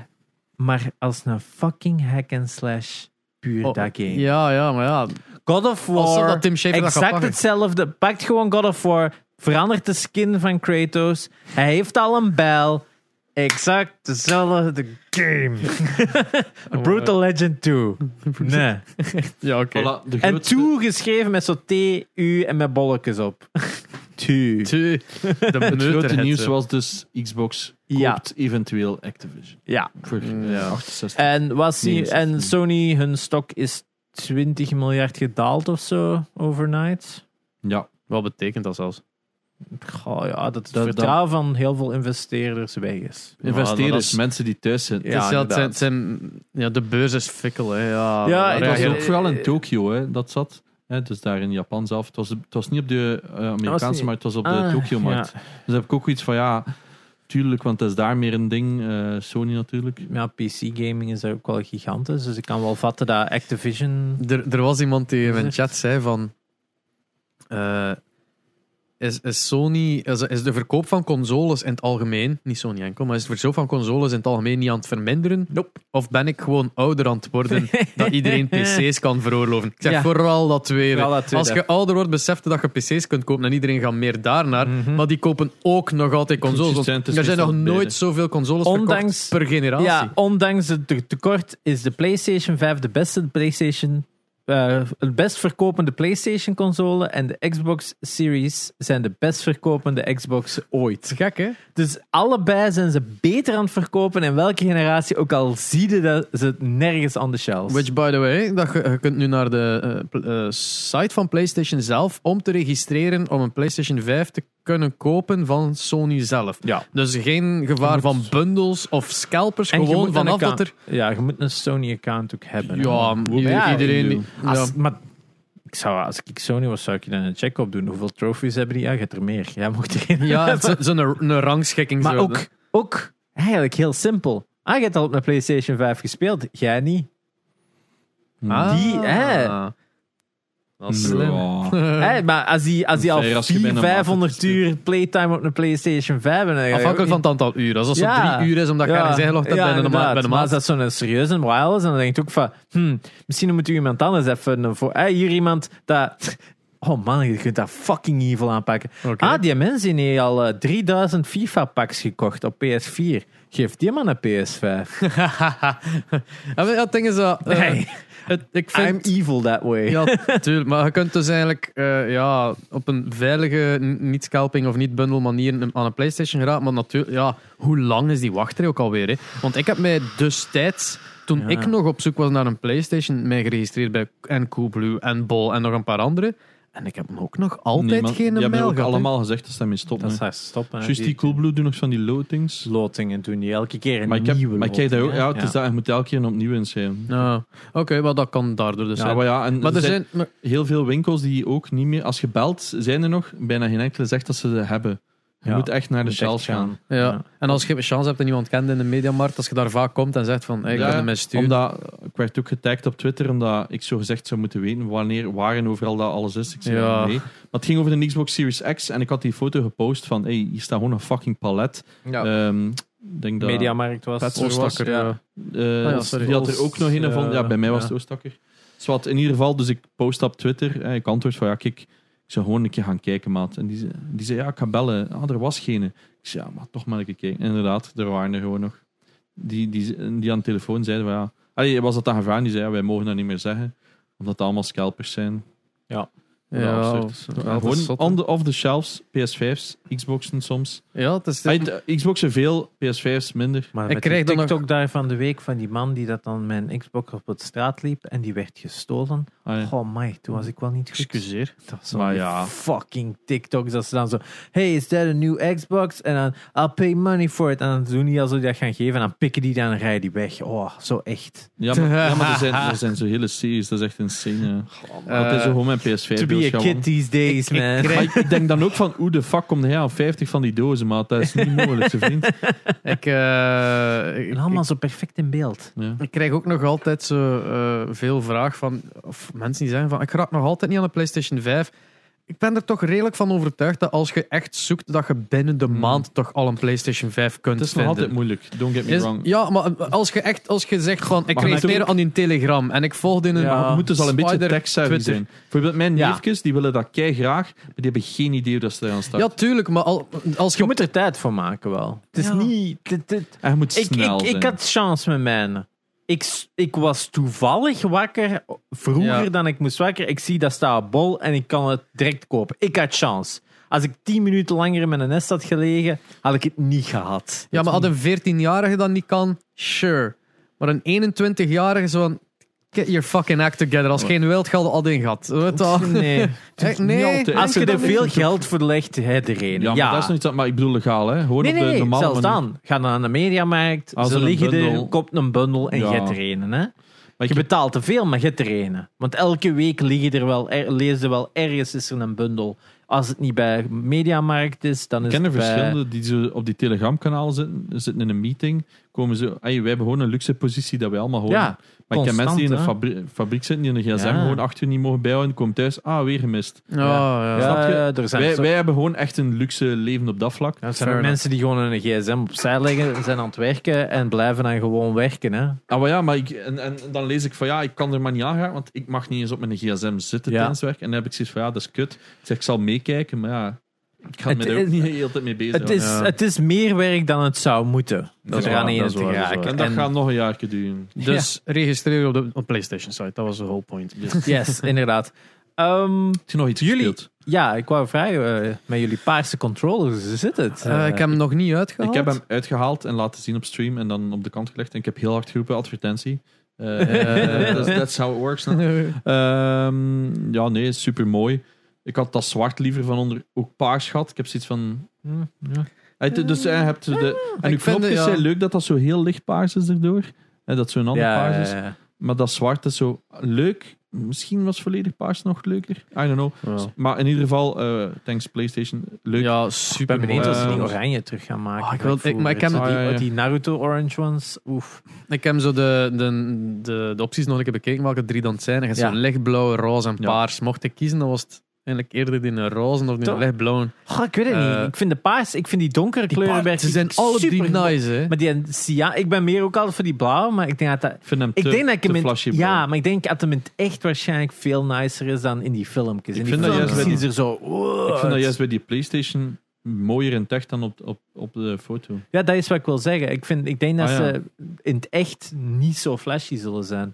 Maar als een fucking hack and slash puur Oh, dat game. Ja, ja, maar ja. God of War, dat Tim Schafer dat gaat exact hetzelfde. Pakt gewoon God of War, verandert de skin van Kratos. Hij heeft al een bijl. Exact dezelfde game. Brutal Legend 2. Nee. Ja, oké. Voilà, En grootste- toegeschreven met zo T, U en met bolletjes op. Tu. Tjie. De Het grote nieuws was dus Xbox Ja. koopt eventueel Activision. Ja. Voor Mm, ja. 68. En, was die, 69. en Sony, hun stok is 20 miljard gedaald of zo overnight. ja. Wat betekent dat zelfs? Goh, ja, dat het Dat- vertrouwen van heel veel investeerders weg is. dat Investeerders, mensen die thuis zijn. Ja, het is, ja, het zijn, zijn, ja, de beurs is fikkel. Hè. Ja, Ja, Het was ook vooral in Tokio, hè, dat zat. Hè, dus daar in Japan zelf. Het was, het was niet op de eh, Amerikaanse markt, het was op de Ah, Tokio-markt. ja. Dus heb ik ook iets van, ja... tuurlijk, want dat is daar meer een ding. eh, Sony natuurlijk. Ja, PC-gaming is daar ook wel gigantisch. Dus ik kan wel vatten dat Activision... Er, er was iemand die in mijn chat zei van... eh, is, is Sony... Is, is de verkoop van consoles in het algemeen... Niet Sony enkel, maar is de verkoop van consoles in het algemeen niet aan het verminderen? Of ben ik gewoon ouder aan het worden dat iedereen PC's kan veroorloven? Ik zeg Ja. vooral dat tweede. Vooral dat tweede. Als je ouder wordt, beseft je dat je PC's kunt kopen en iedereen gaat meer daarnaar. Mhm. Maar die kopen ook nog altijd consoles. Het er zijn nog nooit beide. zoveel consoles Ondanks- verkocht per generatie. Ja, ondanks het te- tekort is de PlayStation 5 de beste PlayStation... eh, het best verkopende PlayStation console en de Xbox Series zijn de best verkopende Xbox ooit. Gek, hè? Dus allebei zijn ze beter aan het verkopen in welke generatie, ook al zie je dat ze het nergens aan de shelves. Which, by the way, dat je, je kunt nu naar de eh, eh, site van PlayStation zelf om te registreren om een PlayStation 5 te kunnen kopen van Sony zelf. Ja. Dus geen gevaar Je van bundles of scalpers, En je gewoon vanaf dat er... Ja, je moet een Sony-account ook hebben. Ja, ja, iedereen... Als, maar ik zou, als ik Sony was, zou ik dan een check op doen. Hoeveel trophies hebben die? Ja, je hebt er meer. Jij mocht erin. Ja, zo- zo'n een rangschikking. maar zo. ook, ook eigenlijk heel simpel. Ah, je hebt al op een PlayStation 5 gespeeld. Jij niet. Ah. die, hè. Dat is slim. Ja. Hè, maar als die, als die al Fair als je 400, bijna 500 matig uur playtime op een PlayStation 5 hebben. Afhankelijk van het aantal uren. Als dat Ja. zo drie uur is, omdat je ergens ingelogd hebt ja, bij, Maar als dat zo'n serieuze while is, dan denk je ook van, hmm, misschien moet u iemand anders even voor. Hey, hier iemand dat. Oh man, je kunt dat fucking evil aanpakken. Oké. Ah, die mensen die al eh, 3000 FIFA-packs gekocht op PS4. Geef die man een PS5. ja, maar ja, het ding is dat... eh, het, ik vind... I'm evil that way. Ja, tuurlijk. Maar je kunt dus eigenlijk eh, ja, op een veilige, n- niet scalping of niet bundle manier aan een PlayStation geraakt. Maar natuurlijk, ja, hoe lang is die wachtrij ook alweer? Hè? Want ik heb mij destijds, toen Ja. ik nog op zoek was naar een PlayStation, mij geregistreerd bij en Coolblue en Bol en nog een paar andere. En ik heb ook nog altijd Niemand- geen hebben mail ook gehad. hè. allemaal gezegd dat ze daarmee stoppen. Dat haar stoppen. Juist die Coolblue doen nog van die loadings. lotingen doen die elke keer een Maar ik, heb, nieuwe maar ik kijk daar ook, ja, het is dat, je moet elke keer opnieuw inschrijven. Ja, Oké, maar dat kan daardoor dus Ja, zijn. maar ja, en Maar er zijn... maar- heel veel winkels die ook niet meer, als je belt, zijn er nog, bijna geen enkele zegt dat ze ze hebben. Je Ja, moet echt naar de shelves gaan. Ja. Ja. En als je een chance hebt en iemand kent in de mediamarkt, als je daar vaak komt en zegt van, hey, ik Ja, ben een mes sturen. Omdat, ik werd ook getagd op Twitter omdat ik zo gezegd zou moeten weten wanneer, waar en overal dat alles is. Ik zei Ja. nee. Maar het ging over de Xbox Series X en ik had die foto gepost van hey, hier staat gewoon een fucking palet. Ja. Ehm, denk dat Mediamarkt was. Petser was, Oostakker, ja. Eh, Ah ja, die had er ook nog een van. Ja, bij mij was het Oostakker. Zwat, in ieder geval, dus ik post op Twitter. eh, ik antwoord van ja, kijk, ik zou gewoon een keer gaan kijken, maat. En die, zei- die zei ja, ik ga bellen. Ah, er was geen. Ik zei ja, maar toch maar een keer kijken. En inderdaad, er waren er gewoon nog. Die, die, die aan de telefoon zeiden van ja. Allee, was dat dan gevraagd? Die zei ja, wij mogen dat niet meer zeggen. Omdat het allemaal scalpers zijn. Ja, dat is Ja, gewoon on the, off the shelves, PS5's, Xboxen soms. Ja, het is... Allee, de Xboxen veel, PS5's minder. Maar Ik krijg dan TikTok daar van de week van die man die dat dan met een Xbox op het straat liep en die werd gestolen. Ah, ja. Oh my, toen was ik wel niet goed. Excuseer. Dat was Maar ja. fucking TikToks dat ze dan zo, hey, is that a new Xbox? En dan, I'll pay money for it. En dan doen die alsof die dat gaan geven en dan pikken die dan en rijden die weg. Oh, zo echt. Ja, maar, ja, maar er, zijn, er zijn zo hele series, dat is echt insane. Ja. het is zo gewoon mijn PS5. to be a kid these days, ik- ik man. krijg- ik, ik denk dan ook van, hoe de fuck komt hij aan 50 van die dozen, maat? Dat is niet mogelijk, ze vriend. Ik, eh, ik, allemaal zo perfect in beeld. Ja. ik krijg ook nog altijd zo eh, veel vraag van, of mensen die zeggen van, ik raak nog altijd niet aan de PlayStation 5. Ik ben er toch redelijk van overtuigd dat als je echt zoekt, dat je binnen de Hmm. maand toch al een PlayStation 5 kunt Het is nog vinden. altijd moeilijk, don't get me Is- wrong. ja, maar als je echt als je zegt van, ik Maar je moet aan die Telegram en ik volg in een... Ja. Het moet dus al een beetje Spider, tech-savvy Twitter. zijn. Bijvoorbeeld mijn Ja. neefjes, die willen dat kei graag, maar die hebben geen idee hoe dat ze eraan staan. Ja, tuurlijk, maar al, als je... Je moet er tijd voor maken wel. Het is Ja. niet... en je moet Ik, snel ik, zijn. ik had chance met mijn. Ik, ik was toevallig wakker, vroeger Ja. dan ik moest wakker. Ik zie dat staat bol en ik kan het direct kopen. Ik had chance. Als ik tien minuten langer in mijn nest had gelegen, had ik het niet gehad. Ja, maar als een 14-jarige dat niet kan, sure. Maar een 21-jarige zo van... Get your fucking act together. Als geen wild geld al in gaat. Weet wel? Nee. Echt, niet nee. Als je er veel dat niet? geld voor legt, er een. Ja, maar dat is nog iets aan- maar ik bedoel legaal, hè. Gewoon Nee, op de nee, nee. normale Zelfs manier. dan. Ga dan naar de mediamarkt, Als ze er liggen bundel- er, koopt een bundel en Ja. er een. Hè? Maar Je ik betaalt te veel, maar er een. Want elke week liggen er wel, er, lees je wel ergens is er een bundel. Als het niet bij Mediamarkt is, dan Ik is ken er het bij... verschillende die zo op die Telegram-kanaal zitten, zitten in een meeting. Komen zo, hey, wij hebben gewoon een luxe positie dat wij allemaal horen. Ja, maar ik ken mensen die in fabri- fabriek zitten, die in een gsm Ja. gewoon acht uur niet mogen bijhouden. Komen thuis, ah, weer gemist. Ja, ja. Snap je? ja, er zijn Wij, zo- wij hebben gewoon echt een luxe leven op dat vlak. Ja, er zijn mensen die gewoon een gsm opzij leggen, zijn aan het werken en blijven dan gewoon werken. Hè? Ah, maar ja, maar ik, en, en dan lees ik van ja, ik kan er maar niet aan gaan, want ik mag niet eens op mijn gsm zitten Ja. tijdens werk. En dan heb ik zoiets van ja, dat is kut. Ik zeg, ik zal meekijken, maar ja, ik ga Het me er ook is- niet de hele tijd mee bezig Het is, houden. Ja. het is meer werk dan het zou moeten. Dat is eraan in te waar, dat waar. En dat En- gaat nog een jaar duren. Dus registreer op de op PlayStation site. Dat was de whole point. Yes, inderdaad. Ehm, Heb je nog iets Jullie- gespeeld? ja, ik wou vragen, eh, met jullie paarse controllers, zit het? Eh, ik heb hem nog niet uitgehaald. Ik heb hem uitgehaald en laten zien op stream en dan op de kant gelegd. En ik heb heel hard geroepen, advertentie. Eh that's, that's how it works. Ehm, ja, nee, super mooi. Ik had dat zwart liever van onder ook paars gehad. Ik heb zoiets van. Hm, ja. Dus eh, hebt de. En ik uw knopjes het, ja. zijn leuk dat dat zo heel licht paars is erdoor. Eh, dat zo'n ander Ja, paars is. ja, ja. Maar dat zwart is zo leuk. Misschien was volledig paars nog leuker. I don't know. Ja. Maar in ieder geval, eh, thanks PlayStation. Leuk. Ja, Ik super ben benieuwd als ze die Eh, oranje terug gaan maken. Ah, ik wil- ik- maar ik heb- die, Ah, ja, ja. die Naruto Orange ones, oef. Ik heb zo de, de, de, de opties nog een keer bekeken, welke drie dan het zijn. En je hebt Ja. zo lichtblauw, roze en Ja. paars. Mocht ik kiezen, dan was het eigenlijk eerder in een roze of in een lichtblauw. Goh, ik weet het Eh, niet. Ik vind de paars, ik vind die donkere kleuren bij Ze zijn alle drie nice, hè. Maar die cyan, ik ben meer ook altijd voor die blauw, maar ik denk dat dat... Ik vind hem Ik te, denk dat ik te hem in, flashy ja, maar ik denk dat hem in het echt waarschijnlijk veel nicer is dan in die filmpjes. In Ik die vind dat juist zo... wow, Ik vind dat het- juist bij die PlayStation mooier in tech dan op, op, op de foto. Ja, dat is wat ik wil zeggen. Ik, vind, ik denk dat Ah, ja. ze in het echt niet zo flashy zullen zijn.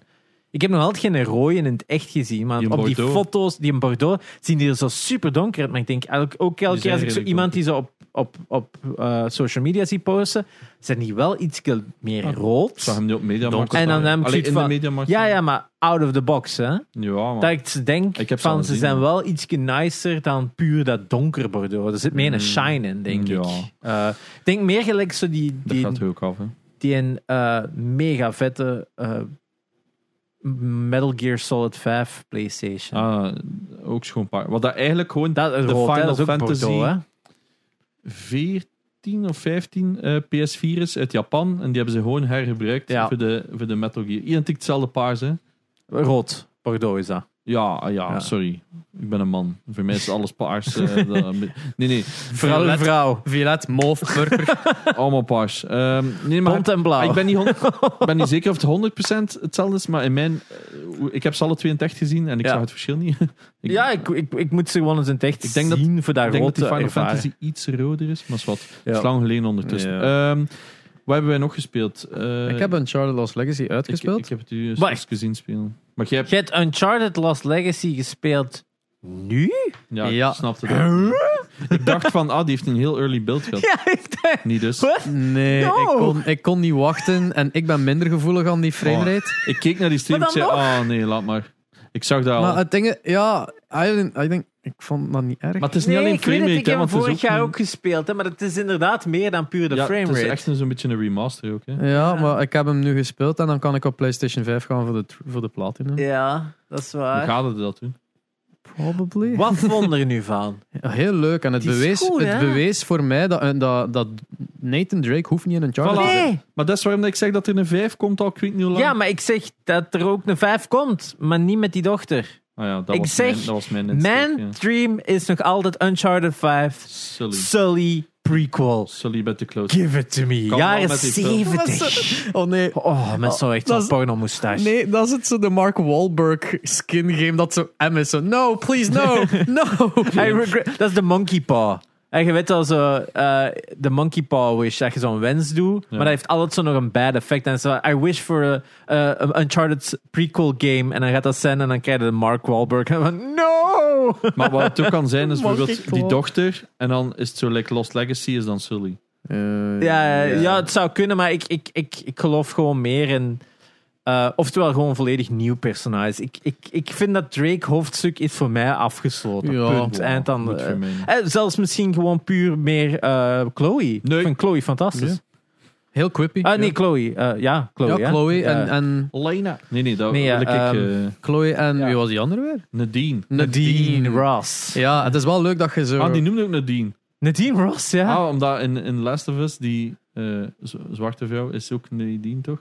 Ik heb nog altijd geen rode in het echt gezien, maar op die Bordeaux. foto's, die in Bordeaux, zien die er zo super donker uit. Maar ik denk elk, ook elke keer zijn als ik zo redelijk iemand die zo op, op, op eh, social media zie posten, zijn die wel iets meer Ah, rood. Zag hem nu op Mediamarkt. En dan heb ik Alleen zoiets in de van- Mediamarkt. Ja, ja, maar out of the box, hè. Ja, maar... Dat ik ze denk Ik heb ze al van, ze gezien, zijn ja. wel iets nicer dan puur dat donker Bordeaux. Er zit meer een Mm. shine in, denk Ja. ik. Eh, ik denk meer gelijk zo die, dat die, gaat er ook af. Hè. die een eh, mega vette eh, Metal Gear Solid 5 PlayStation. Ah, ook schoon paar. Wat dat eigenlijk gewoon dat is de rood, Final Fantasy Bordeaux, hè? 14 of 15 eh, PS4 is uit Japan. En die hebben ze gewoon hergebruikt Ja. voor, de, voor de Metal Gear. Identiek hetzelfde paars, hè. Rood. Bordeaux is dat. Ja, ah, ja, Ja. sorry. Ik ben een man. Voor mij is alles paars. eh, dat- nee, nee. Vrouw, Violet. vrouw. Violet, mauve, purper. Allemaal paars. Ehm, nee, maar Bont en blauw. Ik ben niet, hond- ik ben niet zeker of het 100% hetzelfde is, maar in mijn, eh, ik heb ze alle twee in echt gezien en ik Ja. zag het verschil niet. ik, ja, ik, ik, ik moet ze gewoon eens in echt Ik denk dat- zien voor dat ik denk dat die Final ervaren. Fantasy iets roder is, maar is wat. Ja. Het is lang geleden ondertussen. Ja. Ehm, wat hebben wij nog gespeeld? Eh, ik heb Uncharted Lost Legacy ik, uitgespeeld. ik heb het u eens gezien spelen. Maar jij hebt... Je hebt Uncharted Lost Legacy gespeeld nu? Ja, Ja. ik snapte dat. Ik dacht van, ah, die heeft een heel early build gehad. Ja, ik dacht... Niet dus. Nee, No. ik, kon, ik kon niet wachten en ik ben minder gevoelig aan die framerate. Ik keek naar die stream en Maar ik dan zei, nog? ah nee, laat maar. Ik zag dat al. Maar het ding, is- ja, I think, I think, ik vond dat niet erg. Maar het is niet Nee, alleen ik weet het, frame ik heb hem vorig jaar ook gespeeld, hè, maar het is inderdaad meer dan puur de ja, het is echt een- zo'n beetje een remaster ook. Hè. ja, maar ik heb hem nu gespeeld en dan kan ik op PlayStation 5 gaan voor de, voor de platinum. Ja, dat is Hoe waar. gaat het dat doen? Probably. Wat vond er nu van? Ja, heel leuk. En het, bewees, goed, het bewees voor mij dat, dat, dat Nathan Drake hoeft niet in een charter Voilà. te zijn. Nee! Maar dat is waarom dat ik zeg dat er een 5 komt al, ik weet niet hoe lang. Ja, maar ik zeg dat er ook een 5 komt, maar niet met die dochter. Ah ja, dat, ik was zeg, mijn, dat was mijn insteek, Mijn ja. dream is nog altijd Uncharted 5 Sully. Sully prequel. Sully met de close. Give it to me. Kan Jaren met die film. 70. Oh nee. Oh, met zo echt zo'n porno moustache. Nee, dat is het zo de Mark Wahlberg skin game dat zo M is. Zo, no, please, no, no. I regret, dat is de monkey paw. En je weet wel zo, eh, de monkey paw wish, dat je zo'n wens doet, maar dat heeft altijd zo nog een bad effect. En zo, I wish for a, a- a Uncharted prequel game. En dan gaat dat zijn en dan krijg je de Mark Wahlberg. En van, no! Maar wat het ook kan zijn, is bijvoorbeeld die dochter. En dan is het zo, like Lost Legacy is dan Sully. Ja, ja, het zou kunnen, maar ik, ik, ik, ik geloof gewoon meer in... eh, oftewel gewoon volledig nieuw personage. Ik, ik, ik vind dat Drake hoofdstuk is voor mij afgesloten. Ja. Punt. Wow, Eind dan, goed eh, voor mij. eh, zelfs misschien gewoon puur meer eh, Chloe. Nee. Ik vind Chloe fantastisch. Heel quippy. Ah, nee, ja. Chloe. Eh, ja, Chloe. ja? Chloe Ja. en, en Lena. Nee, nee, dat Nee, ja, wil ik... eh, Chloe en Ja. wie was die andere weer? Nadine. Nadine Ross. Ja, het is wel leuk dat je zo. Ah, die noemde ook Nadine. Nadine Ross, ja. Ah, omdat in, in Last of Us, die eh, zwarte vrouw, is ook Nadine, toch?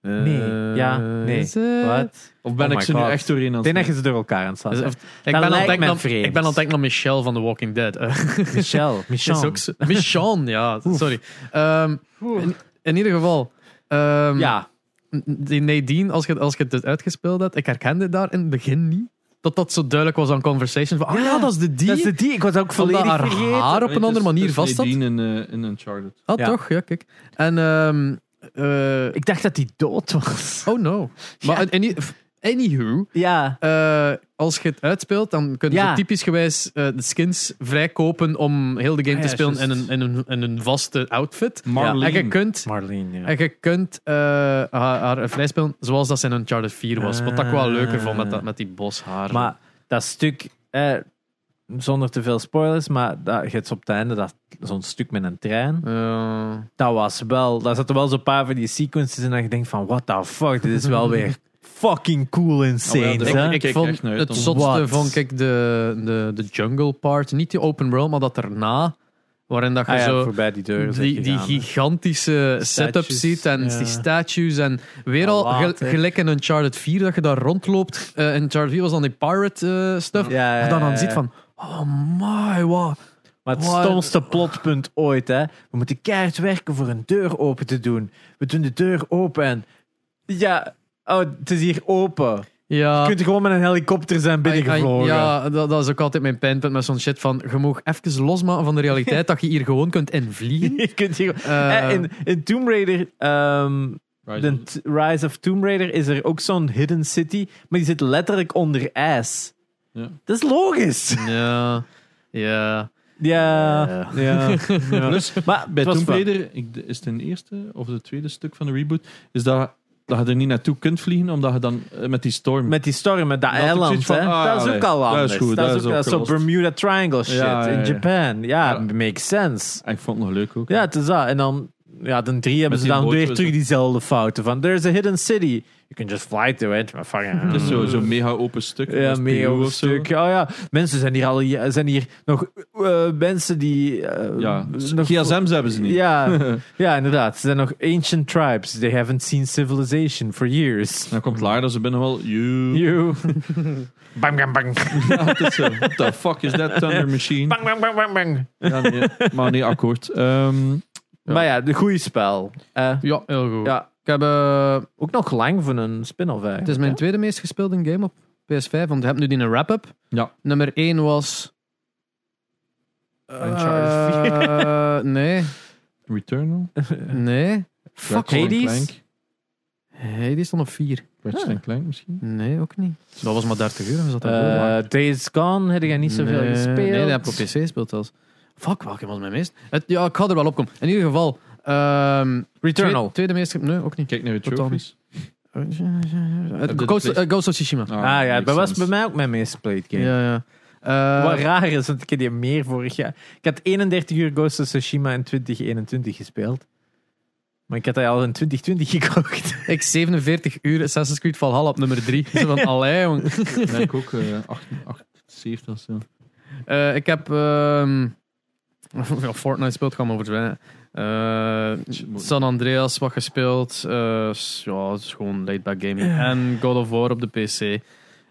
Eh, Nee, ja, nee. is het? Wat? Of ben Oh ik ze nu echt doorheen aan Ik het denk dat je ze door elkaar aan het staan. of- ik, ben aan het ik ben aan het denken aan Michelle van The Walking Dead. Eh, Michelle. is Michelle. ook zo- Michonne, ja, sorry. Ehm, in, in ieder geval, ehm, Ja. die Nadine, als je, als je het uitgespeeld hebt, ik herkende daar in het begin niet. Dat dat zo duidelijk was aan conversation. Van, ah ja, dat is de die. Dat is de die. Ik was ook volledig haar vergeten. haar op een andere manier vast. Nadine in, eh, in Uncharted. Ah, Ja. toch? Ja, kijk. En, ehm, eh, Ik dacht dat hij dood was. oh no. Maar any, anywho, Ja. eh, als je het uitspeelt, dan kun je Ja. typisch gewijs eh, de skins vrijkopen om heel de game Ah, te ja, spelen in juist. een, in, een, in een vaste outfit. Marlene. En je kunt, Marlene, ja. en je kunt eh, haar, haar vrijspelen zoals dat ze in Uncharted 4 was. Wat ik wel leuker vond met, dat, met die boshaar. Maar dat stuk, eh, zonder te veel spoilers, maar dat, je op het einde dat, zo'n stuk met een trein. Eh, Dat was wel, daar zaten wel zo'n paar van die sequences in dat je denkt van, what the fuck, dit is wel weer fucking cool insane. Oh, ja, dat- hè? ik, vond het zotste vond ik de, de, de jungle part. Niet die open world, maar dat erna. Waarin dat je Ah ja, zo voorbij die deur. die, die gigantische setup ziet en ja. die statues. En weer al gelijk in Uncharted 4 dat je daar rondloopt. Eh in Uncharted 4 was dan die pirate eh, stuff. Ja, En dan, dan ziet van, oh my, wat. Maar het stomste plotpunt ooit, hè. We moeten keihard werken voor een deur open te doen. We doen de deur open en... Ja, oh, het is hier open. Ja. Je kunt gewoon met een helikopter zijn binnengevlogen. Ja, dat, dat is ook altijd mijn pijnpunt met zo'n shit van je mag even losmaken van de realiteit dat je hier gewoon kunt invliegen. Je kunt hier... Eh, Eh, in, in Tomb Raider... ehm, Rise de of- t- Rise of Tomb Raider is er ook zo'n hidden city, maar die zit letterlijk onder ijs. Ja. Dat is logisch. ja, ja. Ja, Ja. ja. ja. Plus, Maar bij Tomb Raider, is het een eerste of het tweede stuk van de reboot, is dat, dat je er niet naartoe kunt vliegen, omdat je dan eh, met die storm... Met die storm, met dat Dat eiland, hè. ah, dat is ook al dat is anders. goed, dat, dat is ook dat is zo opgelost. Bermuda Triangle shit Ja, ja, in ja. Japan. Ja, Ja. makes sense. Ah, Ik vond het nog leuk ook. Ja, het is dat. En dan, ja, dan drie hebben ze dan weer terug diezelfde fouten. Van, there's a hidden city. You can just fly to it. Maar fucking... Het is zo- zo'n mega open stuk. Ja, mega zo. stuk. Oh ja, mensen zijn hier al zijn hier nog eh, mensen die eh, Ja, nog gsm's hebben ze niet. Ja, ja, inderdaad. Ze zijn nog ancient tribes. They haven't seen civilization for years. Dan komt Lara, ze binnen wel. You. You. bang, bang, bang. Ja, is zo. What the fuck is that Thunder Machine? Bang, bang, bang, bang, bang. Ja, nee, maar nee, akkoord. Ehm. Maar ja, de goede spel. Eh, Ja, heel goed. ja, Ik heb, eh, ook nog lang voor een spin-off eigenlijk. het is mijn hè? tweede meest gespeelde game op PS5, want ik heb nu die een wrap-up. Ja. Nummer 1 was... Uncharted Eh, nee, Returnal. nee. Fuck Ratchet Hades? Clank. Hey, die stond op 4. Ratchet Ah. Clank misschien. Nee, ook niet. Dat was maar 30 uur. Was dat Eh, Days Gone heb jij niet zoveel nee, gespeeld. Nee, dat heb ik op PC gespeeld zelfs. Fuck, welke was mijn meest? Het, ja, ik ga er wel op komen. In ieder geval... ehm, Returnal. Tweede, tweede meest... Nee, ook niet. Kijk naar Totaal trophies. Het de Ghost, eh, Ghost of Tsushima. Ah ja, dat was bij mij ook mijn meest geplayed game. Ja, ja. Eh, Wat raar is, want ik heb die meer vorig jaar. Ik had 31 uur Ghost of Tsushima in 2021 gespeeld. Maar ik had dat al in 2020 gekocht. ik 47 uur Assassin's Creed Valhalla op nummer 3. Zo van, allee, jong. Nee, ik ook. eh 78 of zo. Eh, ik heb... ehm, ja, Fortnite speelt, gaan zwijnen. Eh, San Andreas wat gespeeld. Eh, ja, het is gewoon laid-back gaming. En God of War op de PC.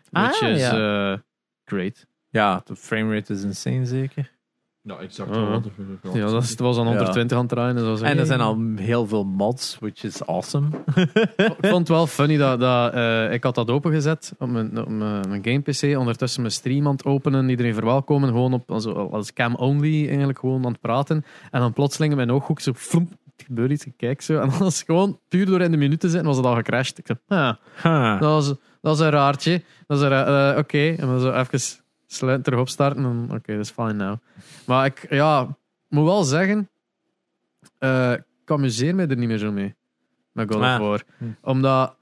Which Ah, is ja. eh, great. Ja, de framerate is insane zeker. Ja, exact. Er- Ja, dat, is, het was aan 120 aan het draaien. Dus was En er zijn al heel veel mods, which is awesome. Ik vond het wel funny dat, dat eh, ik had dat opengezet op mijn, op mijn, mijn game PC. Ondertussen mijn stream aan het openen, iedereen verwelkomen. Gewoon op, als, als cam only eigenlijk gewoon aan het praten. En dan plotseling in mijn ooghoek zo flump, er gebeurt iets, ik kijk zo. En dan was het gewoon puur door in de minuten zitten, was het al gecrashed. Ik zei, ah, Huh. dat, was, dat is een raartje. Dat is een eh, Oké, en dan zo even sluiten, terug opstarten. en dan, Oké, dat is fine now. Maar ik, ja, moet wel zeggen, eh, ik amuseer me er niet meer zo mee. Met God of Ah. War. Hm. Omdat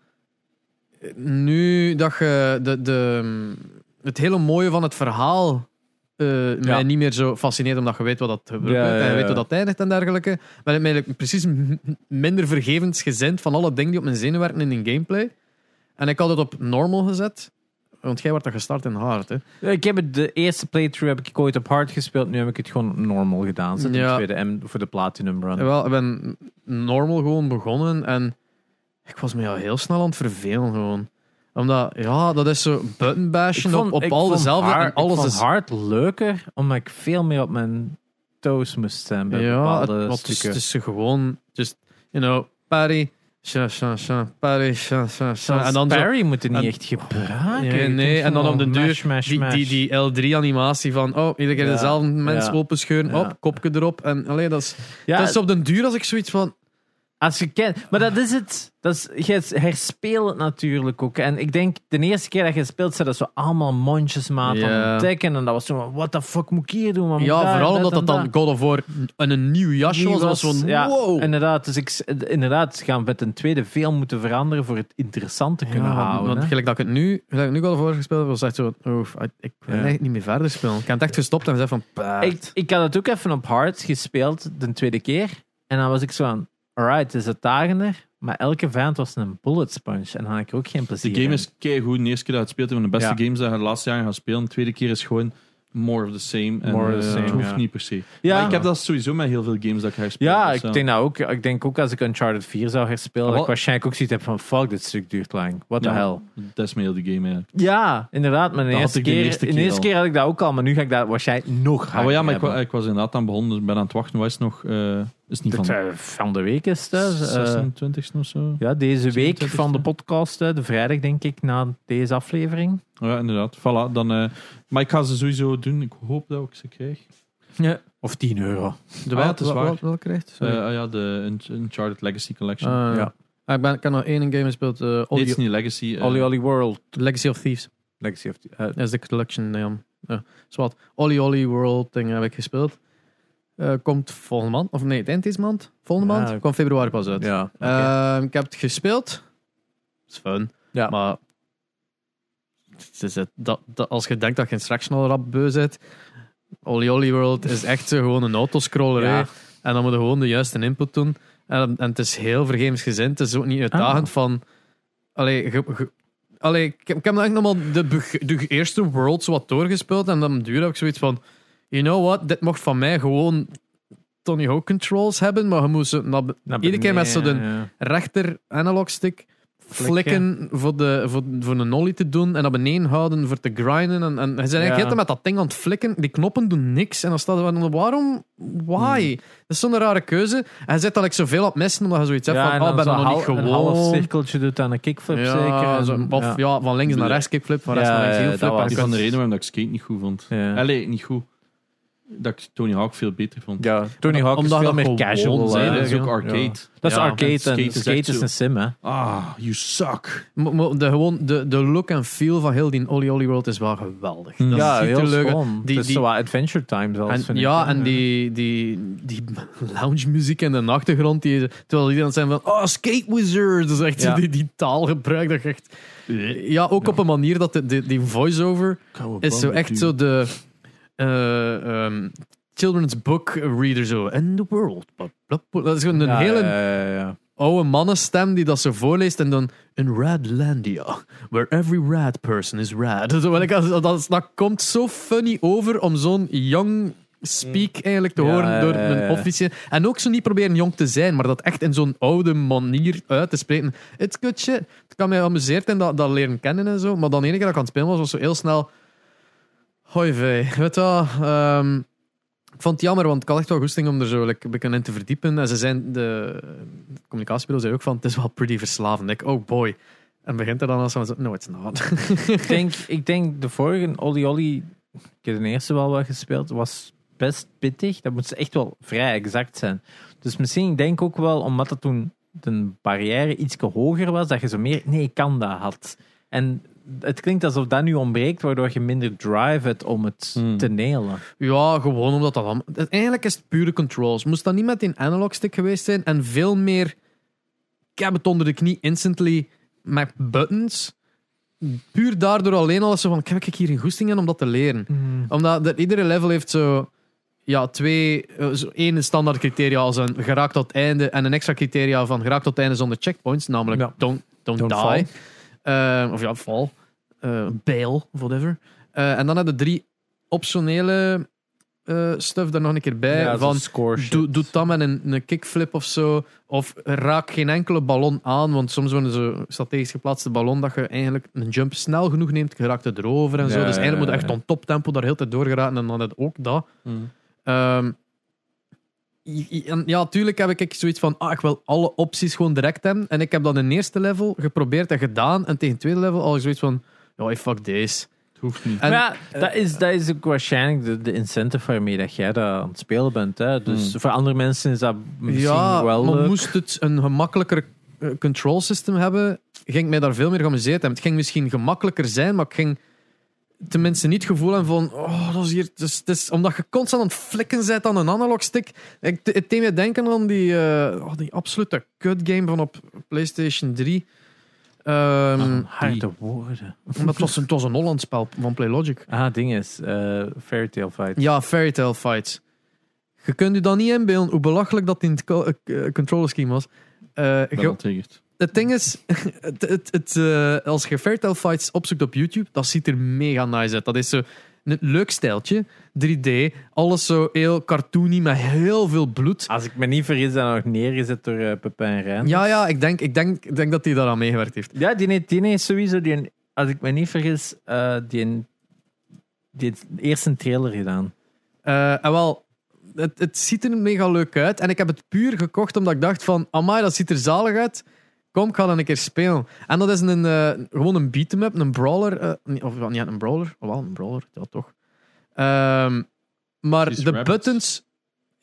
nu dat je de, de, het hele mooie van het verhaal eh, mij niet meer zo fascineert omdat je weet wat dat gebeurt Ja, ja, en je weet hoe dat eindigt en dergelijke. Ben ik mij precies minder vergevensgezind van alle dingen die op mijn zenuw werken in een gameplay. En ik had het op normal gezet. Want jij wordt dat gestart in hard, hè? Ik heb het, de eerste playthrough heb ik ooit op hard gespeeld. Nu heb ik het gewoon normal gedaan. Zet Ja. de tweede M voor de platinum run. Wel, ik ben normal gewoon begonnen en ik was me al heel snel aan het vervelen gewoon. Omdat, ja, dat is zo button bashen op, op al dezelfde hard- en alles ik vond is... hard leuker, omdat ik veel meer op mijn toes moest zijn bij Ja, het, het is, het is gewoon, just, you know, parry, sha, sha, sha, parry, sha, sha, sha. Zelfs En dan zo, moet niet en- echt gebruiken. Nee, nee, en dan op de deur, mash, mash, die, mash. die, die L3-animatie van, oh, iedere keer Ja, dezelfde mens ja. openscheuren, Ja. op, kopje erop. En allee, dat is, dat is op den duur als ik zoiets van, Als je kent, maar dat is het. Dat is, je herspeelt het natuurlijk ook. En ik denk, de eerste keer dat je speelt, zijn dat zo allemaal mondjesmaat aan het ontdekken. En dat was zo, van, what the fuck moet ik hier doen? Wat ja, daar, vooral omdat dat dan God of War een, een nieuw jasje was. Was van, ja, wow. Inderdaad, dus ik, inderdaad, ze gaan met een tweede veel moeten veranderen voor het interessant te kunnen Ja, houden. Want hè. gelijk dat ik het nu, gelijk ik nu al voor gespeeld heb, was echt zo, ik wil Ja. niet meer verder spelen. Ik heb het echt gestopt en gezegd van, ik, ik had het ook even op hard gespeeld, de tweede keer. En dan was ik zo van, alright, het is uitdagender. Maar elke vijand was een bullet sponge. En dan had ik ook geen plezier De game in. is keigoed. De eerste keer dat je het speelt, een van de beste Ja. games dat je de laatste jaren gaat spelen. De tweede keer is gewoon more of the same. En, More of the eh, same, het hoeft ja. niet per se. Ja. Maar ik heb dat sowieso met heel veel games dat ik herspeel. Ja, dus, ik denk dat ook. Ik denk ook als ik Uncharted 4 zou herspelen, dat Wel- ik waarschijnlijk ook zoiets heb van fuck, dit stuk duurt lang. What the Ja. hell. Dat is me heel de game eigenlijk. Ja, inderdaad. Maar de Dat eerste, ik de keer, eerste de keer eerste keer had ik dat ook al, maar nu ga ik dat waarschijnlijk nog Ah, harder maar ja, maar ik, was inderdaad aan begonnen, dus ben aan het wachten. Wat is het nog? eh, is het niet van de week is het. hè. Eh, 26 of zo? ja, deze week 27e. van de podcast, hè, de vrijdag denk ik, na deze aflevering. Oh ja, inderdaad. Voilà, dan, eh, maar ik ga ze sowieso doen. Ik hoop dat ik ze krijg. Ja. Of 10 euro. De Ah, het is waar. Wat, wat krijgt? Eh, ah ja, de Un- Uncharted Legacy Collection. Ah, ja. ja. Ah, ik, ben, ik heb nog één game gespeeld. eh Ollie- het is niet Legacy. eh, Olly Olly World. Legacy of Thieves. Legacy of... eh, Dat is de collection. Ja. Ja. Zwat. Ollie Ollie World ding heb ik gespeeld. Eh, komt volgende maand. Of nee, het eind deze maand. Volgende Ja, maand. Komt februari pas uit. ja. Ehm, ik heb het gespeeld. Is fun. Ja. Maar het is het, dat, dat, als je denkt dat je een straks al rap beu bent. Ollie Ollie World is echt gewoon een autoscroller. Ja. En dan moet je gewoon de juiste input doen. En, en het is heel vergevingsgezind. Het is ook niet uitdagend Ah. van... Allee, ge- ge- allee, ik, heb- ik heb eigenlijk nog maar de, de eerste world zo wat doorgespeeld. En dan duur heb ik zoiets van... You know what? Dit mocht van mij gewoon Tony Hawk controls hebben. Maar je moest Naar iedere keer met zo de beneden, ja. rechter analog stick flikken voor, de, voor, voor een nollie te doen en naar beneden houden voor te grinden. En, en hij zijn eigenlijk Ja. heel met dat ding aan het flikken. Die knoppen doen niks. En dan staat er van, waarom? Why? Dat is zo'n rare keuze. En hij zit dat ik zoveel het missen, omdat je zoiets hebt Ja, van, oh, ben nog niet hal- Een half gewoon. cirkeltje doet aan een kickflip Ja, zeker. en- zo, of ja. van links naar rechts kickflip, van rechts Ja, naar links ja, heel flip. dat was- je de reden waarom ik skate niet goed vond. Ja. Allee, niet goed. Dat ik Tony Hawk veel beter vond. Ja, Tony Hawk is Omdat veel dat meer gewoon casual. zijn, dat is ook arcade. Ja. Dat is Ja, arcade en en skate skate, is echt is een sim, hè. Ah, you suck. Maar- de, gewoon, de, de look en feel van heel die Ollie Ollie World is wel geweldig. Dat ja, ziet er heel leuk. Die- Het is zo Adventure Time zelfs, En, vind ik, ja, en die, die, die lounge muziek in de achtergrond, die, terwijl die dan zijn van, oh, Skate Wizard. Dat is echt die, die taal gebruikt. Dat je echt, ja, ook op een manier dat de, die, die voice-over is zo echt zo de eh, ehm, children's book reader zo. And the world. Dat is gewoon een Ja, hele ja, ja, ja. oude mannenstem die dat zo voorleest en dan in Radlandia, where every rad person is rad. Dat, dat, dat komt zo funny over om zo'n young speak eigenlijk te Ja, horen door een officier. En ook zo niet proberen jong te zijn, maar dat echt in zo'n oude manier uit te spreken. It's good shit. Het kan mij amuseerd en dat, dat leren kennen en zo, maar dan de keer dat ik aan het spelen was, was zo heel snel... Hoi vee, weet wel, ehm, ik vond het jammer, want ik had echt wel goesting om er zo like, een in te verdiepen. En ze zijn, de zei ook van, het is wel pretty verslavend. Ik, oh boy. En begint er dan als van, no it's not. ik, denk, ik denk de vorige Olly Olly, ik heb de eerste wel wat gespeeld, was best pittig. Dat moet echt wel vrij exact zijn. Dus misschien, ik denk ook wel, omdat het toen de barrière iets hoger was, dat je zo meer, nee, ik kan dat had. En het klinkt alsof dat nu ontbreekt, waardoor je minder drive hebt om het Hmm. te nailen. ja, gewoon omdat dat allemaal... Eigenlijk is het pure controls. Moest dat niet met een analog stick geweest zijn en veel meer... Ik heb het onder de knie instantly met buttons. puur daardoor alleen al zo van, heb ik hier een goesting in om dat te leren? Omdat dat, iedere level heeft zo, ja, twee, eh, zo één standaard criteria als een geraakt tot het einde en een extra criteria van geraakt tot einde zonder checkpoints, namelijk Ja. don't, don't, Don't die. fall. Eh, of ja, fall. eh bail, of whatever. Eh, en dan hebben drie optionele eh stuff daar nog een keer bij. Ja, van. Doe, doe dat met een, een kickflip of zo. Of raak geen enkele ballon aan. Want soms worden ze strategisch geplaatste ballon dat je eigenlijk een jump snel genoeg neemt. Je raakt er erover en zo. Dus eigenlijk moet je echt on top tempo daar heel tijd doorgeraken. En dan het ook dat. Mm. Ehm, ja, tuurlijk heb ik zoiets van, ah, ik wil alle opties gewoon direct hebben. En ik heb dan in het eerste level geprobeerd en gedaan. En tegen het tweede level al zoiets van, ja, fuck deze. Het hoeft niet. En- ja, dat, is, dat is ook waarschijnlijk de, de incentive waarmee dat jij dat aan het spelen bent. Hè? Dus Hmm. voor andere mensen is dat misschien ja, wel maar leuk. moest het een gemakkelijker eh, control system hebben, ging ik mij daar veel meer geamuseerd hebben. Het ging misschien gemakkelijker zijn, maar ik ging tenminste niet het gevoel hebben van oh, dat is hier... Het is, omdat je constant aan het flikken bent aan een analogstick. Ik, het deed me denken aan die, eh, oh, die absolute kut game van op PlayStation 3. Ehm, Ah, harde woorden. het, was, een- het was een Holland spel van Playlogic. Ah, ding is, eh Fairy Tail Fight. Ja, Fairy Tail Fights. Je kunt je dan niet inbeelden hoe belachelijk dat in het co- eh, controller scheme was. Eh, ben je-. Het ding is, het, het, het, eh, als je Fairy Tail Fights opzoekt op YouTube, dat ziet er mega nice uit. Dat is zo een leuk stijltje, 3D, alles zo heel cartoony met heel veel bloed. Als ik me niet vergis, dan nog neergezet door uh, Pepijn Rijn. Ja, ja, ik denk, ik denk, ik denk dat hij daaraan meegewerkt heeft. Ja, die, heeft- die heeft sowieso, die, als ik me niet vergis, eh, die, die heeft eerst een trailer gedaan. Eh, en wel, het, het ziet er mega leuk uit. En ik heb het puur gekocht omdat ik dacht van, amai, dat ziet er zalig uit. Kom, ik ga dan een keer spelen. En dat is een, eh, gewoon een beat-em-up, een brawler. eh, niet- of niet een brawler, oh, wel een brawler, ja toch. Ehm, maar Precies, de rabbits. buttons...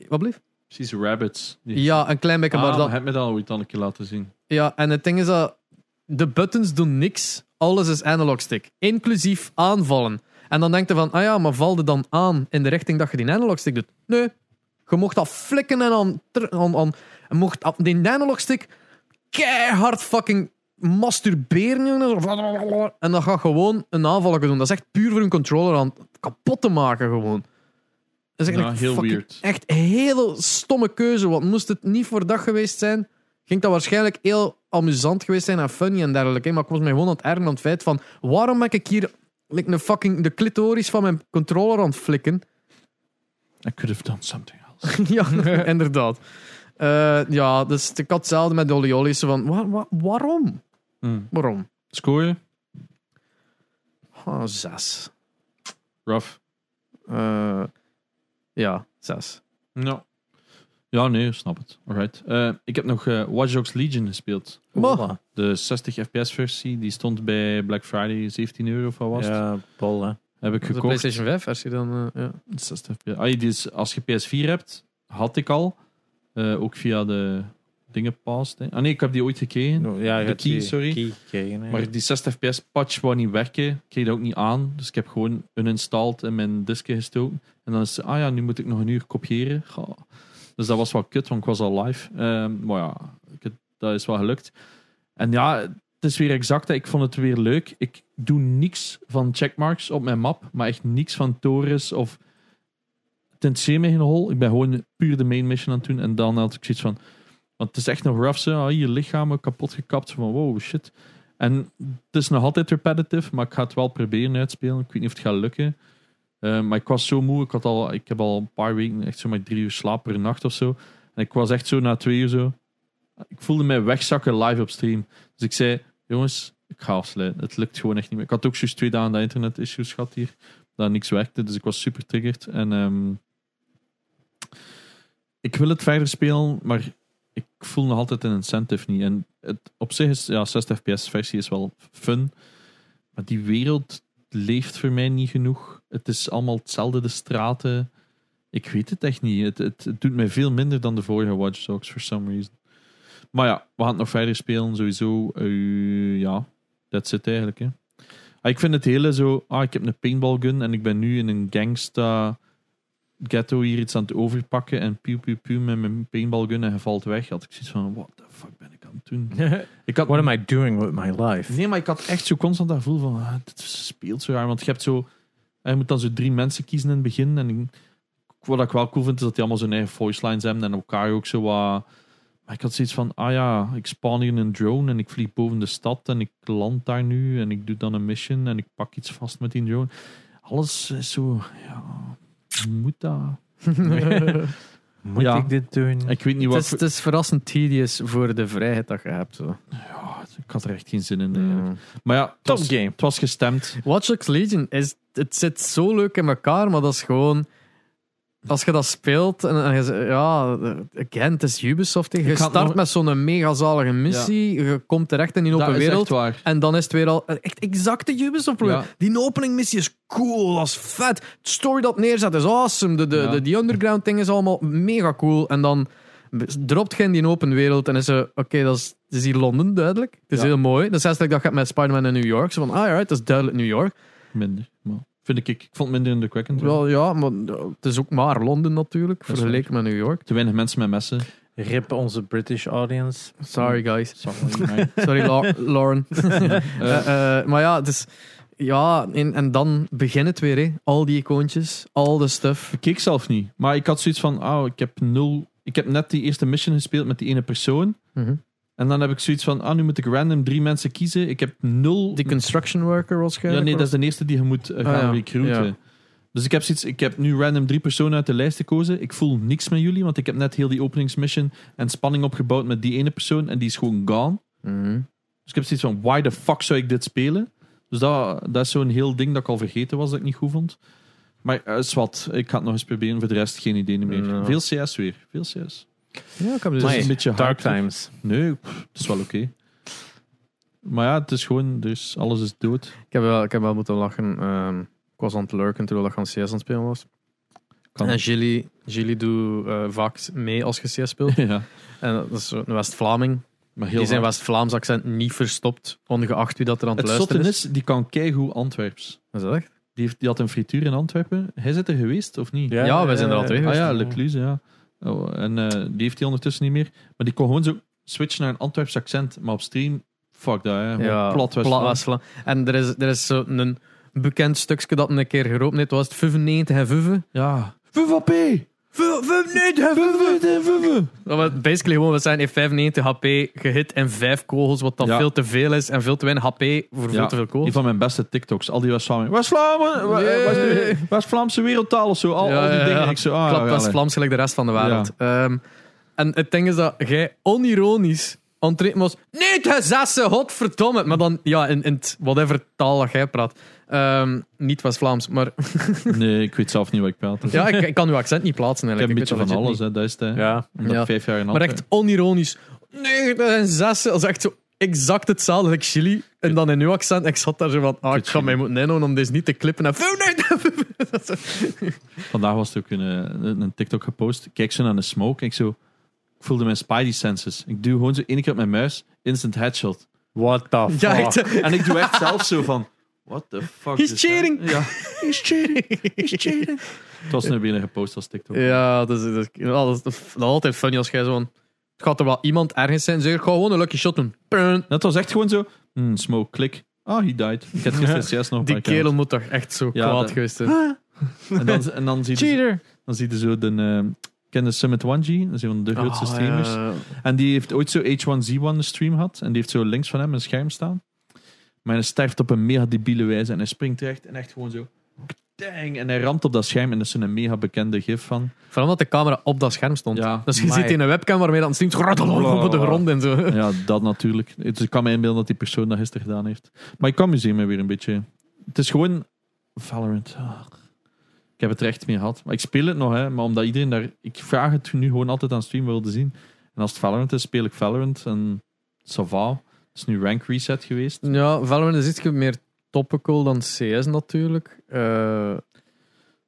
Wat blieft? Precies, rabbits. Die- Ja, een klein beetje, Ah, maar maar dat... heb me ooit al een keer laten zien. Ja, en het ding is dat de buttons doen niks. Alles is analog stick. Inclusief aanvallen. En dan denk je van, ah ja, maar val je dan aan in de richting dat je die analog stick doet? Nee. Je mocht dat flikken en aan... aan, aan en mocht af- die analog stick keihard fucking masturberen, jongen. En dan ga je gewoon een aanval doen. Dat is echt puur voor een controller aan kapot te maken, gewoon. Dat is eigenlijk heel weird. Echt een hele stomme keuze. Want moest het niet voor dat geweest zijn, ging dat waarschijnlijk heel amusant geweest zijn en funny en dergelijke. Maar ik was me gewoon aan het ergeren aan het feit van waarom ben ik hier like, een fucking de clitoris van mijn controller aan het flikken? I could have done something else. ja, inderdaad. Eh, ja, dus ik had hetzelfde met de zo van, wa- wa- waarom? Hmm. Waarom? Scoren? Oh, zes. Rough. Eh, ja, zes. Ja. Ja, nee, snap het. Alright. Eh, ik heb nog eh, Watch Dogs Legion gespeeld. Maar- De 60 fps versie, die stond bij Black Friday 17 euro of wat was? Ja, bol, hè. Heb ik De gekocht. PlayStation 5 versie dan, eh, ja. 60 fps. Ah, die is, als je PS4 hebt, had ik al. Eh, ook via de dingen pass. hè. Ah nee, ik heb die ooit gekregen. No, ja, De key, die sorry. key gekregen. Maar die 60 fps patch wou niet werken. Ik kreeg dat ook niet aan. Dus ik heb gewoon uninstalled en mijn diskje gestoken. En dan is het, ah ja, nu moet ik nog een uur kopiëren. Ga. Dus dat was wel kut, want ik was al live. Ehm, maar ja, ik, dat is wel gelukt. En ja, het is weer exact. Ik vond het weer leuk. Ik doe niks van checkmarks op mijn map. Maar echt niks van torens of... Het interesseert me geen hol. Ik ben gewoon puur de main mission aan het doen. En dan had ik zoiets van... Want het is echt nog rough, zo. Ah, je lichamen kapot gekapt. Van wow, shit. En het is nog altijd repetitive, maar ik ga het wel proberen uitspelen. Ik weet niet of het gaat lukken. Eh, maar ik was zo moe. Ik, had al, ik heb al een paar weken echt zo maar drie uur slaap per nacht of zo. En ik was echt zo na twee uur zo. Ik voelde mij wegzakken live op stream. Dus ik zei, jongens, ik ga afsluiten. Het lukt gewoon echt niet meer. Ik had ook juist twee dagen dat internet issues gehad hier. Dat niks werkte. Dus ik was super triggerd. En ehm, ik wil het verder spelen, maar ik voel nog altijd een incentive niet. En het, op zich is, ja, 60 fps versie is wel fun. Maar die wereld leeft voor mij niet genoeg. Het is allemaal hetzelfde, de straten. Ik weet het echt niet. Het, het, doet mij veel minder dan de vorige Watch Dogs, for some reason. Maar ja, we gaan het nog verder spelen, sowieso. Eh, ja, that's it eigenlijk. Hè. Ah, ik vind het hele zo... Ah, ik heb een paintball gun en ik ben nu in een gangsta ghetto hier iets aan het overpakken en piu piu piu met mijn paintball gun en valt weg. Had ik zoiets van, what the fuck ben ik aan het doen. Ik had, What am I doing with my life? Nee, maar ik had echt zo constant dat gevoel van, ah, dit speelt zo raar. Want je hebt zo, je moet dan zo drie mensen kiezen in het begin. En ik, wat ik wel cool vind, is dat die allemaal zo'n eigen voice lines hebben en elkaar ook zo wat... Maar ik had zoiets van, ah ja, ik spawn hier in een drone en ik vlieg boven de stad en ik land daar nu en ik doe dan een mission en ik pak iets vast met die drone. Alles is zo, ja, moet dat? Moet Ja. ik dit doen? Ik weet niet Het wat... is, het is verrassend tedious voor de vrijheid dat je hebt. Zo. Ja, ik had er echt geen zin in. eigenlijk. Maar ja, het Top was, game. het was gestemd. Watch Dogs Legion is, het zit zo leuk in elkaar, maar dat is gewoon. Als je dat speelt, en, en je zegt, ja, again, het is Ubisoft. Je start nog- met zo'n megazalige missie, je komt terecht in die open dat is wereld, en dan is het weer al echt exacte Ubisoft. Ja. Die openingmissie is cool, dat is vet. De story dat neerzet is awesome. De, de, Ja. de, die underground ding is allemaal mega cool. En dan dropt je in die open wereld en is ze, oké, dat, is, is hier Londen, duidelijk. Het is heel mooi. Dat is eigenlijk dat gaat met Spider-Man in New York. Zo van, ah, alright, dat is duidelijk New York. Minder. Maar vind ik, ik vond het minder indrukwekkend. Wel ja, maar het is ook maar Londen natuurlijk, is vergeleken met New York. Te weinig mensen met messen. Rip onze British audience. Sorry guys. Sorry, maar- Sorry La- Lauren. Eh, eh, maar ja, is, ja en, en dan begint het weer, hè. al die icoontjes, al de stuff. Ik keek zelf niet. Maar ik had zoiets van, oh, ik heb nul... Ik heb net die eerste mission gespeeld met die ene persoon. Mhm. En dan heb ik zoiets van, ah, nu moet ik random drie mensen kiezen. Ik heb nul... Die construction worker ja, waarschijnlijk. nee, dat is de eerste die je moet eh, Ah, gaan ja. recruiten. Ja. Dus ik heb, zoiets, ik heb nu random drie personen uit de lijst gekozen. Ik voel niks met jullie, want ik heb net heel die openingsmission en spanning opgebouwd met die ene persoon. En die is gewoon gone. Mhm. Dus ik heb zoiets van, why the fuck zou ik dit spelen? Dus dat, dat is zo'n heel ding dat ik al vergeten was dat ik niet goed vond. Maar uh, is wat, ik ga het nog eens proberen. Voor de rest geen idee meer. Ja. Veel CS weer. Veel CS. Ja, ik heb dus Het is Amai, een beetje Dark hard. Times. Nee, pff, het is wel oké. Maar ja, het is gewoon, dus alles is dood. Ik heb wel, ik heb wel moeten lachen. ehm, ik was aan het lurken terwijl ik aan CS aan het spelen was. Kan. En Gilly, Gilly doet eh, vaak mee als je CS speelt. ja, En dat is een West-Vlaming. maar heel Die zijn. West-Vlaams accent niet verstopt, ongeacht wie dat er aan het, luisteren is. is, die kan keigoed Antwerps. Is dat echt? Die, heeft, die had een frituur in Antwerpen. Hij zit er geweest, of niet? Ja, wij zijn er al twee Ah geweest. ja, Lecluze, ja. Oh, en eh, die heeft hij ondertussen niet meer. Maar die kon gewoon zo switchen naar een Antwerps accent. Maar op stream, fuck dat, hè. Ja, plat West. plat West-Vlaam. En er is, er is zo een bekend stukje dat een keer geroepen heeft. Was het 95 en 5? Ja. VVP! 95 en 5! Dat basically gewoon, we zijn in 95 HP gehit en 5 kogels, wat dan Ja. veel te veel is. En veel te weinig HP voor veel Ja, te veel Een kogels. van mijn beste TikToks. Al die West-Vlamingen. West-Vlamen! Wa- Yeah. West- West-Vlaamse wereldtaal of zo. Al, Ja, al die ja, dingen. ja. Ik zo, ah, Klap ja, West-Vlaams gelijk de rest van de wereld. Ehm, en het ding is dat jij onironisch ontreed was. Nee, het is zessen, godverdomme. Maar dan, ja, in, in het whatever taal dat jij praat. Ehm, niet West-Vlaams, maar Nee, ik weet zelf niet wat ik praat. ja, ik, ik kan uw accent niet plaatsen Ik heb eigenlijk. een beetje van alles, hè. dat is het. hè. Ja. Omdat Ja. ik vijf jaar in. Maar echt onironisch. Nee, dat is echt zo exact hetzelfde als chili. En dan in uw accent. Ik zat daar zo van, ah, ik ga mij moeten inhouden om deze niet te klippen. En Vandaag was er ook een, eh, een, TikTok gepost. Kijk zo naar de smoke. Ik, zo, ik voelde mijn spidey senses. Ik doe gewoon zo één keer op mijn muis. Instant headshot. What the fuck? Ja. En ik doe echt zelf zo van... What the fuck He's is that? cheating. Ja. He's cheating. He's cheating. Het was nu weer gepost als TikTok. Ja, dat is, dat is, ja, dat is, dat is altijd funny als jij zo'n... Het gaat er wel iemand ergens zijn ik ga gewoon een lucky shot doen. Dat was echt gewoon zo... hmm, smoke, klik. Ah, he died. Ik had gisteren CS nog Die kerel moet toch echt zo Ja, kwaad dat- geweest zijn. En dan, en dan zie je, Cheater. dan zie je zo de... eh, ken de Summit 1G? Dat is een van de grootste Ah, streamers. ja. En die heeft ooit zo H1Z1 een stream gehad. En die heeft zo links van hem een scherm staan. Maar hij sterft op een mega debiele wijze. En hij springt terecht en echt gewoon zo... Dang! En hij ramt op dat scherm. En dat is zo'n mega bekende gif van. Vooral omdat de camera op dat scherm stond. Ja. dus je ziet in een webcam waarmee dat streamt op de grond en zo. Ja, dat natuurlijk. Dus ik kan me inbeelden dat die persoon dat gisteren gedaan heeft. Maar ik kan museum me weer een beetje... Het is gewoon... Valorant. Ah. Ik heb het er echt mee gehad. Maar ik speel het nog, hè. Maar omdat iedereen daar... Ik vraag het nu gewoon altijd aan stream wilde zien. En als het Valorant is, speel ik Valorant. En ça va. Is nu rank reset geweest. Ja, Valorant is iets meer topical dan CS natuurlijk.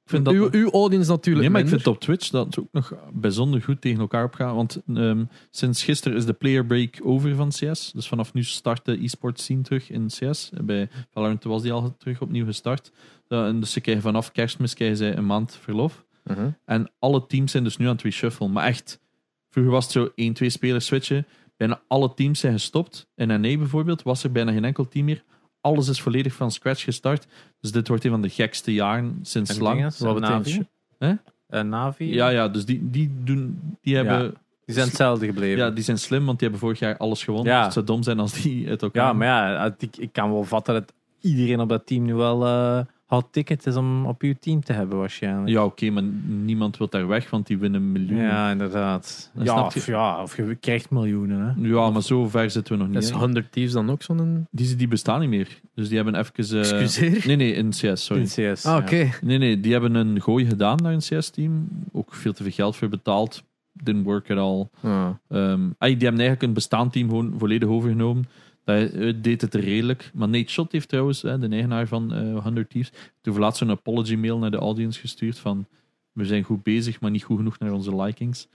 Ik vind dat uw, uw audience natuurlijk Nee, maar ik vind op Twitch dat het ook nog bijzonder goed tegen elkaar opgaan. Want ehm, sinds gisteren is de player break over van CS. Dus vanaf nu start de e-sport scene terug in CS. Bij Valorant was die al terug opnieuw gestart. Uh, en dus ze krijgen vanaf kerstmis krijgen zij een maand verlof. Mhm. En alle teams zijn dus nu aan het reshuffelen. Maar echt, vroeger was het zo 1, 2 spelers switchen. Bijna alle teams zijn gestopt. In NA bijvoorbeeld was er bijna geen enkel team meer. Alles is volledig van scratch gestart. Dus dit wordt een van de gekste jaren sinds En lang. dinges, Wat Navi. Hè? En Navi. Ja, ja, dus die, die, doen, die hebben... Die zijn hetzelfde gebleven. Ja, die zijn slim, want die hebben vorig jaar alles gewonnen. Ja. Dus het zou dom zijn als die het ook Ja, maar ja, ik, ik kan wel vatten dat iedereen op dat team nu wel eh hot ticket is om op uw team te hebben waarschijnlijk. Ja, oké, maar niemand wil daar weg, want die winnen miljoenen. Ja, inderdaad. Dan Ja, snap je- of, ja, of je krijgt miljoenen. Hè. Ja, maar zo ver zitten we nog niet. Is hè. 100 Thieves dan ook zo'n... Die, die bestaan niet meer. Dus die hebben even... eh, Excuseer? Nee, nee, in CS, sorry. In CS. Ah, oké. Nee, nee, die hebben een gooi gedaan naar een CS-team. Ook veel te veel geld voor betaald. Didn't work at all. Ah. Ehm, ah, die hebben eigenlijk een bestaand team gewoon volledig overgenomen. Dat eh, deed het redelijk. Maar Nate Shot heeft trouwens, hè, de eigenaar van eh 100 Thieves, toen laatst zo'n apology mail naar de audience gestuurd van we zijn goed bezig, maar niet goed genoeg naar onze likings.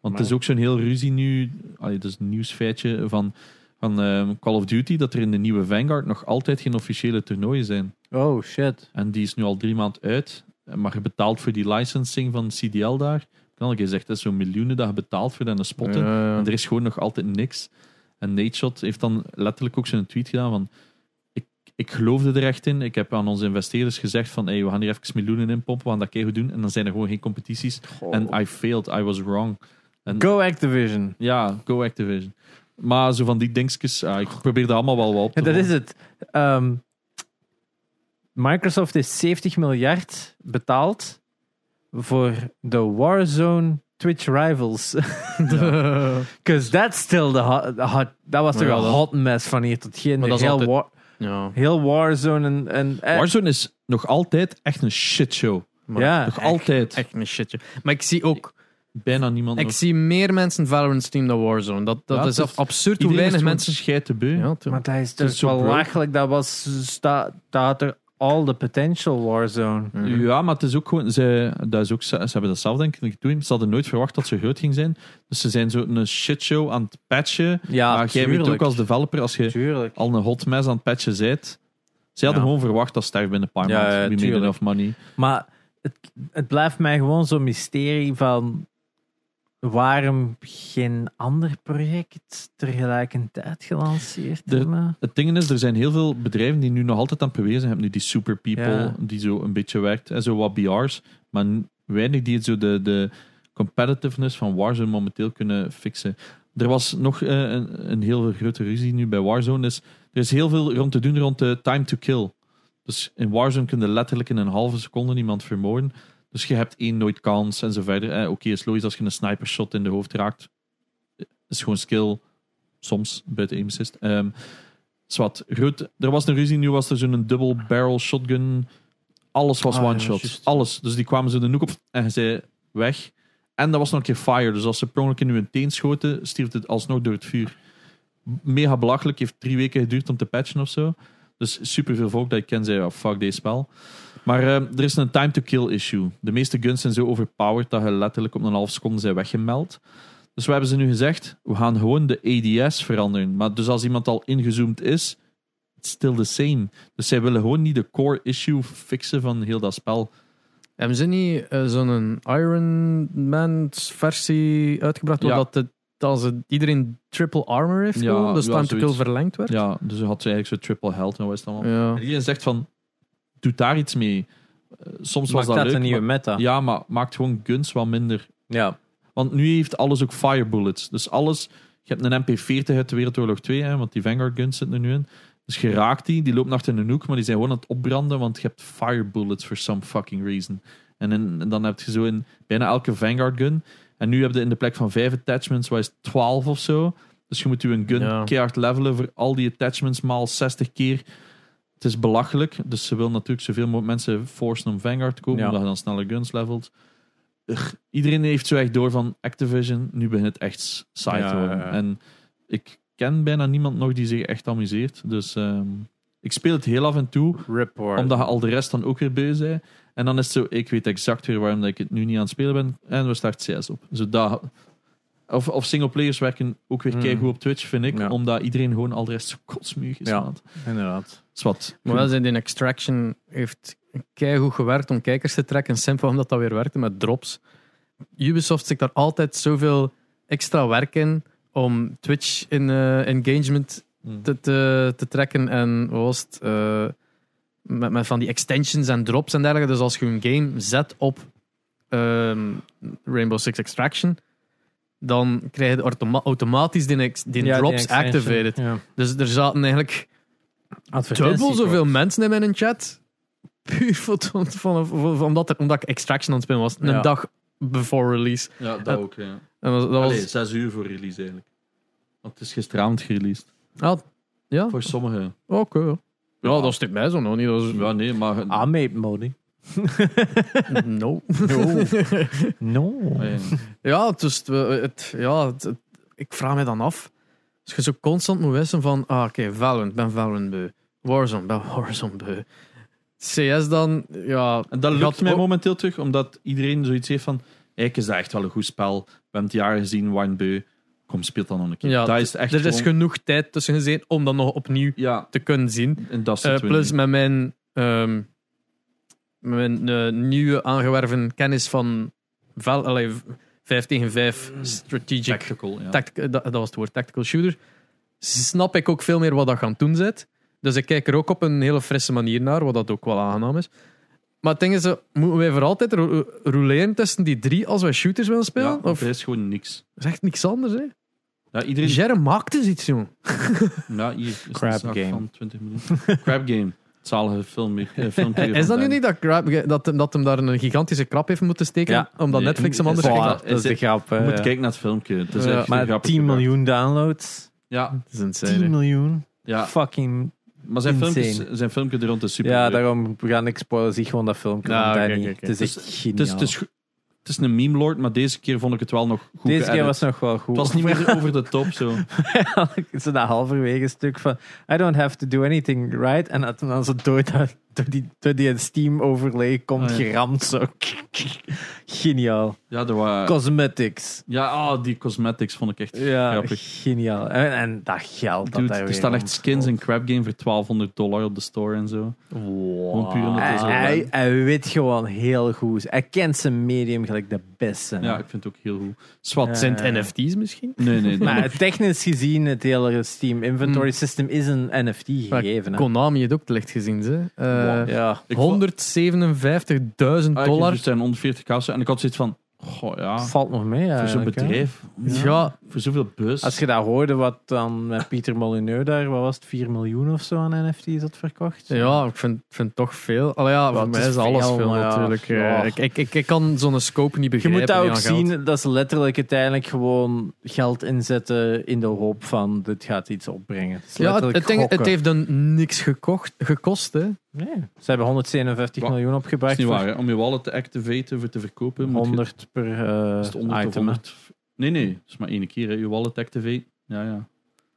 Want het is ook zo'n heel ruzie nu, allee, dat is een nieuwsfeitje van, van ehm, Call of Duty, dat er in de nieuwe Vanguard nog altijd geen officiële toernooien zijn. Oh shit. En die is nu al drie maanden uit. Maar je betaalt voor die licensing van CDL daar. Kan ik je zeggen, dat is zo'n miljoenen dat je betaalt voor dan spotten. Ja, En er is gewoon nog altijd niks. En Nateshot heeft dan letterlijk ook zo'n tweet gedaan van... Ik, ik geloofde er echt in. Ik heb aan onze investeerders gezegd van... Hey, we gaan hier even miljoenen in pompen. We gaan dat keigoed doen. En dan zijn er gewoon geen competities. En I failed. I was wrong. En, Go Activision. Ja, go Activision. Maar zo van die dingetjes... ah, ik probeer dat allemaal wel wat op te dat is het. Ehm, Microsoft heeft 70 miljard betaald voor de Warzone Twitch Rivals. Because that's still the hot, the hot- dat was toch Ja, een dat- hot mess van hier tot hier. Maar dat is heel, altijd- War- ja. heel Warzone en... en eh, Warzone is nog altijd echt een shitshow. Maar ja, Nog echt- altijd. Echt een shitje. Maar ik zie ook... Bijna niemand Ik nog. zie meer mensen Valorant streamen dan Warzone. Dat, dat Ja, is het is- absurd hoe Iedereen weinig mensen... schijt te beu. Ja, tuurlijk. maar dat is zo wel lachelijk. Dat was... Sta, dat had er all the potential Warzone. Mhm. Ja, maar het is ook gewoon. Ze, dat is ook, ze hebben dat zelf denk ik doen. Ze hadden nooit verwacht dat ze groot ging zijn. Dus ze zijn zo een shitshow aan het patchen. Ja, maar jij weet ook als developer, als je Tuurlijk. al een hot mess aan het patchen bent. Ze hadden Ja. gewoon verwacht dat sterft binnen een paar Ja, maanden. ja, We made tuurlijk. enough money. Maar het, het blijft mij gewoon zo'n mysterie van waarom geen ander project tegelijkertijd gelanceerd De-. Het ding is, er zijn heel veel bedrijven die nu nog altijd aan het bewezen hebben. Nu die super people, Ja. die zo een beetje werkt. En zo wat BR's. Maar weinig die het zo de, de competitiveness van Warzone momenteel kunnen fixen. Er was nog eh, een, een heel grote ruzie nu bij Warzone. Dus er is heel veel rond te doen rond de time to kill. Dus in Warzone kun je letterlijk in een halve seconde iemand vermoorden. Dus je hebt één nooit kans en zo verder. Eh, Oké, is logisch als je een sniper shot in de hoofd raakt. Is gewoon skill. Soms, buiten aim assist. Ehm, zwart. Goed, er was een ruzie, nu was er zo'n double barrel shotgun. Alles was Ah, one shot. Alles. Dus die kwamen zo de noek op en je zei weg. En dat was nog een keer fire. Dus als ze per ongeluk in uw teen schoten, stierf het alsnog door het vuur. Mega belachelijk. Heeft drie weken geduurd om te patchen of zo. Dus superveel volk dat ik ken zei, oh, fuck deze spel. Maar eh, er is een time to kill issue. De meeste guns zijn zo overpowered dat je letterlijk op een half seconde zijn weggemeld. Dus we hebben ze nu gezegd, we gaan gewoon de ADS veranderen. Maar dus als iemand al ingezoomd is, it's still the same. Dus zij willen gewoon niet de core issue fixen van heel dat spel. Hebben ze niet eh, zo'n Iron Man versie uitgebracht, Ja. waar dat, het, dat ze iedereen triple armor heeft? Ja, dus ja, time to kill verlengd werd? Ja, dus had ze eigenlijk zo triple health en wat is het allemaal. En iedereen zegt van, doe daar iets mee. Eh, soms was dat, dat leuk, een nieuwe maar- meta? Ja, maar maakt gewoon guns wat minder Ja. Want nu heeft alles ook fire bullets. Dus alles. Je hebt een MP40 uit de Wereldoorlog 2, hè, want die Vanguard guns zitten er nu in. Dus je raakt die, die loopt achter een hoek, maar die zijn gewoon aan het opbranden, want je hebt fire bullets for some fucking reason. En, in- en dan heb je zo in bijna elke Vanguard gun. En nu heb je in de plek van 5 attachments, wat is het, 12 of zo. Dus je moet je een gun Ja. keihard levelen voor al die attachments maal 60 keer. Het is belachelijk. Dus ze wil natuurlijk zoveel mogelijk mensen forcen om Vanguard te komen, Ja. omdat je dan sneller guns levelt. Ugh, iedereen heeft zo echt door van Activision. Nu begint het echt saai te worden. ja. En ik ken bijna niemand nog die zich echt amuseert. Dus ehm, ik speel het heel af en toe, Report. omdat je al de rest dan ook weer beu bent. En dan is het zo, ik weet exact weer waarom dat ik het nu niet aan het spelen ben. En we starten CS op. Zo dat, of, of singleplayers werken ook weer Hmm. keigoed op Twitch, vind ik. Ja. Omdat iedereen gewoon al de rest zo kotsmuug is. Ja. Inderdaad. Zwat. Maar wel zijn in Extraction heeft keigoed gewerkt om kijkers te trekken. Simpel omdat dat weer werkte met drops. Ubisoft zit daar altijd zoveel extra werk in om Twitch in eh, engagement Hmm. te, te, te trekken. En wat was het? Eh, met, met van die extensions en drops en dergelijke. Dus als je een game zet op ehm, Rainbow Six Extraction, dan krijg je automa- automatisch die, die Ja, die drops activated. Ja. Dus er zaten eigenlijk dubbel zoveel mensen in mijn chat. Puur voor, van, van, van- omdat, er, omdat ik Extraction aan het spelen was. Een Ja. dag before release. Ja, dat ook. Ja. En dat, dat was, Allee, zes uur voor release eigenlijk. Want het is gisteravond gereleased. Ah, ja, Voor sommigen. oké. ja. Ja, dat stikt mij zo nog niet. Dat is, Ja, nee, maar... Made money. no. No. no. Ah, ja. Ja, dus het, het- ja, het- ik vraag me dan af. Als je zo constant moet wissen van, ah, oké, Valorant, ben Valorant beu. Warzone, ben Warzone beu. CS dan, ja... En dat lukt mij ook- momenteel terug, omdat iedereen zoiets heeft van... Eigenlijk is dat echt wel een goed spel. We hebben het jaar gezien, Wine Beu. Kom, speel dan nog een keer. Ja, dat is echt Er is genoeg tijd tussen gezeten om dat nog opnieuw Ja, te kunnen zien. en dat Eh, plus met mijn, ehm, met mijn eh, nieuwe aangewerven kennis van val, allee, 5 tegen 5 niet. strategic Tactical, ja. tact- dat, dat was het woord, tactical shooter, snap ik ook veel meer wat dat gaan doen zit. Dus ik kijk er ook op een hele frisse manier naar, wat dat ook wel aangenaam is. Maar het ding is, eh, moeten wij voor altijd ro- roleren tussen die drie als wij shooters willen spelen? ja, of er is gewoon niks. dat is echt niks anders, hè? Ja, iedereen... Jerry maakt dus iets, jong. Ja, hier is Crab Game. van 20 minuten. Crab Game. Het zalige film, eh, filmpje. Is dat nu niet dat, Crab- dat, hem- dat hem daar een gigantische krap heeft moeten steken? Ja. Omdat Nee, Netflix hem anders is- Voilà. dat is de grap. Je moet ja. kijken naar het filmpje. Het is Ja. echt Maar grappig 10 gebracht. miljoen downloads. Ja, Dat is 10 insane. miljoen. ja. Fucking. Maar zijn Insane. filmpjes, zijn filmpje er rond is super Ja, daarom we gaan ik spoilen. Zie gewoon dat filmpje Ja, van oké, Danny. oké, oké. Het is echt Het is, geniaal. het, is, go- het is een meme lord, maar deze keer vond ik het wel nog goed Deze keer was het nog wel goed. Het was niet meer over de top zo. zo dat halverwege stuk van I don't have to do anything right en dan zo door, dat, door, die, door die Steam overlay komt Ah, ja. geramd zo geniaal Ja, er waren, cosmetics ja ah, die cosmetics vond ik echt ja grappig. geniaal en, en dat geld dat Dude, daar er staan echt skins in Crab Game voor 1200 dollar op de store en zo. Puur omdat hij, hij zo... hij, hij weet gewoon heel goed hij kent zijn medium gelijk de beste ja, ik vind het ook heel goed. Swat. Zijn het NFT's misschien? Nee, nee. maar technisch gezien het hele Steam inventory Hmm. system is een NFT gegeven. Konami het ook te licht gezien, ze. Ja ik vond- 157.000 Ah, ik dollar. Het zijn 140 kousen en ik had zoiets van... Goh, ja. valt nog mee Voor zo'n bedrijf. Ja, Voor zoveel bus. Als je dat hoorde, wat dan met Pieter Molyneux daar, wat was het, 4 miljoen of zo aan NFT's had verkocht? ja, ik vind, vind het toch veel. Allee, ja, voor het mij is is alles veel, natuurlijk. Eh, ja. ik, ik, ik, ik kan zo'n scope niet Je begrijpen. moet dat ook geld. zien, dat ze letterlijk uiteindelijk gewoon geld inzetten in de hoop van dit gaat iets opbrengen. Het is Ja, het, het, het heeft dan niks gekocht, gekost. Hè. Nee, ze hebben 157 Wat? miljoen Dat is niet waar. Om je wallet te activaten, voor te verkopen, moet je... 100 per eh, is het 100 of item. hè. 100. Nee, nee. Dat is maar één keer. Hè. Je wallet activate. Ja, ja.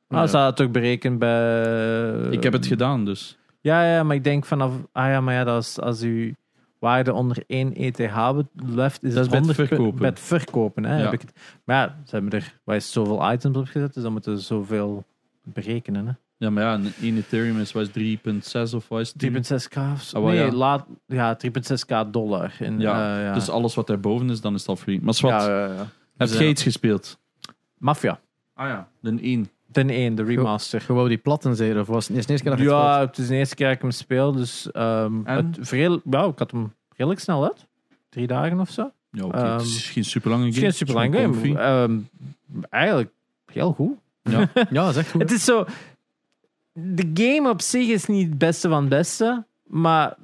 Ah, ze hadden het ook berekend bij... Ik heb het gedaan, dus... Ja, ja, maar ik denk vanaf... Ah ja, maar ja, dat is, als uw waarde onder 1 ETH left, is Dat het is bij het 100 per- verkopen. bij het verkopen. Hè, Ja. heb ik het. Maar ja, ze hebben er waar is zoveel items op gezet, dus dan moeten ze zoveel berekenen. Hè. Ja, maar ja, een 1 Ethereum is, wat is 3,6 of wat is het? 3,6k of zo. Ah, nee, ja. laat, ja, 3,6k dollar. In, Ja, eh, ja. Dus alles wat daarboven is, dan is dat free. Maar wat? ja, ja, ja. Heb Dus, jij ja. iets gespeeld? Mafia. Ah ja. De 1. Ten 1, de remaster. Je wou die platten zeggen, of was het eerste keer dat je Ja, het is de eerste keer dat ik hem speel, dus ehm, En? het, vreel, ja, ik had hem redelijk snel uit. Drie dagen of zo. Ja, oké. Ehm, het is geen super lange Het game. is geen super lang gewoon game. Ehm, eigenlijk heel goed. Ja. Ja, dat is echt goed. Het is zo. De game op zich is niet het beste van het beste, maar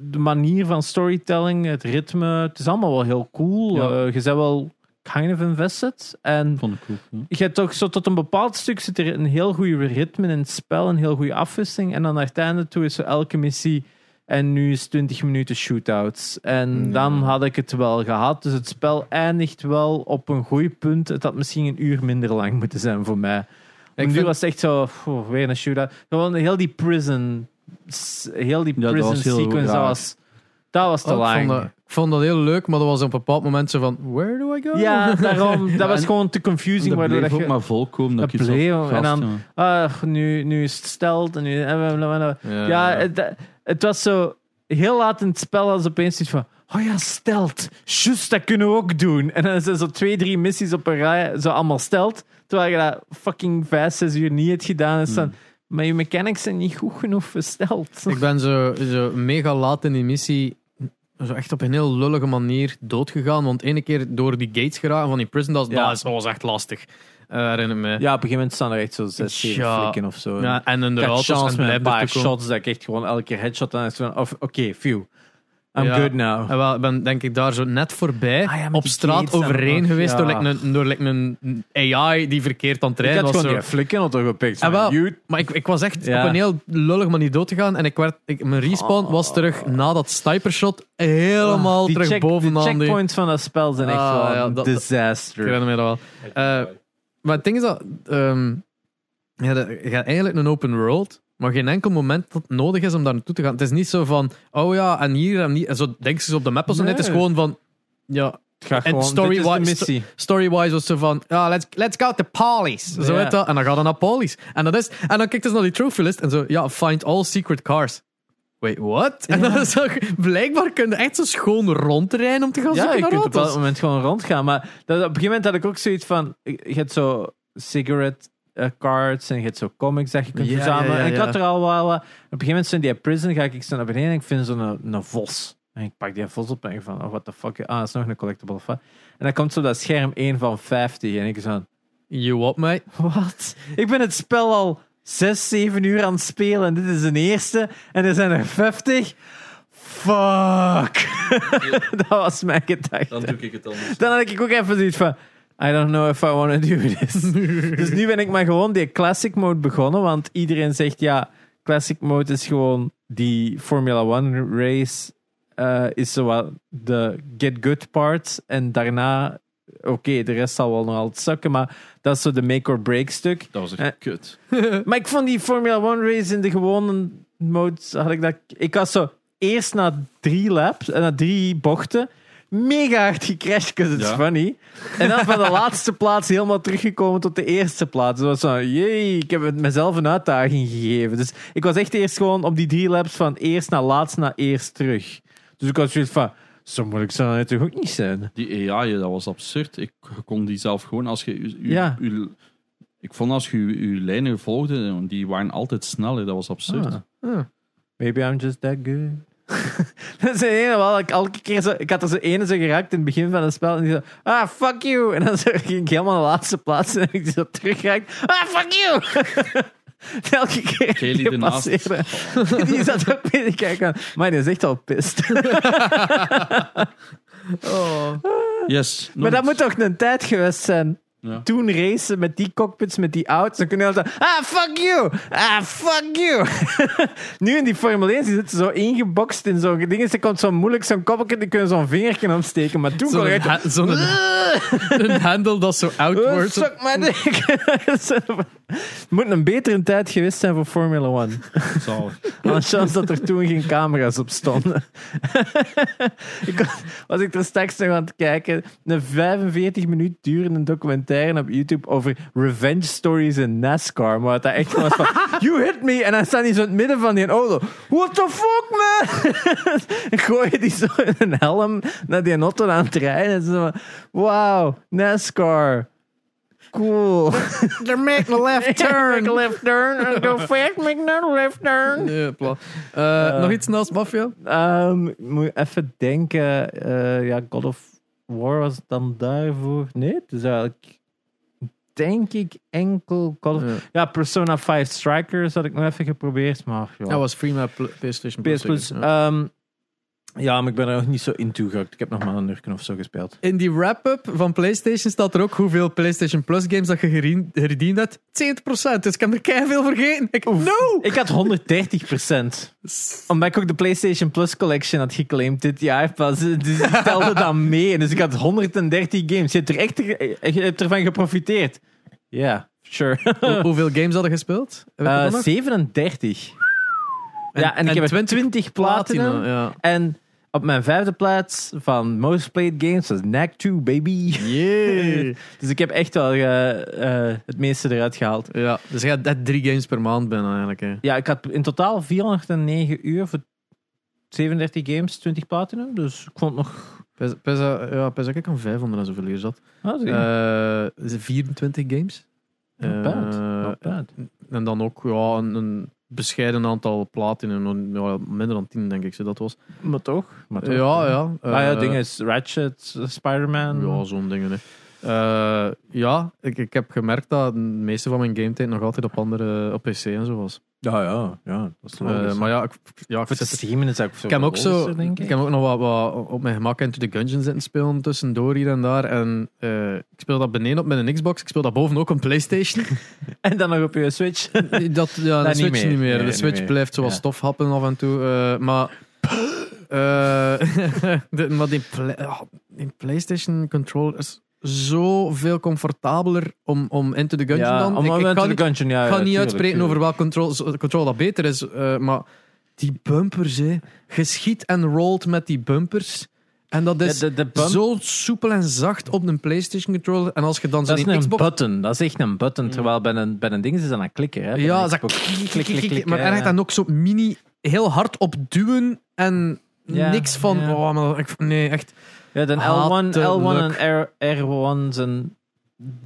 de, manier van storytelling, het ritme, het is allemaal wel heel cool. Ja. Eh, je bent wel kind of invested. En Vond ik cool. ja. je hebt toch zo tot een bepaald stuk zit er een heel goede ritme in het spel, een heel goede afwisseling. En dan naar het einde toe is zo elke missie. En nu is 20 minuten shootouts. En Ja. dan had ik het wel gehad. Dus het spel eindigt wel op een goed punt. Het had misschien een uur minder lang moeten zijn voor mij. Ik nu vind- was het echt zo, pff, weer een shootout. Gewoon heel die prison, heel die Ja, dat prison was heel sequence, dat was, dat was te Oh, ik, lang. vond dat, ik vond dat heel leuk, maar dat was op een bepaald moment zo van... Where do I go? Ja, daarom, dat was gewoon te confusing. Dat Waardoor bleef dat ook je, maar volkomen. Dat bleef, had en dan- ah, nu, nu is het steld. En nu. Ja, ja, het, het was zo heel laat in het spel als opeens iets van. Oh ja, stelt. Juist, dat kunnen we ook doen. En dan zijn zo twee, drie missies op een rij, zo allemaal stelt. Terwijl je dat fucking vijf, zes uur niet hebt gedaan. Is dan, Hmm. Maar je mechanics zijn niet goed genoeg versteld. Ik ben zo, zo mega laat in die missie zo echt op een heel lullige manier doodgegaan. Want ene keer door die gates geraken van die prison, dat, Ja. dat, was echt lastig. Eh herinner me. Ja, op een gegeven moment staan er echt zo zes, zeven Ja. flikken of zo. Ja, en had dus, chance en een paar shots dat ik echt gewoon elke keer headshot aan is van, of oké, phew. I'm Ja. good now. En wel, ik ben denk ik daar zo net voorbij Ah ja, op straat overheen geweest ja. door, like een, door like een AI die verkeerd aan het Ik rijden had was. gewoon Zo. die flikken auto gepikt. Ah, wel. you- Maar ik, ik was echt Ja. op een heel lullige manier doodgegaan en ik werd, ik, mijn respawn was terug na dat snipershot helemaal Oh, die terug check- bovenaan De die... checkpoints van dat spel zijn echt Ah, wel ja, een dat- disaster. Ik herinner me dat wel. Eh, maar het ding is dat... ehm, ja, je gaat eigenlijk een open world, maar geen enkel moment dat het nodig is om daar naartoe te gaan. Het is niet zo van, oh ja, en hier en hier. En zo denken ze op de map of zo. Nee, Het is gewoon van, ja, Het gaat En story story-wise was zo van, ja, let's, let's go to Polly's. Zo heet dat. En dan gaat hij naar Polly's. En, dat is, en dan kijkt ze naar die trophy list en zo, ja, find all secret cars. Wait, what? En dan is blijkbaar kun je echt zo schoon rondrijden om te gaan Ja, zoeken je naar kunt op dat moment gewoon rondgaan. Maar dat, op een gegeven moment had ik ook zoiets van... Je hebt zo cigarette eh, cards en je hebt zo comics dat je kunt Ja, verzamelen. ja, ja, en ik had er al wel... wat- Op een gegeven moment zijn die prison, ga ik zo naar beneden en ik vind zo'n een, een vos. En ik pak die vos op en ik van, oh, what the fuck. Ah, dat is nog een collectible of wat. En dan komt zo dat scherm 1 van 50 en ik zo... You what, mate? Wat? Ik ben het spel al 6, 7 uur aan het spelen en dit is een eerste en er zijn er 50. Fuck. dat was mijn gedachte. Dan doe ik het anders. Dan had ik ook even zoiets van. I don't know if I want to do this. dus nu ben ik maar gewoon die classic mode begonnen. Want iedereen zegt ja, classic mode is gewoon die Formula One race. eh, is zowel de get good part. En daarna, oké, de rest zal wel nog altijd sukken. Maar dat is zo de make or break stuk. Dat was echt Eh. kut. Maar ik vond die Formula One race in de gewone mode. Had ik, dat, ik had zo eerst na drie laps en na drie bochten. Mega hard gecrashed, because it's Ja. funny. En dan van de laatste plaats helemaal teruggekomen tot de eerste plaats. Dat was zo, jee, ik heb het mezelf een uitdaging gegeven. Dus ik was echt eerst gewoon op die drie laps van eerst naar laatst naar eerst terug. Dus ik was zoiets van, zo moeilijk zou het toch ook niet zijn. Die AI, dat was absurd. Ik kon die zelf gewoon als je. u- u- Ja. u- ik vond als je je lijnen volgde, die waren altijd sneller. Dat was absurd. Ah. Ah. Maybe I'm just that good. dat is de ene wel. Ik, elke keer zo, ik had er zo ene zo geraakt in het begin van het spel. En die zo, ah, fuck you. En dan zo ging ik helemaal naar de laatste plaats. En ik zo teruggeraakt. Ah, fuck you. elke keer Kelly die passeerde. Die zat ook mee te kijken. Maar die is echt al pist. Oh. Yes. maar dat moet toch een tijd geweest zijn. Ja. Toen racen met die cockpits, met die auto's, dan kunnen altijd ah, fuck you, ah, fuck you. nu in die Formule 1 die zitten zo ingeboxt in zo'n ding. Er komt zo moeilijk zo'n koppeltje, die kunnen zo'n vingertje opsteken. Maar toen kon ha- zo'n een handle dat zo Oh, outward... suck my dick. Het moet een betere tijd geweest zijn voor Formula 1. Zalig. Aan de chance dat er toen geen camera's op stonden. ik was, was ik er straks nog aan het kijken. Een 45 minuten durende documentaire op YouTube over revenge stories in NASCAR. Maar wat dat echt was van, you hit me. En dan staat hij zo in het midden van die auto. What the fuck, man? en gooi je die zo in een helm naar die auto aan het rijden. En zo van, wow, NASCAR. Cool. They're making a left Make turn. a left turn go fast, make another left turn. Nee, pla. Eh, nog iets naast Mafia? Ehm, ik moet even denken. eh, ja, God of War was het dan daarvoor. Nee, het is eigenlijk. Denk ik enkel. Of, Ja. ja, Persona 5 Strikers had ik nog even geprobeerd. Maar ja, Dat was pl- PlayStation Plus. PS Plus. zeker. Ja. ehm, ja, maar ik ben er nog niet zo in toegehakt. Ik heb nog maar een uur of zo gespeeld. In die wrap-up van PlayStation staat er ook hoeveel PlayStation Plus games dat je gerien- herediend hebt. 70%, dus ik heb er keihard veel vergeten. Ik, no! Ik had 130% Omdat ik ook de PlayStation Plus Collection had geclaimd dit jaar pas. Dus ik telde dat mee. Dus ik had 130 games. Je hebt, er echt, je hebt ervan geprofiteerd. Ja, sure. Hoe- hoeveel games hadden gespeeld? Weet je Eh, dat nog? 37. ja, en ik heb er 20 20 platinum. Platina, ja. En op mijn vijfde plaats van Most Played Games was NAC 2, baby. Yeah. Dus ik heb echt wel eh, eh, het meeste eruit gehaald. ja. Dus je gaat net drie games per maand bijna eigenlijk. Hè. Ja, ik had in totaal 409 uur voor 37 games, 20 platinum. Dus ik vond het nog... Pes, pes, ja, pes dat ik aan 500 en zoveel uur zat. Ah, zo- Eh, is het 24 games? Not bad. Not bad. En dan ook ja, een, een bescheiden aantal platinen. Ja, minder dan 10, denk ik, zo dat was. Maar toch? Maar toch. Ja, ja. Ah ja, Eh, ding is Ratchet, Spider-Man. Ja, zo'n dingen. Hè. Eh, ja, ik, ik heb gemerkt dat de meeste van mijn gametijd nog altijd op andere op PC en zo was. ja, ja, ja, dat is Eh, maar ja, ik, ja, ik, zit- het streamen is ook veel ik heb ook zo, denk ik heb ook nog wat, wat op mijn gemak Into the Gungeon zitten spelen tussendoor hier en daar. En eh, ik speel dat beneden op met een Xbox. Ik speel dat boven ook op een PlayStation. En dan nog op je Switch. dat, ja, de niet Switch meer. niet meer. Nee, de Switch meer. blijft zoals Ja. stofhappen af en toe. eh, maar eh, de- maar die, pla- ah, die PlayStation controller is zoveel comfortabeler om, om Into the Gungeon dan. om ik, kan, the Gungeon, ja, ik ga niet uitspreken over welk control, control dat beter is, eh, maar die bumpers, hè. geschiet en rolt met die bumpers. En dat is Ja, de, de bump, zo soepel en zacht op een PlayStation controller. En als je dan dat is zo'n een Xbox. button. Dat is echt een button. Terwijl bij een, bij een ding is dat een klikker. Hè? Bij Ja, dat klik, klik, klik, klik, Maar ja. dan ook zo mini, heel hard op duwen en Ja, niks van. ja. Oh, maar ik, nee, echt. Ja, de L1, Hatelijk. L1 en R, R1 zijn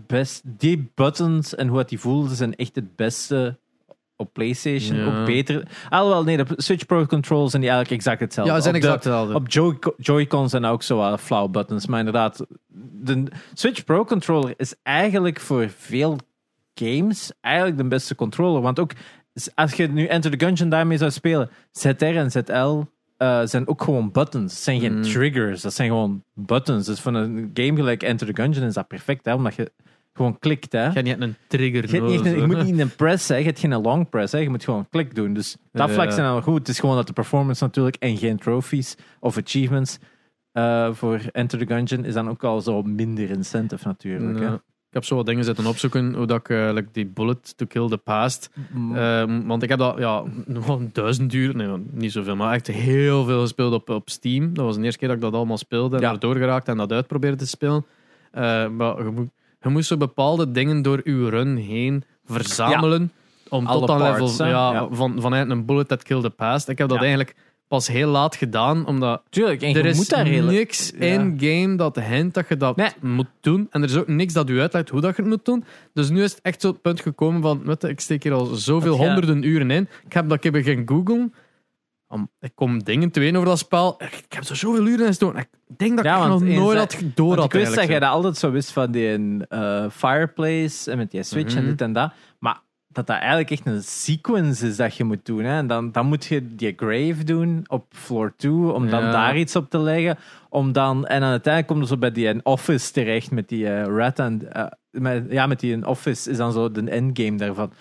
best. Die buttons en hoe het die voelden zijn echt het beste op PlayStation. Ja. Ook beter. Alhoewel, nee, de Switch Pro controls zijn die eigenlijk exact hetzelfde. Ja, ze zijn Op de- exact hetzelfde. Op Joy- Joy-Cons zijn ook zo wel flauw buttons. Maar inderdaad, de Switch Pro controller is eigenlijk voor veel games eigenlijk de beste controller. Want ook als je nu Enter the Gungeon daarmee zou spelen, ZR en ZL eh, zijn ook gewoon buttons. Het zijn geen Mm. triggers, dat zijn gewoon buttons. Dus voor een game gelijk Enter the Gungeon is dat perfect, hè, omdat je gewoon klikt. Hè. Je hebt niet een trigger Je, je moet niet een press, hè. je hebt geen long press, hè. je moet gewoon klik doen. Dus dat Ja. vlak zijn al goed. Het is gewoon dat de performance natuurlijk en geen trophies of achievements eh, voor Enter the Gungeon is dan ook al zo minder incentive natuurlijk. Ja. Hè. Ik heb zo wat dingen zitten opzoeken, hoe dat ik eh, like die Bullet to Kill the Past. Mm. Ehm, want ik heb dat ja, nog een duizend uur, nee, niet zoveel, maar echt heel veel gespeeld op, op Steam. Dat was de eerste keer dat ik dat allemaal speelde en Ja. er doorgeraakt en dat uitprobeerde te spelen. Eh, maar je, moet, je moest zo bepaalde dingen door je run heen verzamelen. Om Alle tot aan level ja. Van, vanuit een Bullet that Kill the Past. Ik heb dat eigenlijk pas heel laat gedaan, omdat Tuurlijk, en er je is moet daar redelijk... niks Ja. in game dat hint dat je dat Nee. moet doen. En er is ook niks dat u uitlegt hoe dat je het moet doen. Dus nu is het echt zo het punt gekomen van, weet je, ik steek hier al zoveel Dat je- honderden uren in. Ik heb dat ik heb gaan googlen. Om- Ik kom dingen te weten over dat spel. Ik heb er zoveel uren in gestoken. Ik denk dat Ja, ik want nog eens nooit dat- had door Want had. ik wist dat eigenlijk jij zo. dat altijd zo wist van die eh, fireplace en met die switch en Mhm. dit en dat. Dat dat eigenlijk echt een sequence is dat je moet doen. Hè. En dan, dan moet je die grave doen op floor 2, om dan Ja. daar iets op te leggen. Om dan, en aan het einde komt er zo bij die office terecht met die eh, rat en... eh, met, ja, met die office is dan zo de endgame daarvan.